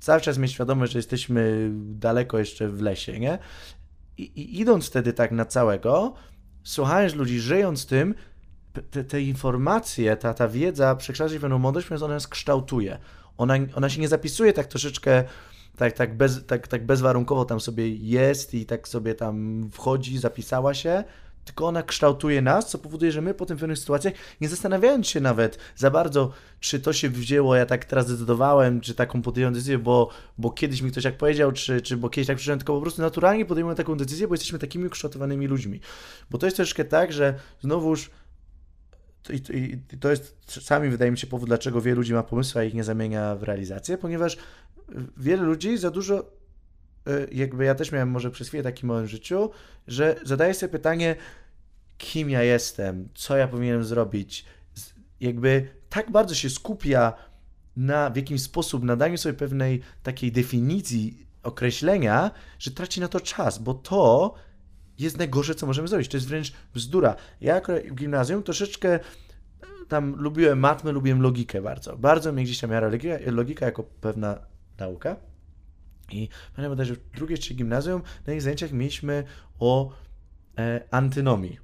cały czas mieć świadomość, że jesteśmy daleko jeszcze w lesie, nie? I, i idąc wtedy tak na całego, słuchając ludzi, żyjąc tym, te, te informacje, ta, ta wiedza przekształca się w pewną mądrość, ponieważ ona nas kształtuje. Ona, ona się nie zapisuje tak troszeczkę tak, tak, bez, tak, tak bezwarunkowo tam sobie jest i tak sobie tam wchodzi, zapisała się, tylko ona kształtuje nas, co powoduje, że my potem w pewnych sytuacjach, nie zastanawiając się nawet za bardzo, czy to się wzięło, ja tak teraz zdecydowałem, czy taką podjąłem decyzję, bo, bo kiedyś mi ktoś tak powiedział, czy, czy bo kiedyś tak przyszedłem, tylko po prostu naturalnie podejmujemy taką decyzję, bo jesteśmy takimi ukształtowanymi ludźmi. Bo to jest troszeczkę tak, że znowuż i, to jest czasami wydaje mi się powód, dlaczego wielu ludzi ma pomysły, a ich nie zamienia w realizację, ponieważ wiele ludzi za dużo, jakby ja też miałem może przez chwilę taki w moim życiu, że zadaję sobie pytanie, kim ja jestem, co ja powinienem zrobić. Jakby tak bardzo się skupia na w jakiś sposób nadaniu sobie pewnej takiej definicji, określenia, że traci na to czas, bo to jest najgorsze, co możemy zrobić. To jest wręcz bzdura. Ja w gimnazjum troszeczkę tam lubiłem matmę, lubiłem logikę bardzo. Bardzo mnie gdzieś tam miała logika, logika jako pewna nauka. I pamiętam, że w drugiej czy gimnazjum na ich zajęciach mieliśmy o e, antynomii.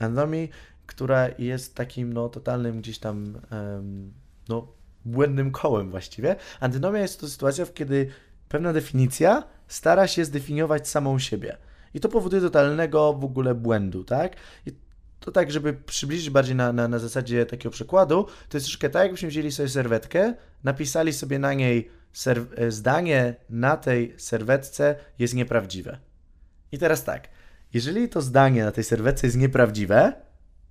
Antynomii, która jest takim no, totalnym gdzieś tam um, no, błędnym kołem właściwie. Antynomia jest to sytuacja, w kiedy pewna definicja stara się zdefiniować samą siebie. I to powoduje totalnego w ogóle błędu, tak? I to tak, żeby przybliżyć bardziej na, na, na zasadzie takiego przykładu, to jest troszkę tak, jakbyśmy wzięli sobie serwetkę, napisali sobie na niej zdanie na tej serwetce jest nieprawdziwe. I teraz tak, jeżeli to zdanie na tej serwetce jest nieprawdziwe,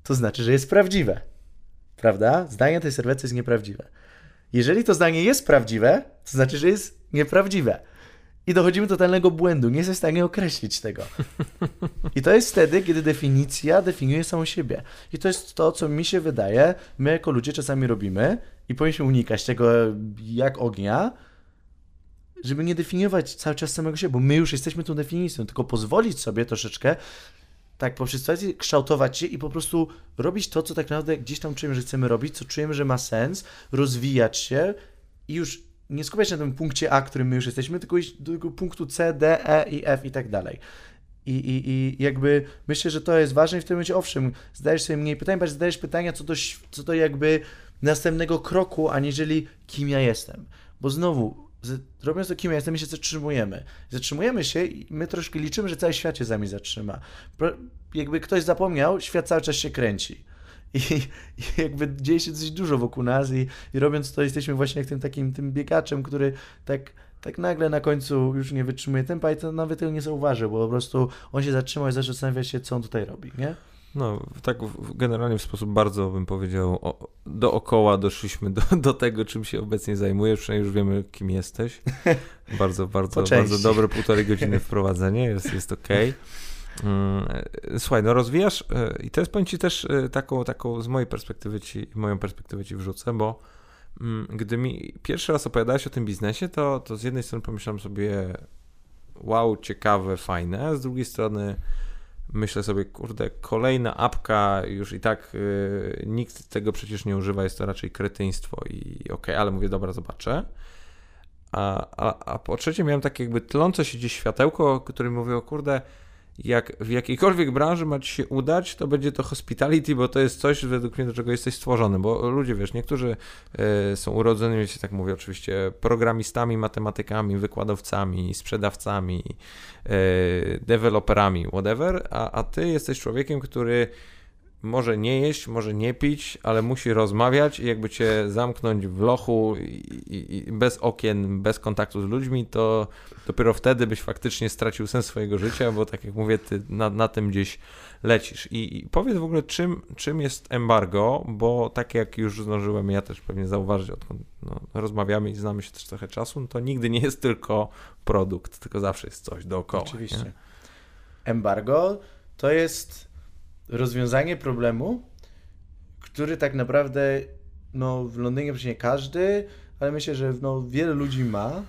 to znaczy, że jest prawdziwe. Prawda? Zdanie na tej serwetce jest nieprawdziwe. Jeżeli to zdanie jest prawdziwe, to znaczy, że jest nieprawdziwe. I dochodzimy do totalnego błędu. Nie jesteś w stanie określić tego. I to jest wtedy, kiedy definicja definiuje samą siebie. I to jest to, co mi się wydaje, my jako ludzie czasami robimy i powinniśmy unikać tego jak ognia, żeby nie definiować cały czas samego siebie, bo my już jesteśmy tą definicją, tylko pozwolić sobie troszeczkę tak poprzez sytuację kształtować się i po prostu robić to, co tak naprawdę gdzieś tam czujemy, że chcemy robić, co czujemy, że ma sens, rozwijać się i już nie skupiać się na tym punkcie A, którym my już jesteśmy, tylko iść do tego punktu C, D, E i F i tak dalej. I, i, I jakby myślę, że to jest ważne i w tym momencie, owszem, zadajesz sobie mniej pytań, bardziej zadajesz pytania co do, co do jakby następnego kroku, aniżeli kim ja jestem. Bo znowu, robiąc to, kim ja jestem, my się zatrzymujemy. Zatrzymujemy się i my troszkę liczymy, że cały świat się z nami zatrzyma. Jakby ktoś zapomniał, świat cały czas się kręci. I, I, jakby dzieje się dosyć dużo wokół nas i, i robiąc to jesteśmy właśnie jak tym takim tym biegaczem, który tak, tak nagle na końcu już nie wytrzymuje tempa i to nawet tego nie zauważy, bo po prostu on się zatrzymał i zaczął zastanawiać się, co on tutaj robi, nie? No, tak generalnie w sposób bardzo, bym powiedział, o, dookoła doszliśmy do, do tego, czym się obecnie zajmujesz, przynajmniej już wiemy, kim jesteś. Bardzo, bardzo, bardzo dobre półtorej godziny wprowadzenie, jest, jest okej. Okay. Mm, słuchaj, no rozwijasz e, i to jest powiem ci też e, taką, taką z mojej perspektywy ci, moją perspektywę ci wrzucę, bo mm, gdy mi pierwszy raz opowiadałeś o tym biznesie, to, to z jednej strony pomyślałem sobie wow, ciekawe, fajne, a z drugiej strony myślę sobie, kurde, kolejna apka, już i tak y, nikt tego przecież nie używa, jest to raczej kretyństwo i okej, okay, ale mówię, dobra, zobaczę. A, a, a po trzecie miałem takie jakby tlące się gdzieś światełko, które mówiło, kurde, jak w jakiejkolwiek branży ma ci się udać, to będzie to hospitality, bo to jest coś według mnie, do czego jesteś stworzony, bo ludzie, wiesz, niektórzy y, są urodzonymi, się tak mówię oczywiście, programistami, matematykami, wykładowcami, sprzedawcami, y, deweloperami, whatever, a, a ty jesteś człowiekiem, który może nie jeść, może nie pić, ale musi rozmawiać i jakby cię zamknąć w lochu i, i, bez okien, bez kontaktu z ludźmi, to dopiero wtedy byś faktycznie stracił sens swojego życia, bo tak jak mówię, ty na, na tym gdzieś lecisz. I, I, powiedz w ogóle, czym, czym jest embargo, bo tak jak już zdążyłem ja też pewnie zauważyć, odkąd no, rozmawiamy i znamy się też trochę czasu, no to nigdy nie jest tylko produkt, tylko zawsze jest coś dookoła. Oczywiście. Nie? Embargo to jest rozwiązanie problemu, który tak naprawdę no, w Londynie przecież nie każdy, ale myślę, że no, wiele ludzi ma,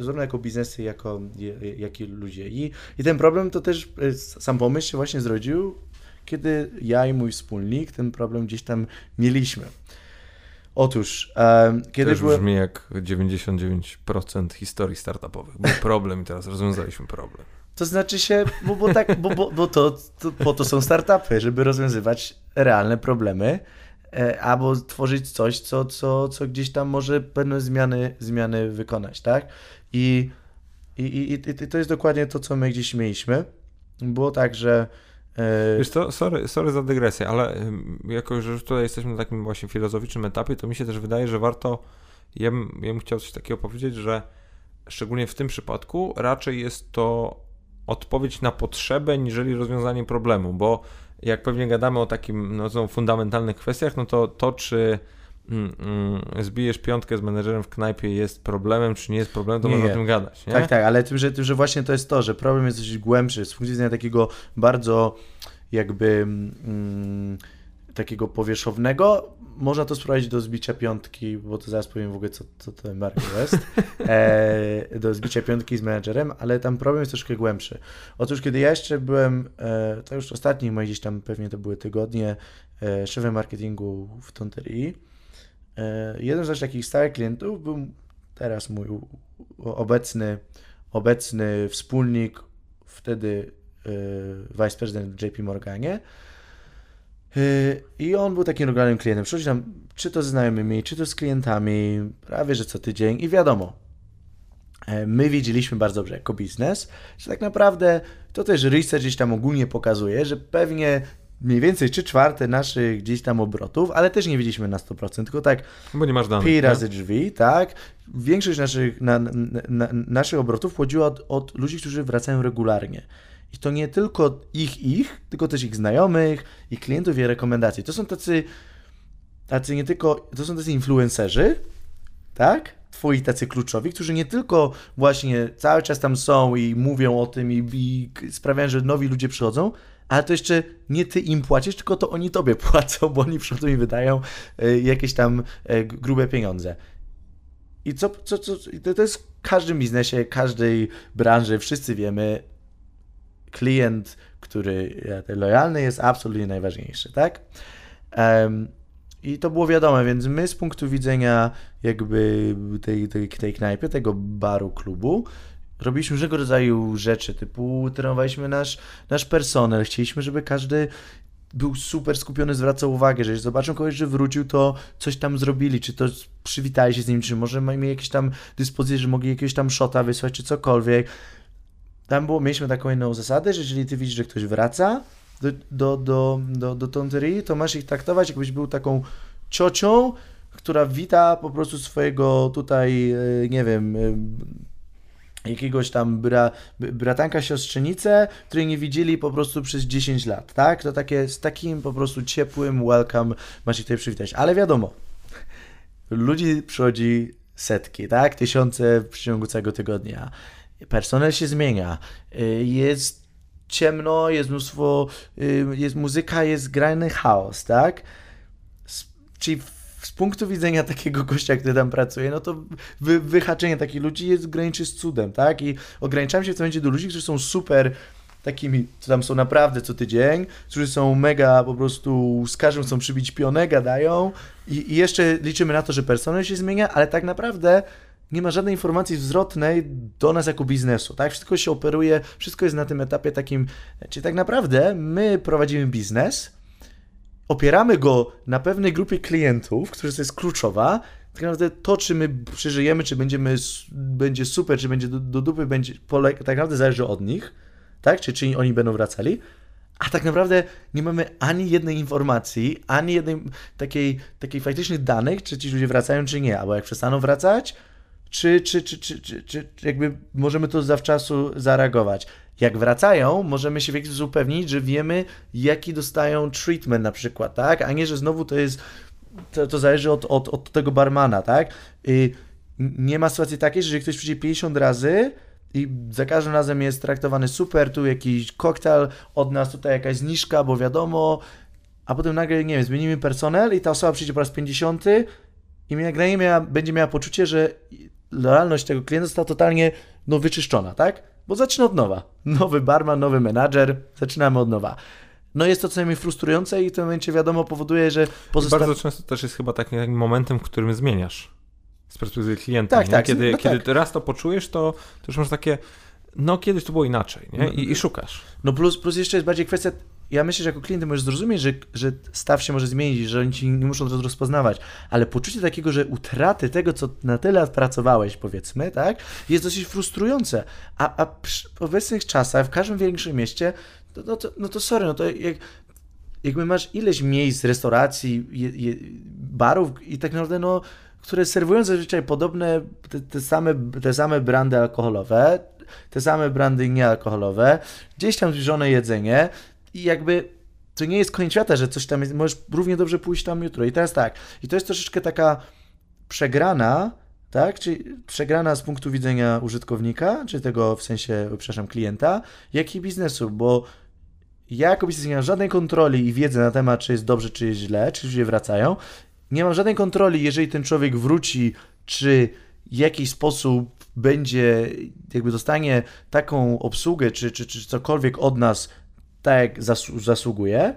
zarówno jako biznesy, jako, jak i ludzie. I, I ten problem to też e, sam pomysł się właśnie zrodził, kiedy ja i mój wspólnik ten problem gdzieś tam mieliśmy. Otóż, um, kiedy Też byłem... brzmi jak 99% historii startupowych. Był problem i teraz rozwiązaliśmy problem. To znaczy się, bo, bo tak, bo, bo, bo to, to, po to są startupy, żeby rozwiązywać realne problemy, e, albo tworzyć coś, co, co, co gdzieś tam może pewne zmiany, zmiany wykonać, tak? I, i, i, i to jest dokładnie to, co my gdzieś mieliśmy. Było tak, że E, Wiesz co, sorry, sorry za dygresję, ale jako, że już tutaj jesteśmy na takim właśnie filozoficznym etapie, to mi się też wydaje, że warto, ja bym, ja bym chciał coś takiego powiedzieć, że szczególnie w tym przypadku raczej jest to odpowiedź na potrzebę, niżeli rozwiązanie problemu, bo jak pewnie gadamy o takim no, fundamentalnych kwestiach, no to to, czy mm, mm, zbijesz piątkę z menedżerem w knajpie jest problemem, czy nie jest problemem, to nie. można o tym gadać. Nie? Tak, tak, ale tym że, tym, że właśnie to jest to, że problem jest dość głębszy, z punktu widzenia takiego bardzo jakby mm, powierzchownego, można to sprowadzić do zbicia piątki, bo to zaraz powiem w ogóle, co, co to embargo jest, e, do zbicia piątki z menedżerem, ale tam problem jest troszkę głębszy. Otóż, kiedy ja jeszcze byłem, e, to już ostatnich moich gdzieś tam pewnie to były tygodnie, e, szefem marketingu w Tonterii, e, jeden z takich stałych klientów był teraz mój obecny, obecny wspólnik, wtedy e, vice w JP Morganie, I on był takim regularnym klientem. Przychodzi nam, czy to z znajomymi, czy to z klientami, prawie że co tydzień i wiadomo, e, my wiedzieliśmy bardzo dobrze jako biznes, że tak naprawdę to też research gdzieś tam ogólnie pokazuje, że pewnie mniej więcej trzy czwarte naszych gdzieś tam obrotów, ale też nie wiedzieliśmy na 100%, tylko tak Bo nie masz danych, pi razy drzwi, tak? Większość naszych, na, na, na, naszych obrotów pochodziła od, od ludzi, którzy wracają regularnie. I to nie tylko ich, ich, tylko też ich znajomych, ich klientów i rekomendacji. To są tacy, tacy nie tylko, to są tacy influencerzy, tak? Twoi tacy kluczowi, którzy nie tylko właśnie cały czas tam są i mówią o tym i, i sprawiają, że nowi ludzie przychodzą, ale to jeszcze nie ty im płacisz, tylko to oni tobie płacą, bo oni przychodzą i wydają y, jakieś tam y, grube pieniądze. I co, co, co to jest w każdym biznesie, każdej branży, wszyscy wiemy, klient, który lojalny jest absolutnie najważniejszy, tak? I to było wiadome, więc my z punktu widzenia jakby tej, tej, tej knajpy, tego baru, klubu, robiliśmy różnego rodzaju rzeczy, typu trenowaliśmy nasz, nasz personel, chcieliśmy, żeby każdy był super skupiony, zwracał uwagę, że jeśli zobaczą kogoś, że wrócił, to coś tam zrobili, czy to przywitali się z nim, czy może mieli jakieś tam dyspozycje, że mogli jakiegoś tam shota wysłać, czy cokolwiek tam było, mieliśmy taką inną zasadę, że jeżeli ty widzisz, że ktoś wraca do, do, do, do, do tonterii, to masz ich traktować, jakbyś był taką ciocią, która wita po prostu swojego tutaj, e, nie wiem, e, jakiegoś tam bra, bratanka, siostrzenicę, której nie widzieli po prostu przez 10 lat, tak? To takie, z takim po prostu ciepłym welcome masz ich tutaj przywitać. Ale wiadomo, ludzi przychodzi setki, tak? Tysiące w ciągu całego tygodnia personel się zmienia, y, jest ciemno, jest mnóstwo, y, jest muzyka, jest grany chaos, tak? Czyli z punktu widzenia takiego gościa, który tam pracuje, no to wy, wyhaczenie takich ludzi jest graniczy z cudem, tak? I ograniczam się w tym momencie do ludzi, którzy są super takimi, co tam są naprawdę co tydzień, którzy są mega po prostu, z każdym chcą przybić pionę, gadają i, i jeszcze liczymy na to, że personel się zmienia, ale tak naprawdę nie ma żadnej informacji zwrotnej do nas jako biznesu, tak? Wszystko się operuje, wszystko jest na tym etapie takim, czyli tak naprawdę my prowadzimy biznes, opieramy go na pewnej grupie klientów, która jest kluczowa, tak naprawdę to, czy my przeżyjemy, czy będziemy, będzie super, czy będzie do, do dupy, będzie, pole, tak naprawdę zależy od nich, tak? Czy, czy oni będą wracali, a tak naprawdę nie mamy ani jednej informacji, ani jednej takiej, takiej faktycznych danych, czy ci ludzie wracają, czy nie, albo jak przestaną wracać, czy, czy, czy, czy, czy, czy jakby możemy to zawczasu zareagować. Jak wracają, możemy się w jakiś upewnić, że wiemy, jaki dostają treatment na przykład, tak? A nie, że znowu to jest, to, to zależy od, od, od tego barmana, tak? I nie ma sytuacji takiej, że ktoś przyjdzie 50 razy i za każdym razem jest traktowany super, tu jakiś koktajl, od nas tutaj jakaś zniżka, bo wiadomo, a potem nagle, nie wiem, zmienimy personel i ta osoba przyjdzie po raz 50 i nagle miała, będzie miała poczucie, że lojalność tego klienta została totalnie no, wyczyszczona, tak? Bo zaczyna od nowa. Nowy barman, nowy menadżer, zaczynamy od nowa. No jest to co najmniej frustrujące i w tym momencie wiadomo powoduje, że pozosta... Bardzo często też jest chyba takim momentem, w którym zmieniasz z perspektywy klienta. Tak, nie? tak. Kiedy, no kiedy tak. raz to poczujesz, to, to już masz takie, no kiedyś to było inaczej, nie? I, i szukasz. No plus, plus jeszcze jest bardziej kwestia, ja myślę, że jako klient możesz zrozumieć, że, że staw się może zmienić, że oni ci nie muszą to rozpoznawać, ale poczucie takiego, że utraty tego, co na tyle pracowałeś, powiedzmy, tak, jest dosyć frustrujące. A, a przy obecnych czasach, w każdym większym mieście, to, no, to, no to sorry, no to jak, jakby masz ileś miejsc, restauracji, je, je, barów i tak naprawdę, no, które serwują zazwyczaj podobne, te, te, same, te same brandy alkoholowe, te same brandy niealkoholowe, gdzieś tam zbliżone jedzenie i jakby to nie jest koniec świata, że coś tam jest, możesz równie dobrze pójść tam jutro. I teraz tak, i to jest troszeczkę taka przegrana, tak? Czyli przegrana z punktu widzenia użytkownika, czy tego w sensie, przepraszam, klienta, jak i biznesu, bo ja jako biznes nie mam żadnej kontroli i wiedzy na temat, czy jest dobrze, czy jest źle, czy ludzie wracają. Nie mam żadnej kontroli, jeżeli ten człowiek wróci, czy w jakiś sposób będzie, jakby dostanie taką obsługę, czy, czy, czy cokolwiek od nas, tak jak zasługuje.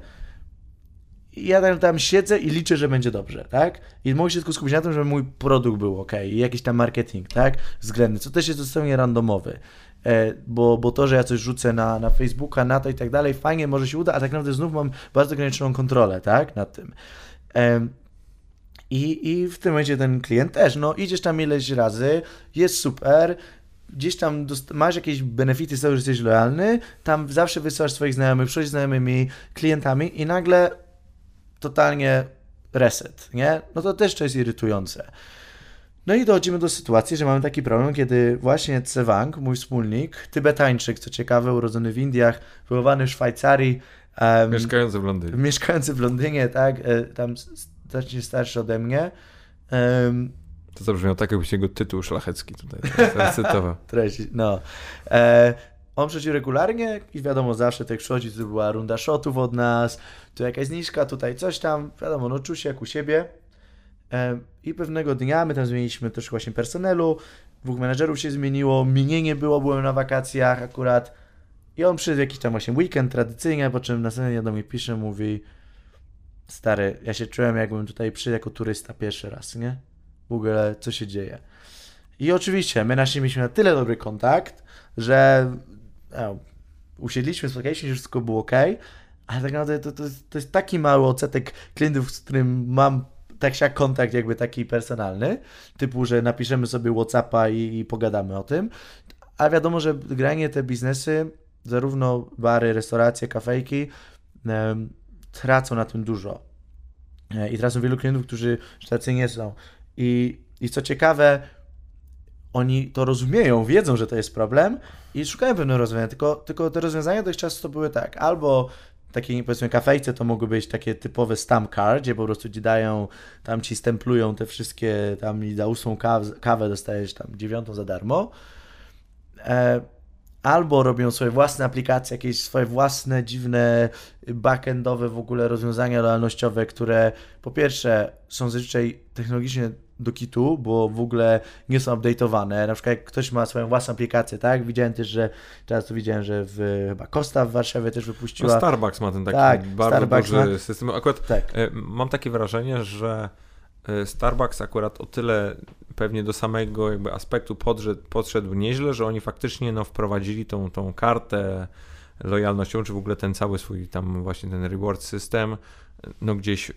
I ja tam, tam siedzę i liczę, że będzie dobrze, tak? I mogę się tylko skupić na tym, żeby mój produkt był ok, i jakiś tam marketing, tak? Względny, co też jest zupełnie randomowy. E, bo, bo to, że ja coś rzucę na, na Facebooka, na to i tak dalej, fajnie, może się uda, a tak naprawdę znów mam bardzo ograniczoną kontrolę, tak? Nad tym. E, i, I w tym momencie ten klient też, no idziesz tam ileś razy, jest super, gdzieś tam masz jakieś benefity z tego, że jesteś lojalny, tam zawsze wysyłasz swoich znajomych, przychodzisz znajomymi, klientami i nagle totalnie reset, nie? No to też to jest irytujące. No i dochodzimy do sytuacji, że mamy taki problem, kiedy właśnie Cewang, mój wspólnik, Tybetańczyk, co ciekawe, urodzony w Indiach, wychowany w Szwajcarii. Um, mieszkający w Londynie. Mieszkający w Londynie, tak, e, tam znacznie starszy ode mnie. Um, to zabrzmiało tak, jakbyś jego tytuł szlachecki tutaj cytował. Treść, no. E, on przychodził regularnie i wiadomo, zawsze tak przychodzi, to była runda shotów od nas, tu jakaś zniżka, tutaj coś tam, wiadomo, no czuł się jak u siebie. E, I pewnego dnia my tam zmieniliśmy też właśnie personelu, dwóch menedżerów się zmieniło, mnie nie było, byłem na wakacjach akurat i on przyszedł jakiś tam właśnie weekend tradycyjnie, po czym następnie do mnie pisze, mówi stary, ja się czułem jakbym tutaj przyszedł jako turysta pierwszy raz, nie? W ogóle co się dzieje. I oczywiście my nasi mieliśmy na tyle dobry kontakt, że no, usiedliśmy, spotkaliśmy się, wszystko było ok, ale tak naprawdę to, to, to jest taki mały odsetek klientów, z którym mam tak się kontakt jakby taki personalny, typu, że napiszemy sobie Whatsappa i, i pogadamy o tym, a wiadomo, że granie te biznesy, zarówno bary, restauracje, kafejki, um, tracą na tym dużo. E, I tracą wielu klientów, którzy tacy nie są. I, I co ciekawe, oni to rozumieją, wiedzą, że to jest problem i szukają pewnych rozwiązań, tylko, tylko te rozwiązania dość to były tak, albo takie powiedzmy kafejce to mogły być takie typowe stamp card, gdzie po prostu ci dają, tam ci stemplują te wszystkie, tam i za ósmą kawę, kawę dostajesz tam dziewiątą za darmo. E, albo robią swoje własne aplikacje, jakieś swoje własne dziwne backendowe w ogóle rozwiązania lojalnościowe, które po pierwsze są zazwyczaj technologicznie do kitu, bo w ogóle nie są update'owane. Na przykład jak ktoś ma swoją własną aplikację, tak? Widziałem też, że teraz to widziałem, że w, chyba Costa w Warszawie też wypuściła. No Starbucks ma ten taki tak, bardzo Starbucks duży ma... system. Akurat tak. E, mam takie wrażenie, że e, Starbucks akurat o tyle pewnie do samego jakby aspektu podszedł, podszedł nieźle, że oni faktycznie no, wprowadzili tą, tą kartę lojalnościową, czy w ogóle ten cały swój tam właśnie ten reward system, no gdzieś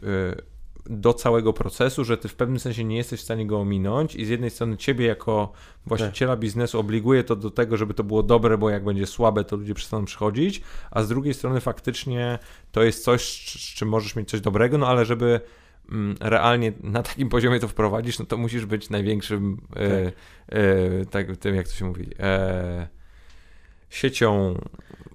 do całego procesu, że ty w pewnym sensie nie jesteś w stanie go ominąć i z jednej strony ciebie jako właściciela tak. biznesu obliguje to do tego, żeby to było dobre, bo jak będzie słabe, to ludzie przestaną przychodzić, a z drugiej strony faktycznie to jest coś, z czym możesz mieć coś dobrego, no ale żeby Mm, realnie na takim poziomie to wprowadzisz, no to musisz być największym, e, tak. E, tak, tym jak to się mówi, e, siecią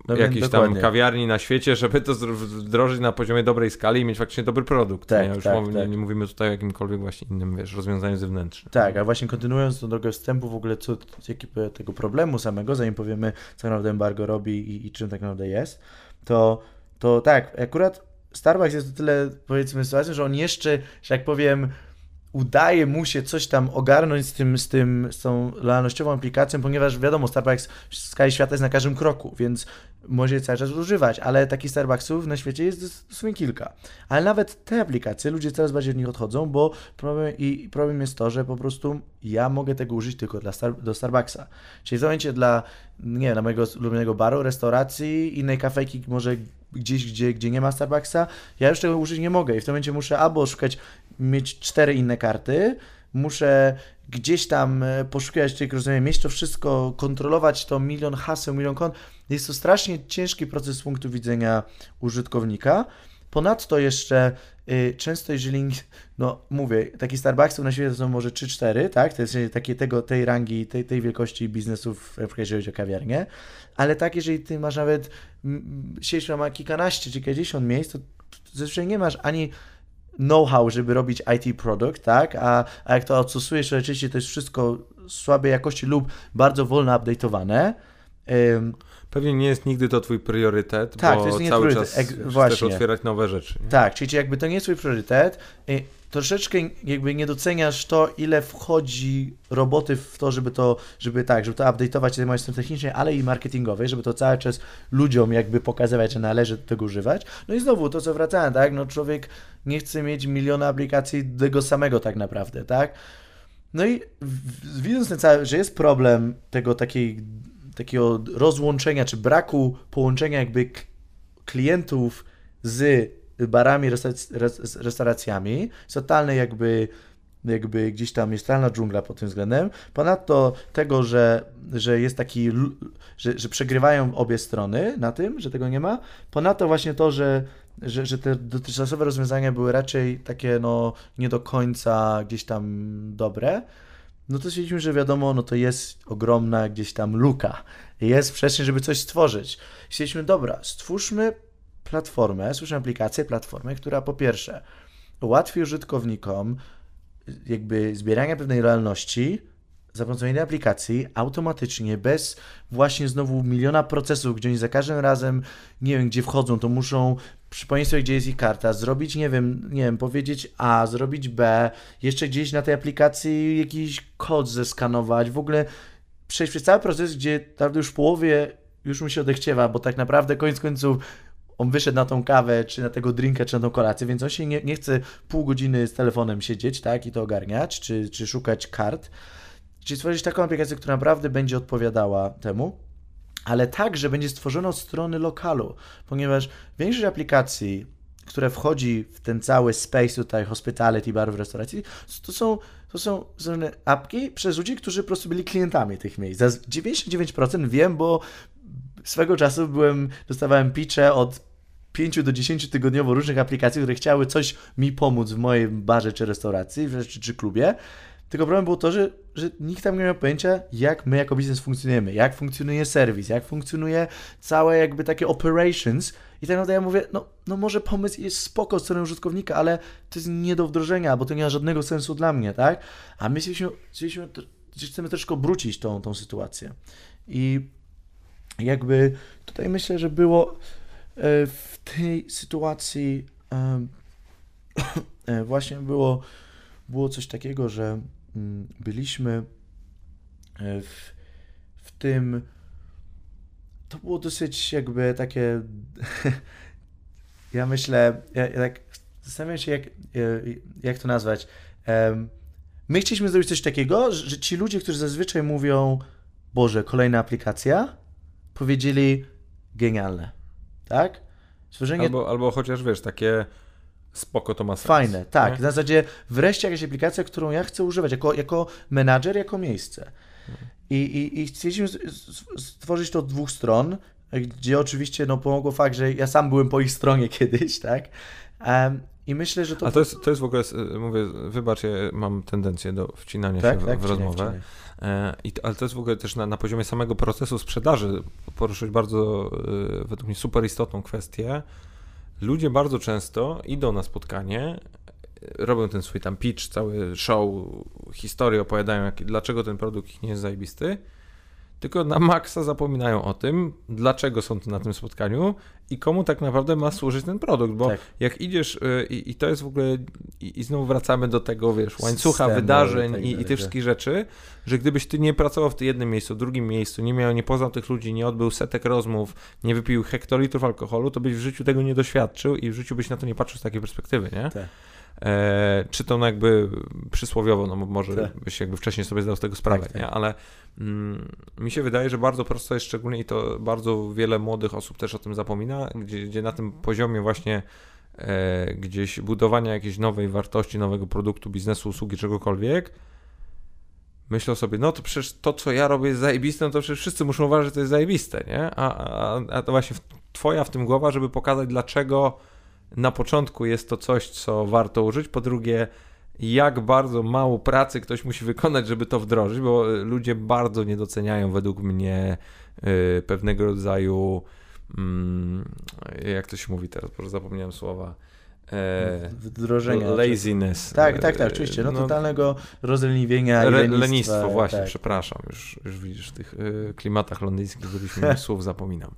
no jakichś tam kawiarni na świecie, żeby to wdrożyć na poziomie dobrej skali i mieć faktycznie dobry produkt. Tak, nie? Już tak, tak. Nie, mówimy tutaj o jakimkolwiek właśnie innym, wiesz, rozwiązaniu zewnętrznym. Tak, a właśnie kontynuując tą drogę wstępu w ogóle co, jaki tego problemu samego, zanim powiemy, co naprawdę embargo robi i, i czym tak naprawdę jest, to, to tak, akurat Starbucks jest o tyle, powiedzmy, sytuacją, że on jeszcze, że jak powiem, udaje mu się coś tam ogarnąć z, tym, z, tym, z tą lojalnościową aplikacją, ponieważ wiadomo, Starbucks w skali świata jest na każdym kroku, więc może je cały czas używać, ale takich Starbucksów na świecie jest dosłownie kilka. Ale nawet te aplikacje, ludzie coraz bardziej od nich odchodzą, bo problem, i problem jest to, że po prostu ja mogę tego użyć tylko dla Star, do Starbucksa. Czyli w momencie dla, nie dla mojego ulubionego baru, restauracji, innej kafejki, może gdzieś, gdzie, gdzie nie ma Starbucksa, ja już tego użyć nie mogę i w tym momencie muszę albo szukać, mieć cztery inne karty, muszę gdzieś tam e, poszukiwać tych rozumiem, mieć to wszystko, kontrolować to milion haseł, milion kont. Jest to strasznie ciężki proces z punktu widzenia użytkownika. Ponadto jeszcze y, często jeżeli, no mówię, taki Starbucksów na świecie to są może 3-4, tak? To jest takie tego, tej rangi, tej, tej wielkości biznesów, jeżeli chodzi o kawiarnię, ale tak, jeżeli ty masz nawet sieć, ma kilkanaście czy kilkadziesiąt miejsc, to zazwyczaj nie masz ani know-how, żeby robić IT produkt, tak? A, a jak to outsourcujesz, to oczywiście to jest wszystko słabej jakości lub bardzo wolno update'owane. Pewnie nie jest nigdy to twój priorytet, tak, bo to jest cały czas Ek, chcesz otwierać nowe rzeczy. Nie? Tak, czyli jakby to nie jest twój priorytet, y, troszeczkę jakby nie doceniasz to, ile wchodzi roboty w to, żeby to, żeby tak, żeby to update'ować tej strony technicznej, ale i marketingowej, żeby to cały czas ludziom jakby pokazywać, że należy tego używać. No i znowu to, co wracałem, tak, no człowiek nie chce mieć miliona aplikacji tego samego tak naprawdę, tak. No i widząc ten cały, że jest problem tego takiej, takiego rozłączenia, czy braku połączenia jakby klientów z barami, restauracjami. Jest totalny jakby jakby gdzieś tam jest totalna dżungla pod tym względem. Ponadto tego, że, że jest taki, że, że przegrywają obie strony na tym, że tego nie ma. Ponadto właśnie to, że, że, że te dotychczasowe rozwiązania były raczej takie no nie do końca gdzieś tam dobre. No to stwierdziliśmy, że wiadomo, no to jest ogromna gdzieś tam luka. Jest przestrzeń, żeby coś stworzyć. Stwierdziliśmy, dobra, stwórzmy platformę, słyszę aplikację, platformę, która po pierwsze ułatwi użytkownikom jakby zbierania pewnej realności za pomocą jednej aplikacji automatycznie, bez właśnie znowu miliona procesów, gdzie oni za każdym razem, nie wiem, gdzie wchodzą, to muszą przypomnieć sobie, gdzie jest ich karta, zrobić, nie wiem, nie wiem, powiedzieć A, zrobić B, jeszcze gdzieś na tej aplikacji jakiś kod zeskanować, w ogóle przejść przez cały proces, gdzie naprawdę już w połowie już mu się odechciewa, bo tak naprawdę koniec końców on wyszedł na tą kawę, czy na tego drinka, czy na tą kolację, więc on się nie, nie chce pół godziny z telefonem siedzieć, tak, i to ogarniać, czy, czy szukać kart. Czyli stworzyć taką aplikację, która naprawdę będzie odpowiadała temu, ale także będzie stworzona od strony lokalu, ponieważ większość aplikacji, które wchodzi w ten cały space tutaj, hospitality, barów, restauracji, to są, to są apki przez ludzi, którzy po prostu byli klientami tych miejsc. Za 99% wiem, bo swego czasu byłem, dostawałem pitche od 5 do 10 tygodniowo różnych aplikacji, które chciały coś mi pomóc w mojej barze czy restauracji, czy, czy klubie. Tylko problem był to, że, że nikt tam nie miał pojęcia, jak my jako biznes funkcjonujemy, jak funkcjonuje serwis, jak funkcjonuje całe jakby takie operations. I tak naprawdę ja mówię, no, no może pomysł jest spoko z strony użytkownika, ale to jest nie do wdrożenia, bo to nie ma żadnego sensu dla mnie, tak? A my chcieliśmy, chcieliśmy chcemy troszkę obrócić tą, tą sytuację. I jakby tutaj myślę, że było e, w tej sytuacji e, właśnie było, było coś takiego, że byliśmy e, w, w tym to było dosyć jakby takie ja myślę, ja, ja tak zastanawiam się jak, jak to nazwać. My chcieliśmy zrobić coś takiego, że ci ludzie, którzy zazwyczaj mówią Boże, kolejna aplikacja, powiedzieli genialne, tak? Stworzenie... Albo, albo chociaż wiesz, takie spoko to ma sens. Fajne, tak. Nie? W zasadzie wreszcie jakaś aplikacja, którą ja chcę używać jako, jako menadżer, jako miejsce. I, i, i chcieliśmy stworzyć to od dwóch stron, gdzie oczywiście no, pomogło fakt, że ja sam byłem po ich stronie kiedyś, tak? Um, I myślę, że to... A to jest, to jest w ogóle, mówię, wybacz, ja mam tendencję do wcinania tak, się w, tak, w rozmowę. E, I, ale to jest w ogóle też na, na poziomie samego procesu sprzedaży. Poruszyć bardzo, e, według mnie, super istotną kwestię. Ludzie bardzo często idą na spotkanie, robią ten swój tam pitch, cały show, historię opowiadają, jak, dlaczego ten produkt ich nie jest zajebisty tylko na maksa zapominają o tym, dlaczego są tu na tym spotkaniu i komu tak naprawdę ma służyć ten produkt, bo tak. jak idziesz y, i, i, to jest w ogóle i, i, znowu wracamy do tego, wiesz, łańcucha System, wydarzeń tak i, i tych wszystkich rzeczy, że gdybyś ty nie pracował w tym jednym miejscu, w drugim miejscu, nie miał, nie poznał tych ludzi, nie odbył setek rozmów, nie wypił hektolitrów alkoholu, to byś w życiu tego nie doświadczył i w życiu byś na to nie patrzył z takiej perspektywy, nie? Tak. E, czy to no jakby przysłowiowo, no może tak. byś jakby wcześniej sobie zdał z tego sprawę, tak, tak. nie? ale mm, mi się wydaje, że bardzo prosto jest szczególnie i to bardzo wiele młodych osób też o tym zapomina, gdzie, gdzie na tym poziomie właśnie e, gdzieś budowania jakiejś nowej wartości, nowego produktu, biznesu, usługi, czegokolwiek, myślę sobie, no to przecież to, co ja robię jest zajebiste, no to przecież wszyscy muszą uważać, że to jest zajebiste, nie? A, a, a to właśnie twoja w tym głowa, żeby pokazać, dlaczego na początku jest to coś, co warto użyć, po drugie, jak bardzo mało pracy ktoś musi wykonać, żeby to wdrożyć, bo ludzie bardzo nie doceniają według mnie y, pewnego rodzaju, mm, jak to się mówi teraz, może zapomniałem słowa, e, wdrożenia. Laziness. Tak, tak, tak, oczywiście. No, no totalnego rozleniwienia i lenistwa. Lenistwo, właśnie, tak. przepraszam. Już, już widzisz, w tych y, klimatach londyńskich byliśmy słów zapominam.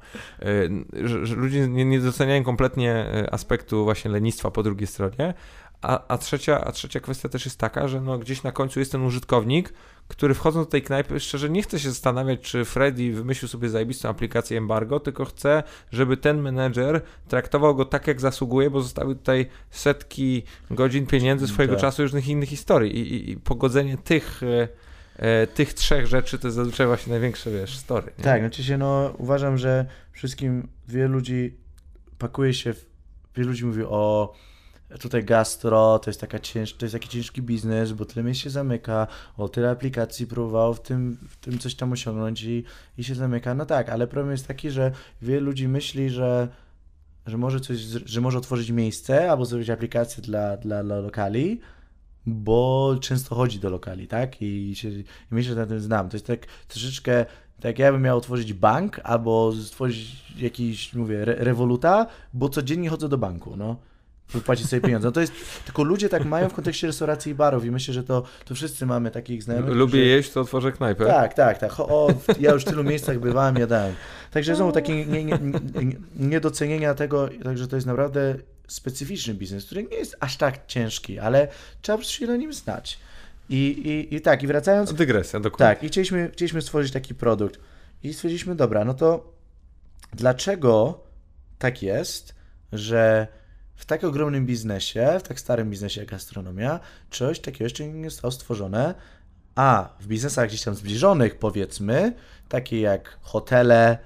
Ludzie nie, nie doceniają kompletnie aspektu właśnie lenistwa po drugiej stronie, a, a, trzecia, a trzecia kwestia też jest taka, że no gdzieś na końcu jest ten użytkownik, który wchodząc do tej knajpy, szczerze nie chce się zastanawiać, czy Freddy wymyślił sobie zajebistą aplikację embargo, tylko chce, żeby ten menedżer traktował go tak, jak zasługuje, bo zostały tutaj setki godzin pieniędzy swojego tak. czasu różnych innych historii i, i, i pogodzenie tych e, e, tych trzech rzeczy to jest zazwyczaj właśnie największe, wiesz, story. Nie? Tak, znaczy się, no uważam, że wszystkim wielu ludzi pakuje się, w, wielu ludzi mówi o tutaj gastro, to jest, taka cięż, to jest taki ciężki biznes, bo tyle miejsc się zamyka, o tyle aplikacji próbował w tym, w tym coś tam osiągnąć i, i się zamyka. No tak, ale problem jest taki, że wielu ludzi myśli, że, że może coś, że może otworzyć miejsce albo zrobić aplikację dla, dla, dla lokali, bo często chodzi do lokali, tak? I, się, i myślę, że na tym znam. To jest tak troszeczkę tak ja bym miał otworzyć bank albo stworzyć jakiś, mówię, re, rewoluta, bo codziennie chodzę do banku, no wypłacić sobie pieniądze. No to jest, tylko ludzie tak mają w kontekście restauracji i barów i myślę, że to, to wszyscy mamy takich znajomych. Lubię że... jeść, to otworzę knajpę. Tak, tak, tak. O, ja już w tylu miejscach bywałem, jadałem. Także znowu takie nie, nie, nie, niedocenienia tego, także to jest naprawdę specyficzny biznes, który nie jest aż tak ciężki, ale trzeba się na nim znać. I, i, i tak, i wracając... Dygresja, dokładnie. Tak, i chcieliśmy, chcieliśmy stworzyć taki produkt. I stwierdziliśmy, dobra, no to dlaczego tak jest, że w tak ogromnym biznesie, w tak starym biznesie jak gastronomia, coś takiego jeszcze nie zostało stworzone, a w biznesach gdzieś tam zbliżonych, powiedzmy, takie jak hotele,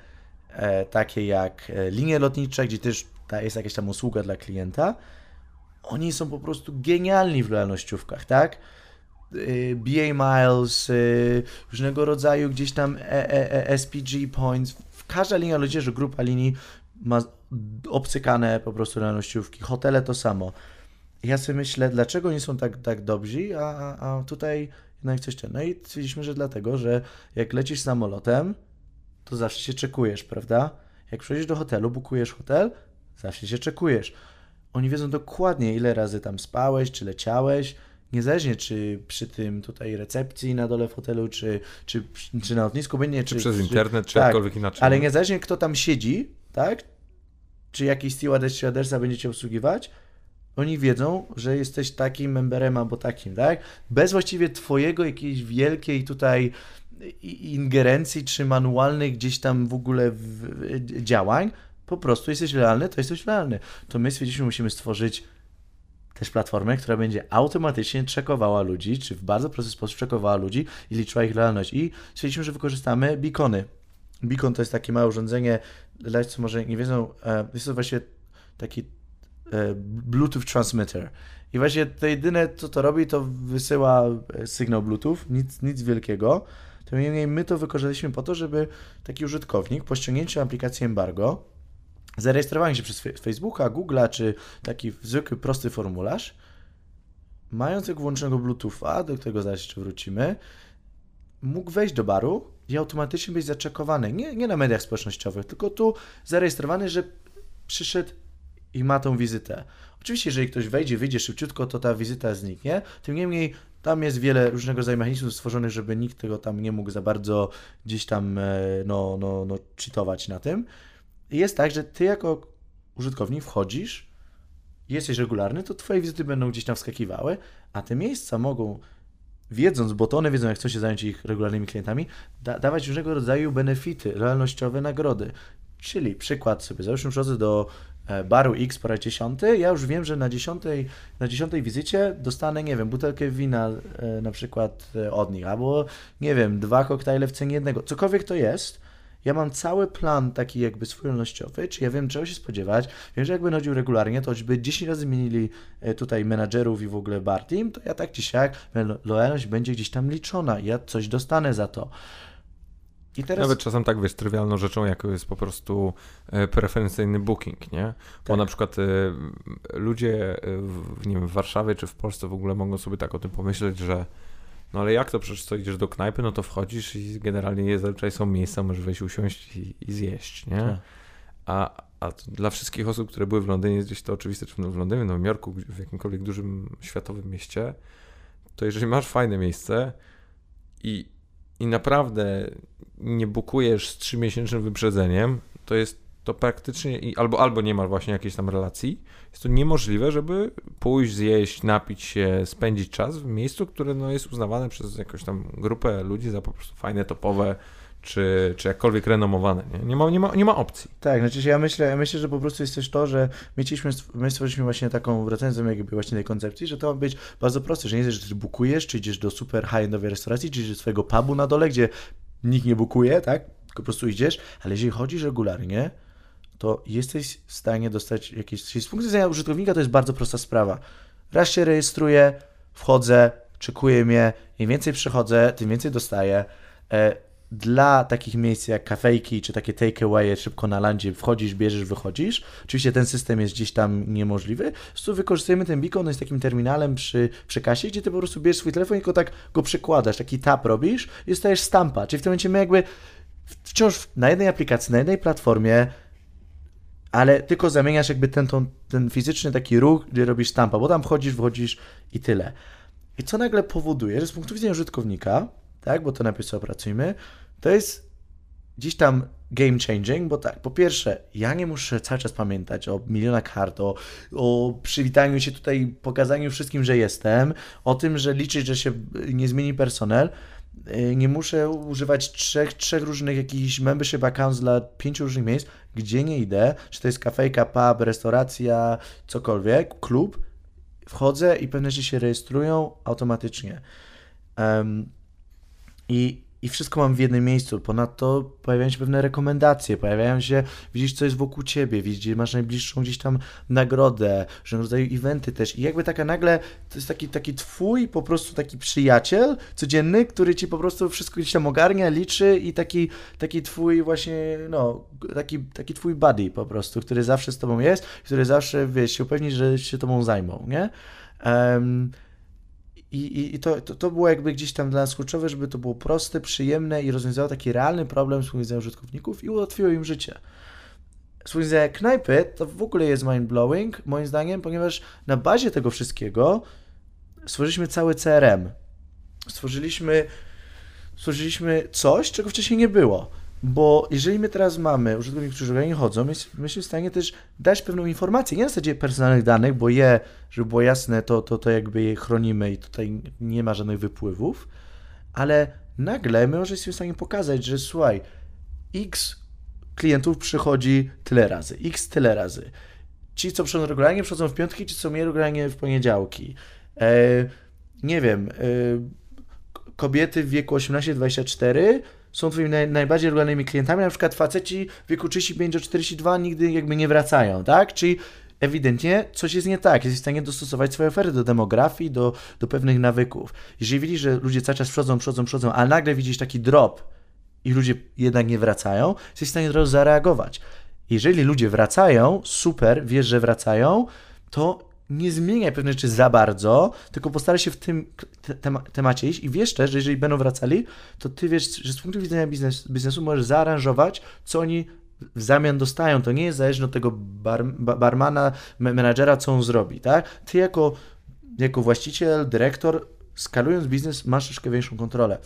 e, takie jak e, linie lotnicze, gdzie też jest jakaś tam usługa dla klienta, oni są po prostu genialni w lojalnościówkach, tak? E, BA Miles, e, różnego rodzaju gdzieś tam e, SPG Points, każda linia lotnicza, grupa linii ma obcykane po prostu realnościówki. Hotele to samo. Ja sobie myślę, dlaczego nie są tak, tak dobrzy, a, a, tutaj jednak coś ten. No i stwierdziliśmy, że dlatego, że jak lecisz samolotem, to zawsze się czekujesz, prawda? Jak przejdziesz do hotelu, bukujesz hotel, zawsze się czekujesz. Oni wiedzą dokładnie, ile razy tam spałeś, czy leciałeś, niezależnie czy przy tym tutaj recepcji na dole w hotelu, czy, czy, czy na lotnisku, będzie, czy, czy przez internet, czy tak, jakkolwiek inaczej. Ale niezależnie kto tam siedzi, tak, czy jakiś stewardess czy adresa będziecie obsługiwać, oni wiedzą, że jesteś takim memberem albo takim, tak? Bez właściwie twojego jakiejś wielkiej tutaj ingerencji czy manualnych gdzieś tam w ogóle działań, po prostu jesteś realny, to jesteś realny. To my stwierdziliśmy, musimy stworzyć też platformę, która będzie automatycznie czekowała ludzi, czy w bardzo prosty sposób czekowała ludzi i liczyła ich realność. I stwierdziliśmy, że wykorzystamy beacony. Beacon to jest takie małe urządzenie, co może nie wiedzą, e, jest to właśnie taki e, Bluetooth transmitter. I właśnie to jedyne, co to robi, to wysyła e, sygnał Bluetooth, nic, nic wielkiego. To niemniej my to wykorzystaliśmy po to, żeby taki użytkownik po ściągnięciu aplikacji Embargo zarejestrowanie się przez Facebooka, Google'a, czy taki zwykły, prosty formularz, mając jak włączonego Bluetootha, do którego zaraz jeszcze wrócimy, mógł wejść do baru i automatycznie być zaczekowany. Nie, nie na mediach społecznościowych, tylko tu zarejestrowany, że przyszedł i ma tą wizytę. Oczywiście, jeżeli ktoś wejdzie, wyjdzie szybciutko, to ta wizyta zniknie. Tym niemniej tam jest wiele różnego rodzaju mechanizmów stworzonych, żeby nikt tego tam nie mógł za bardzo gdzieś tam e, no, no, no, cheatować na tym. I jest tak, że ty jako użytkownik wchodzisz, jesteś regularny, to twoje wizyty będą gdzieś tam wskakiwały, a te miejsca mogą wiedząc, bo to one wiedzą, jak chcą się zająć ich regularnymi klientami, da dawać różnego rodzaju benefity, realnościowe nagrody. Czyli przykład sobie, załóżmy, przychodzę do e, baru X po raz dziesiąty, ja już wiem, że na dziesiątej, na dziesiątej wizycie dostanę, nie wiem, butelkę wina e, na przykład e, od nich, albo, nie wiem, dwa koktajle w cenie jednego, cokolwiek to jest, ja mam cały plan taki jakby swójnościowy, czy ja wiem czego się spodziewać, wiem, że jakby chodził regularnie, to choćby 10 razy zmienili tutaj menadżerów i w ogóle bar team, to ja tak czy siak, lojalność będzie gdzieś tam liczona, ja coś dostanę za to. Teraz... Nawet czasem tak, wiesz, trywialną rzeczą, jaką jest po prostu e, preferencyjny booking, nie? Bo tak. na przykład e, ludzie w, nie wiem, w Warszawie czy w Polsce w ogóle mogą sobie tak o tym pomyśleć, że no ale jak to przecież co idziesz do knajpy, no to wchodzisz i generalnie zazwyczaj są miejsca, możesz wejść, usiąść i, i zjeść, nie? Tak. A, a dla wszystkich osób, które były w Londynie, jest gdzieś to oczywiste, czy w Londynie, w Nowym Jorku, w jakimkolwiek dużym światowym mieście, to jeżeli masz fajne miejsce i, i naprawdę nie bukujesz z trzymiesięcznym wyprzedzeniem, to jest to praktycznie, albo, albo nie ma właśnie jakiejś tam relacji, jest to niemożliwe, żeby pójść, zjeść, napić się, spędzić czas w miejscu, które no, jest uznawane przez jakąś tam grupę ludzi za po prostu fajne, topowe, czy, czy jakkolwiek renomowane. Nie? Nie, ma, nie, ma, nie ma opcji. Tak, znaczy ja myślę, ja myślę, że po prostu jest też to, że my, chcieliśmy, my stworzyliśmy właśnie taką, wracając do jakby właśnie tej koncepcji, że to ma być bardzo proste, że nie jest, że ty bukujesz, czy idziesz do super high-endowej restauracji, czy idziesz do swojego pubu na dole, gdzie nikt nie bukuje, tak? Tylko po prostu idziesz, ale jeżeli chodzisz regularnie, to jesteś w stanie dostać jakieś. Z punktu widzenia użytkownika to jest bardzo prosta sprawa. Raz się rejestruję, wchodzę, czekuję mnie, im więcej przychodzę, tym więcej dostaję. E, dla takich miejsc jak kafejki czy takie takeaway szybko na landzie wchodzisz, bierzesz, wychodzisz. Oczywiście ten system jest gdzieś tam niemożliwy. Po prostu wykorzystujemy ten beacon, on jest takim terminalem przy, przy kasie, gdzie ty po prostu bierzesz swój telefon i tylko tak go przykładasz, taki tap robisz i dostajesz stampa. Czyli w tym momencie my jakby wciąż na jednej aplikacji, na jednej platformie ale tylko zamieniasz jakby ten, ten, ten fizyczny taki ruch, gdzie robisz stampa, bo tam wchodzisz, wchodzisz i tyle. I co nagle powoduje, że z punktu widzenia użytkownika, tak, bo to najpierw sobie opracujmy, to jest gdzieś tam game changing, bo tak, po pierwsze, ja nie muszę cały czas pamiętać o milionach kart, o, o przywitaniu się tutaj, pokazaniu wszystkim, że jestem, o tym, że liczyć, że się nie zmieni personel, nie muszę używać trzech, trzech różnych jakichś membership accounts dla pięciu różnych miejsc, gdzie nie idę, czy to jest kafejka, pub, restauracja, cokolwiek, klub, wchodzę i pewne rzeczy się rejestrują automatycznie. Um, I i wszystko mam w jednym miejscu. Ponadto pojawiają się pewne rekomendacje, pojawiają się, widzisz, co jest wokół ciebie, widzisz, masz najbliższą gdzieś tam nagrodę, różnego rodzaju eventy też. I jakby taka nagle, to jest taki, taki twój po prostu taki przyjaciel codzienny, który ci po prostu wszystko gdzieś tam ogarnia, liczy i taki, taki twój właśnie, no, taki, taki twój buddy po prostu, który zawsze z tobą jest, który zawsze, wiesz, się upewni, że się tobą zajmą, nie? Um, i, i, i to, to, to, było jakby gdzieś tam dla nas kluczowe, żeby to było proste, przyjemne i rozwiązało taki realny problem z punktu widzenia użytkowników i ułatwiło im życie. Z punktu widzenia knajpy to w ogóle jest mind-blowing, moim zdaniem, ponieważ na bazie tego wszystkiego stworzyliśmy cały CRM. Stworzyliśmy, stworzyliśmy coś, czego wcześniej nie było. Bo jeżeli my teraz mamy użytkowników, którzy nie chodzą, jesteśmy w stanie też dać pewną informację, nie na zasadzie personalnych danych, bo je, żeby było jasne, to, to, to jakby je chronimy i tutaj nie ma żadnych wypływów, ale nagle my może jesteśmy w stanie pokazać, że słuchaj, x klientów przychodzi tyle razy, x tyle razy. Ci, co przychodzą regularnie, przychodzą w piątki, ci, co mniej regularnie w poniedziałki. E, nie wiem, e, kobiety w wieku 18-24 są twoimi naj, najbardziej regularnymi klientami, na przykład faceci w wieku 35 do 42 nigdy jakby nie wracają, tak? Czyli ewidentnie coś jest nie tak. Jesteś w stanie dostosować swoje oferty do demografii, do, do pewnych nawyków. Jeżeli widzisz, że ludzie cały czas przychodzą, przychodzą, przychodzą, a nagle widzisz taki drop i ludzie jednak nie wracają, jesteś w stanie od razu zareagować. Jeżeli ludzie wracają, super, wiesz, że wracają, to nie zmieniaj pewne rzeczy za bardzo, tylko postaraj się w tym temacie iść i wiesz też, że jeżeli będą wracali, to ty wiesz, że z punktu widzenia biznes, biznesu możesz zaaranżować, co oni w zamian dostają. To nie jest zależne od tego bar, barmana, menadżera, co on zrobi, tak? Ty jako, jako właściciel, dyrektor, skalując biznes, masz troszkę większą kontrolę.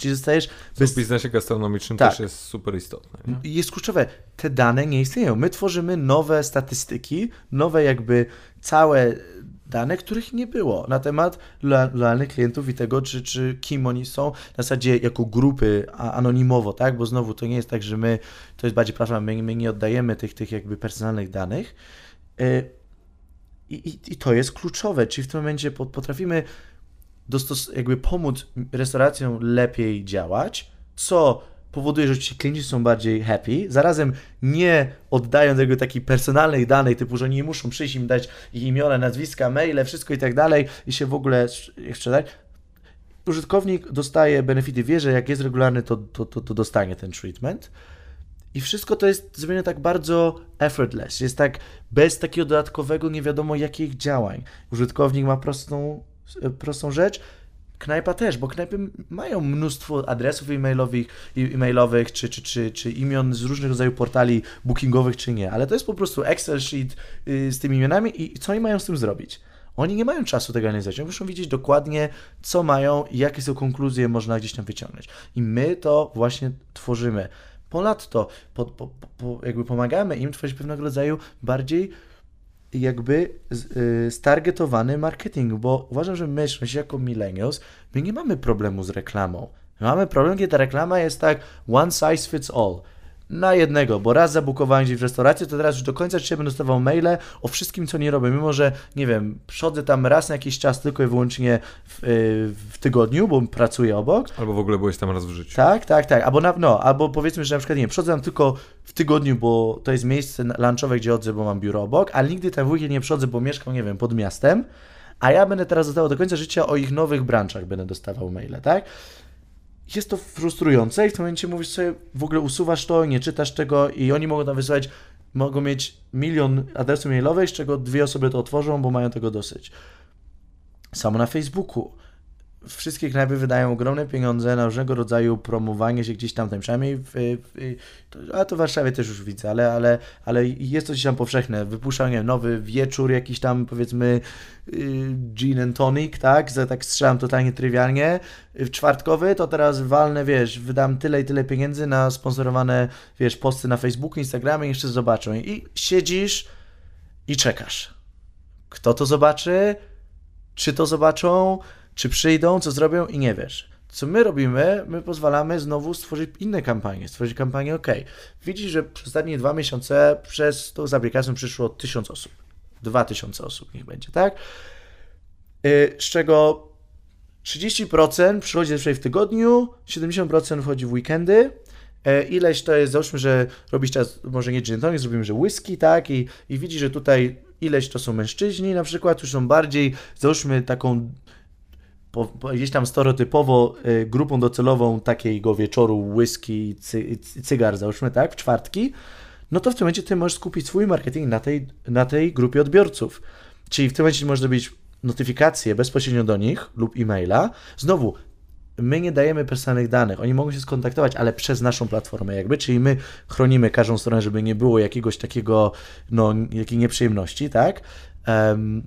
Czyli zostajesz... Bez... W biznesie gastronomicznym tak. też jest super istotne. Nie? Jest kluczowe. Te dane nie istnieją. My tworzymy nowe statystyki, nowe jakby całe dane, których nie było na temat lojalnych klientów i tego, czy, czy kim oni są, w zasadzie jako grupy, a anonimowo, tak? Bo znowu to nie jest tak, że my, to jest bardziej platforma, my, my nie oddajemy tych, tych jakby personalnych danych. Y, I, i, I to jest kluczowe, czyli w tym momencie potrafimy dostos- jakby pomóc restauracjom lepiej działać, co powoduje, że ci klienci są bardziej happy, zarazem nie oddają tego takiej personalnej danej, typu, że nie muszą przyjść im dać ich imiona, nazwiska, maile, wszystko i tak dalej i się w ogóle sprzedać. Użytkownik dostaje benefity, wie, że jak jest regularny, to, to, to, to dostanie ten treatment. I wszystko to jest zrobione tak bardzo effortless, jest tak bez takiego dodatkowego nie wiadomo jakich działań. Użytkownik ma prostą prostą rzecz. Knajpa też, bo knajpy mają mnóstwo adresów e-mailowych, e-mailowych czy, czy, czy, czy imion z różnych rodzajów portali bookingowych, czy nie, ale to jest po prostu Excel sheet y, z tymi imionami i co oni mają z tym zrobić? Oni nie mają czasu tego analizować, oni muszą wiedzieć dokładnie, co mają i jakie są konkluzje można gdzieś tam wyciągnąć. I my to właśnie tworzymy. Ponadto po, po, po, jakby pomagamy im tworzyć pewnego rodzaju bardziej jakby y, stargetowany marketing, bo uważam, że my, jako millennials, my nie mamy problemu z reklamą. My mamy problem, kiedy ta reklama jest tak one size fits all na jednego, bo raz zabukowałem gdzieś w restauracji, to teraz już do końca życia będę dostawał maile o wszystkim, co nie robię, mimo że, nie wiem, przychodzę tam raz na jakiś czas tylko i wyłącznie w, y, w tygodniu, bo pracuję obok. Albo w ogóle byłeś tam raz w życiu. Tak, tak, tak, albo, na, no, albo powiedzmy, że na przykład, nie przychodzę tam tylko w tygodniu, bo to jest miejsce lunchowe, gdzie chodzę, bo mam biuro obok, ale nigdy tam w weekend nie przychodzę, bo mieszkam, nie wiem, pod miastem, a ja będę teraz dostawał do końca życia o ich nowych branczach, będę dostawał maile, tak? Jest to frustrujące i w tym momencie mówisz sobie, w ogóle usuwasz to, nie czytasz tego i oni mogą tam wysłać, mogą mieć milion adresów mailowych, z czego dwie osoby to otworzą, bo mają tego dosyć. Samo na Facebooku wszystkie knajpy wydają ogromne pieniądze na różnego rodzaju promowanie się gdzieś tam, tam przynajmniej, w, w, a to w Warszawie też już widzę, ale, ale, ale jest to gdzieś tam powszechne. Wypuszczanie nowy wieczór, jakiś tam powiedzmy y, gin and tonic, tak, za tak strzelam totalnie trywialnie, w czwartkowy, to teraz walnę, wiesz, wydam tyle i tyle pieniędzy na sponsorowane, wiesz, posty na Facebooku, Instagramie jeszcze zobaczą. I siedzisz i czekasz. Kto to zobaczy? Czy to zobaczą? Czy przyjdą, co zrobią i nie wiesz. Co my robimy? My pozwalamy znowu stworzyć inne kampanie, stworzyć kampanię OK. Widzisz, że przez ostatnie dwa miesiące przez tą aplikacją przyszło tysiąc osób. Dwa tysiące osób niech będzie, tak? Y, z czego 30% przychodzi zazwyczaj w tygodniu, 70% wchodzi w weekendy, y, ileś to jest, załóżmy, że robisz czas, może nie gin zrobimy, że whisky, tak, i, i widzisz, że tutaj ileś to są mężczyźni na przykład, już są bardziej, załóżmy, taką po, gdzieś tam stereotypowo y, grupą docelową takiego wieczoru whisky, cy, cygar, załóżmy, tak, w czwartki, no to w tym momencie ty możesz skupić swój marketing na tej, na tej grupie odbiorców. Czyli w tym momencie możesz zrobić notyfikacje bezpośrednio do nich lub e-maila. Znowu, my nie dajemy personalnych danych, oni mogą się skontaktować, ale przez naszą platformę jakby, czyli my chronimy każdą stronę, żeby nie było jakiegoś takiego, no, jakiej nieprzyjemności, tak? Um,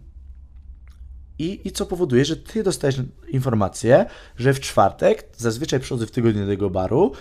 i, I co powoduje, że ty dostajesz informację, że w czwartek, zazwyczaj przychodzę w tygodniu do tego baru,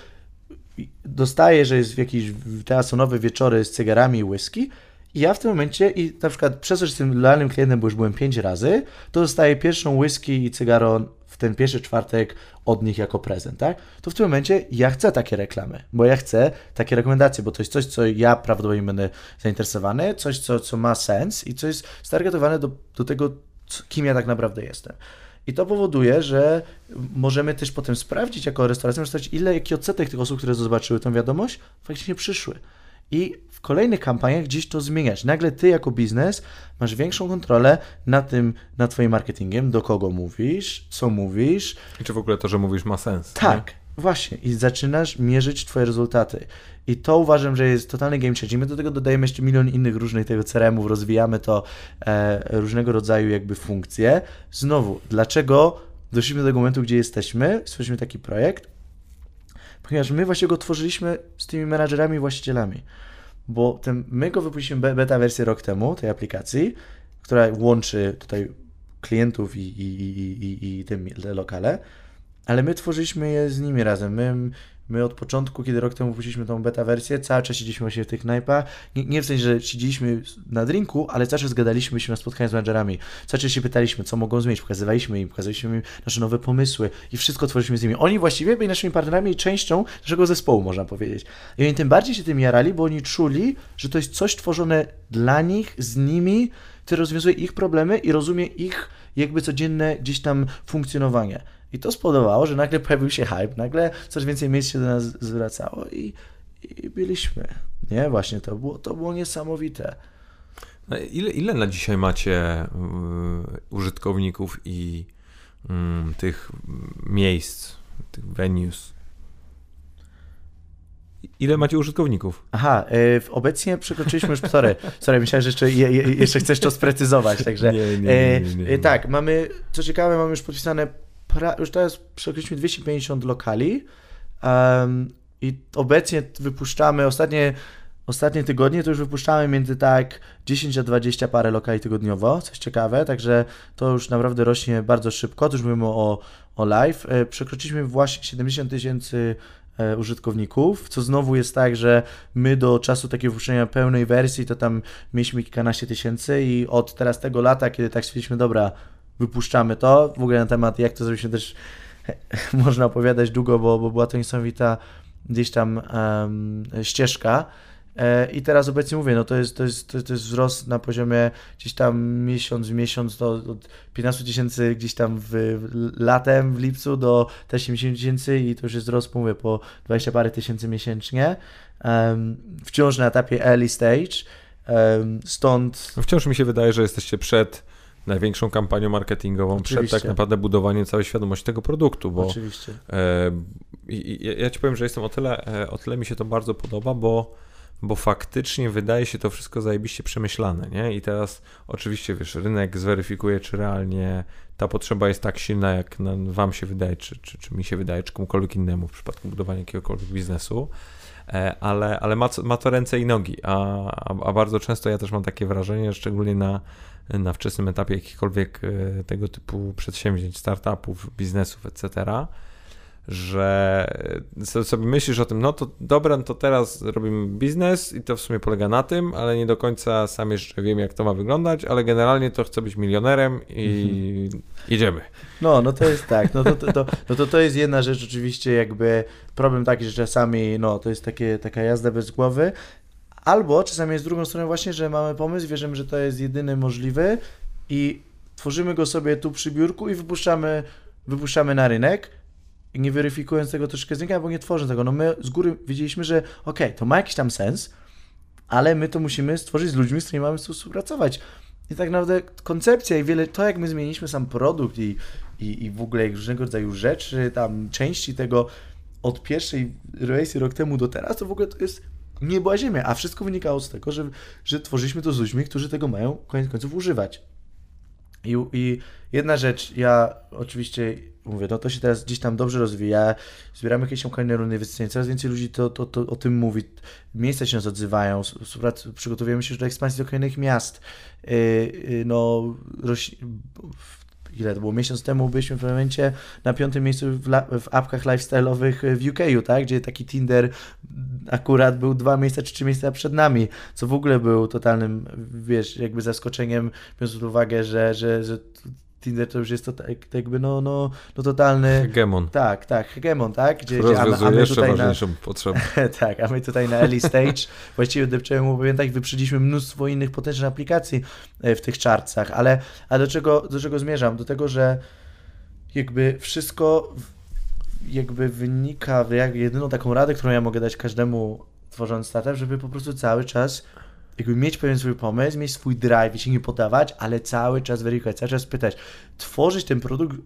dostaję, że jest w jakieś, teraz są nowe wieczory z cygarami i whisky, i ja w tym momencie, i na przykład przez to, że jestem lojalnym klientem, bo już byłem pięć razy, to dostaję pierwszą whisky i cygaro w ten pierwszy czwartek od nich jako prezent, tak? To w tym momencie ja chcę takie reklamy, bo ja chcę takie rekomendacje, bo to jest coś, co ja prawdopodobnie będę zainteresowany, coś, co, co ma sens i co jest stargetowane do, do tego, kim ja tak naprawdę jestem. I to powoduje, że możemy też potem sprawdzić jako restauracja, ile, jaki odsetek tych osób, które zobaczyły tą wiadomość, faktycznie przyszły. I w kolejnych kampaniach gdzieś to zmieniać. Nagle ty jako biznes masz większą kontrolę nad tym, nad twoim marketingiem, do kogo mówisz, co mówisz. I czy w ogóle to, że mówisz ma sens. Tak. Nie? Właśnie, i zaczynasz mierzyć twoje rezultaty. I to uważam, że jest totalny game changer. My do tego dodajemy jeszcze milion innych różnych tego CRM-ów, rozwijamy to e, różnego rodzaju jakby funkcje. Znowu, dlaczego doszliśmy do tego momentu, gdzie jesteśmy, stworzyliśmy taki projekt? Ponieważ my właśnie go tworzyliśmy z tymi menadżerami i właścicielami. Bo ten, my go wypuściliśmy beta wersję rok temu, tej aplikacji, która łączy tutaj klientów i, i, i, i, i te lokale, ale my tworzyliśmy je z nimi razem. My, my od początku, kiedy rok temu wypuściliśmy tą beta wersję, cały czas siedzieliśmy właśnie w tych knajpach. Nie, nie w sensie, że siedzieliśmy na drinku, ale cały czas zgadaliśmy się na spotkaniach z menadżerami. Cały czas się pytaliśmy, co mogą zmienić. Pokazywaliśmy im, pokazywaliśmy im nasze nowe pomysły i wszystko tworzyliśmy z nimi. Oni właściwie byli naszymi partnerami i częścią naszego zespołu, można powiedzieć. I oni tym bardziej się tym jarali, bo oni czuli, że to jest coś tworzone dla nich, z nimi, które rozwiązuje ich problemy i rozumie ich jakby codzienne gdzieś tam funkcjonowanie. I to spowodowało, że nagle pojawił się hype, nagle coraz więcej miejsc się do nas zwracało i, i byliśmy. Nie, właśnie to było, to było niesamowite. Ile, ile na dzisiaj macie y, użytkowników i y, tych miejsc, tych venues? Ile macie użytkowników? Aha, y, obecnie przekroczyliśmy już, sorry, sorry myślałem, że jeszcze, je, jeszcze chcesz to sprecyzować, także nie, nie, nie, nie, tak, mamy, co ciekawe, mamy już podpisane już teraz przekroczyliśmy 250 lokali um, i obecnie wypuszczamy ostatnie ostatnie tygodnie to już wypuszczamy między tak 10 a 20 parę lokali tygodniowo, coś ciekawe, także to już naprawdę rośnie bardzo szybko, to już mówimy o, o live. E, przekroczyliśmy właśnie 70 tysięcy e, użytkowników, co znowu jest tak, że my do czasu takiego wypuszczenia pełnej wersji to tam mieliśmy kilkanaście tysięcy i od teraz tego lata, kiedy tak stwierdziliśmy, dobra, wypuszczamy to. W ogóle na temat, jak to zrobiliśmy też można opowiadać długo, bo, bo była to niesamowita gdzieś tam um, ścieżka. E, I teraz obecnie mówię, no to jest, to, jest, to, jest wzrost na poziomie gdzieś tam miesiąc w miesiąc, to od 15 tysięcy gdzieś tam w, latem, w lipcu do też 70 tysięcy i to już jest wzrost, mówię, po 20 parę tysięcy miesięcznie. Um, wciąż na etapie early stage, um, stąd... No wciąż mi się wydaje, że jesteście przed największą kampanią marketingową Oczywiście. przed tak naprawdę budowaniem całej świadomości tego produktu, bo Oczywiście. E, ja ci powiem, że jestem o tyle, e, o tyle mi się to bardzo podoba, bo bo faktycznie wydaje się to wszystko zajebiście przemyślane, nie? I teraz oczywiście, wiesz, rynek zweryfikuje, czy realnie ta potrzeba jest tak silna, jak wam się wydaje, czy, czy, czy mi się wydaje, czy komukolwiek innemu w przypadku budowania jakiegokolwiek biznesu, ale, ale ma, ma to ręce i nogi, a, a bardzo często ja też mam takie wrażenie, szczególnie na na wczesnym etapie jakichkolwiek e, tego typu przedsięwzięć, startupów, biznesów, etc., że sobie myślisz o tym, no to dobra, no to teraz robimy biznes i to w sumie polega na tym, ale nie do końca sam jeszcze wiem, jak to ma wyglądać, ale generalnie to chcę być milionerem i mhm. idziemy. No, no to jest tak, no to, to, to, no to, to jest jedna rzecz oczywiście jakby problem taki, że czasami no to jest takie, taka jazda bez głowy, Albo czasami jest drugą stroną właśnie, że mamy pomysł, wierzymy, że to jest jedyny możliwy i tworzymy go sobie tu przy biurku i wypuszczamy, wypuszczamy na rynek, nie weryfikując tego troszkę z rynka, bo nie tworząc tego. No my z góry wiedzieliśmy, że ok, to ma jakiś tam sens, ale my to musimy stworzyć z ludźmi, z którymi mamy współpracować. I tak naprawdę koncepcja i wiele, to jak my zmieniliśmy sam produkt i, i, i w ogóle różnego rodzaju rzeczy, tam części tego od pierwszej rejsy rok temu do teraz, to w ogóle to jest nie była ziemia, a wszystko wynikało z tego, że, że tworzyliśmy to z ludźmi, którzy tego mają koniec końców używać. I, I jedna rzecz, ja oczywiście mówię, no to się teraz gdzieś tam dobrze rozwija, zbieramy jakieś tam kolejne rundy coraz więcej ludzi to, to, to o tym mówi, miejsca się nas odzywają, przygotowujemy się do ekspansji do kolejnych miast, yy, yy, no, roś, ile to było, miesiąc temu byliśmy w pewnym momencie na piątym miejscu w, w apkach lifestyle'owych w UK, tak, gdzie taki Tinder akurat był dwa miejsca czy trzy miejsca przed nami, co w ogóle był totalnym, wiesz, jakby zaskoczeniem, biorąc pod uwagę, że, że, że Tinder to już jest to tak, jakby no, no, no totalny... Hegemon. Tak, tak, hegemon, tak? Gdzie, gdzie a, a my jeszcze tutaj ważniejszą na, potrzebę. tak, a my tutaj na early stage właściwie depczemy tak, wyprzedziliśmy mnóstwo innych potężnych aplikacji e, w tych czarcach, ale, ale do, czego, do czego zmierzam? Do tego, że jakby wszystko jakby wynika, jak jedyną taką radę, którą ja mogę dać każdemu tworząc startup, żeby po prostu cały czas jakby mieć pewien swój pomysł, mieć swój drive i się nie podawać, ale cały czas weryfikować, cały czas pytać, tworzyć ten produkt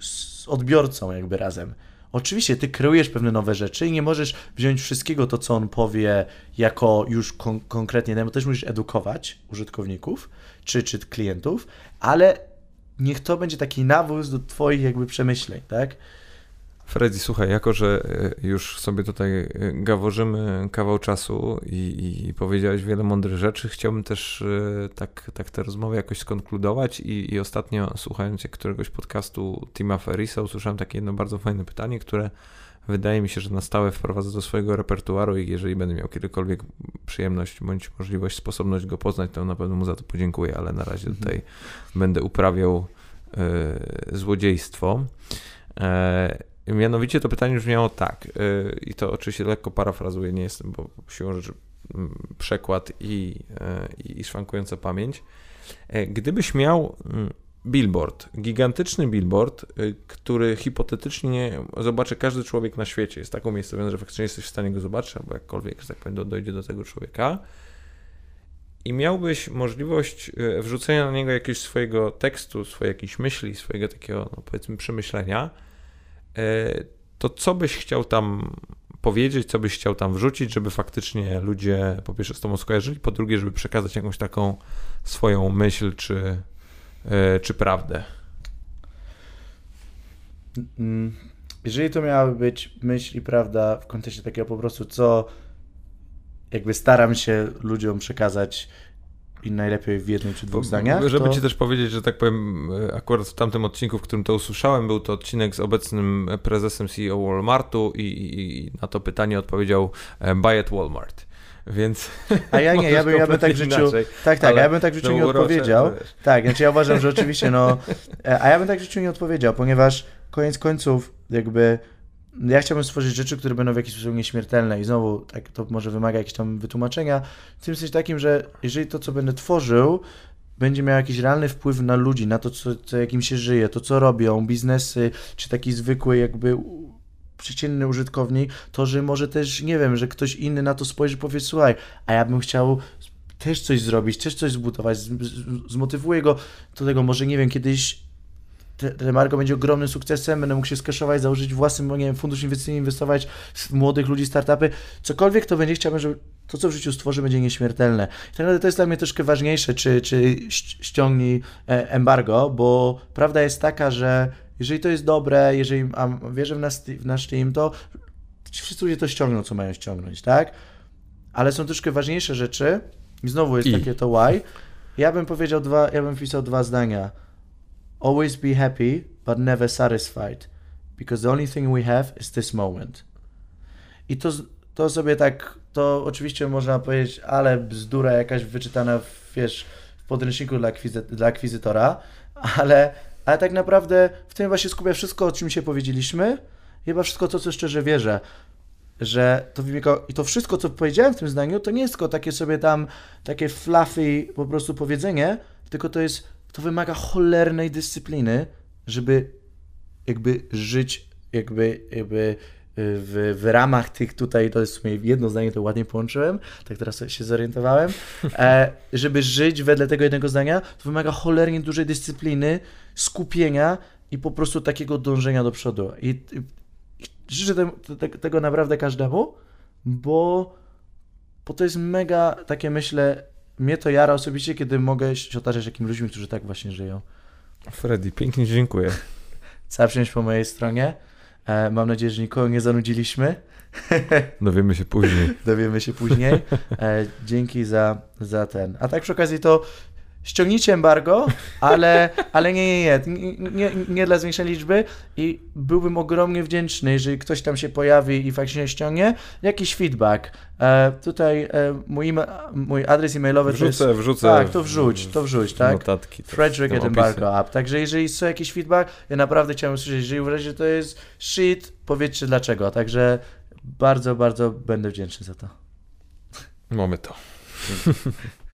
z odbiorcą jakby razem. Oczywiście, ty kreujesz pewne nowe rzeczy i nie możesz wziąć wszystkiego to, co on powie, jako już kon konkretnie, bo też musisz edukować użytkowników czy, czy klientów, ale niech to będzie taki nawóz do twoich jakby przemyśleń, tak? Freddy, słuchaj, jako że e, już sobie tutaj e, gaworzymy kawał czasu i, i powiedziałeś wiele mądrych rzeczy, chciałbym też e, tak, tak tę rozmowę jakoś skonkludować i, i ostatnio słuchając któregoś podcastu Tima Ferrisa usłyszałem takie jedno bardzo fajne pytanie, które wydaje mi się, że na stałe wprowadzę do swojego repertuaru i jeżeli będę miał kiedykolwiek przyjemność bądź możliwość, sposobność go poznać, to na pewno mu za to podziękuję, ale na razie mhm. tutaj będę uprawiał y, złodziejstwo. Mianowicie to pytanie brzmiało tak, yy, i to oczywiście lekko parafrazuję, nie jestem, bo siłą rzeczy mm, przekład i, yy, i szwankująca pamięć. Yy, gdybyś miał mm, billboard, gigantyczny billboard, który hipotetycznie zobaczy każdy człowiek na świecie, jest taką miejscową, że faktycznie jesteś w stanie go zobaczyć, albo jakkolwiek, że tak powiem, dojdzie do tego człowieka, i miałbyś możliwość wrzucenia na niego jakiegoś swojego tekstu, swojej jakiejś myśli, swojego takiego, no powiedzmy, przemyślenia, E, to co byś chciał tam powiedzieć, co byś chciał tam wrzucić, żeby faktycznie ludzie po pierwsze z tobą skojarzyli, po drugie, żeby przekazać jakąś taką swoją myśl czy, e, czy prawdę? Mm, jeżeli to miałaby być myśl i prawda w kontekście takiego po prostu, co jakby staram się ludziom przekazać i najlepiej w jednym czy dwóch zdaniach. Żeby to... ci też powiedzieć, że tak powiem, akurat w tamtym odcinku, w którym to usłyszałem, był to odcinek z obecnym prezesem CEO Walmartu i, i, i na to pytanie odpowiedział e, buy at Walmart. Więc. A ja nie, ja bym, ja bym tak w życiu. Inaczej, tak, tak, ja bym tak w życiu nie odpowiedział. Tak, znaczy ja uważam, że oczywiście, no. E, a ja bym tak w życiu nie odpowiedział, ponieważ koniec końców, jakby ja chciałbym stworzyć rzeczy, które będą w jakiś sposób nieśmiertelne i znowu tak, to może wymaga jakiegoś tam wytłumaczenia, w tym sensie takim, że jeżeli to, co będę tworzył, będzie miał jakiś realny wpływ na ludzi, na to, co, co jakim się żyje, to, co robią, biznesy, czy taki zwykły jakby przeciętny użytkownik, to, że może też, nie wiem, że ktoś inny na to spojrzy powie, słuchaj, a ja bym chciał też coś zrobić, też coś zbudować, zmotywuję go do tego, może, nie wiem, kiedyś Margo będzie ogromnym sukcesem, będę mógł się skaszować, założyć własny nie wiem, fundusz inwestycyjny, inwestować w młodych ludzi, startupy. Cokolwiek to będzie, chciałbym, żeby to, co w życiu stworzy, będzie nieśmiertelne. I tak naprawdę to jest dla mnie troszkę ważniejsze, czy, czy ściągnij e, embargo, bo prawda jest taka, że jeżeli to jest dobre, jeżeli a wierzę w nasz, w nasz team, to wszyscy ludzie to ściągną, co mają ściągnąć, tak? Ale są troszkę ważniejsze rzeczy i znowu jest I. takie to why. Ja bym powiedział dwa, ja bym pisał dwa zdania Always be happy, but never satisfied, because the only thing we have is this moment. I to, to sobie tak, to oczywiście można powiedzieć, ale bzdura jakaś wyczytana, w, wiesz, w podręczniku dla, akwizy, dla akwizytora, ale, ale tak naprawdę w tym właśnie skupia wszystko, o czym się powiedzieliśmy, chyba wszystko to, co szczerze wierzę że to i to wszystko, co powiedziałem w tym zdaniu, to nie jest tylko takie sobie tam, takie fluffy po prostu powiedzenie, tylko to jest to wymaga cholernej dyscypliny, żeby jakby żyć jakby, jakby y, w, w ramach tych tutaj, to jest w sumie jedno zdanie, to ładnie połączyłem, tak teraz się zorientowałem, e, żeby żyć wedle tego jednego zdania, to wymaga cholernie dużej dyscypliny, skupienia i po prostu takiego dążenia do przodu. I, i, życzę te, te, tego naprawdę każdemu, bo, bo to jest mega takie, myślę, mnie to jara osobiście, kiedy mogę się otaczać jakimiś ludźmi, którzy tak właśnie żyją. Freddy, pięknie dziękuję. Cała przyjemność po mojej stronie. E, mam nadzieję, że nikogo nie zanudziliśmy. Dowiemy się później. Dowiemy się później. E, dzięki za, za ten. A tak przy okazji to ściągnijcie embargo, ale, ale nie, nie, nie, nie, nie dla zwiększenia liczby i byłbym ogromnie wdzięczny, jeżeli ktoś tam się pojawi i faktycznie ściągnie, jakiś feedback. E, tutaj e, mój, mój adres e-mailowy wrzucę, to jest... Wrzucę, Tak, to wrzuć, to wrzuć, tak? Notatki. Frederick at Embargo App. Także jeżeli jest jakiś feedback, ja naprawdę chciałem usłyszeć, jeżeli uważacie, że to jest shit, powiedzcie dlaczego. Także bardzo, bardzo będę wdzięczny za to. Mamy to.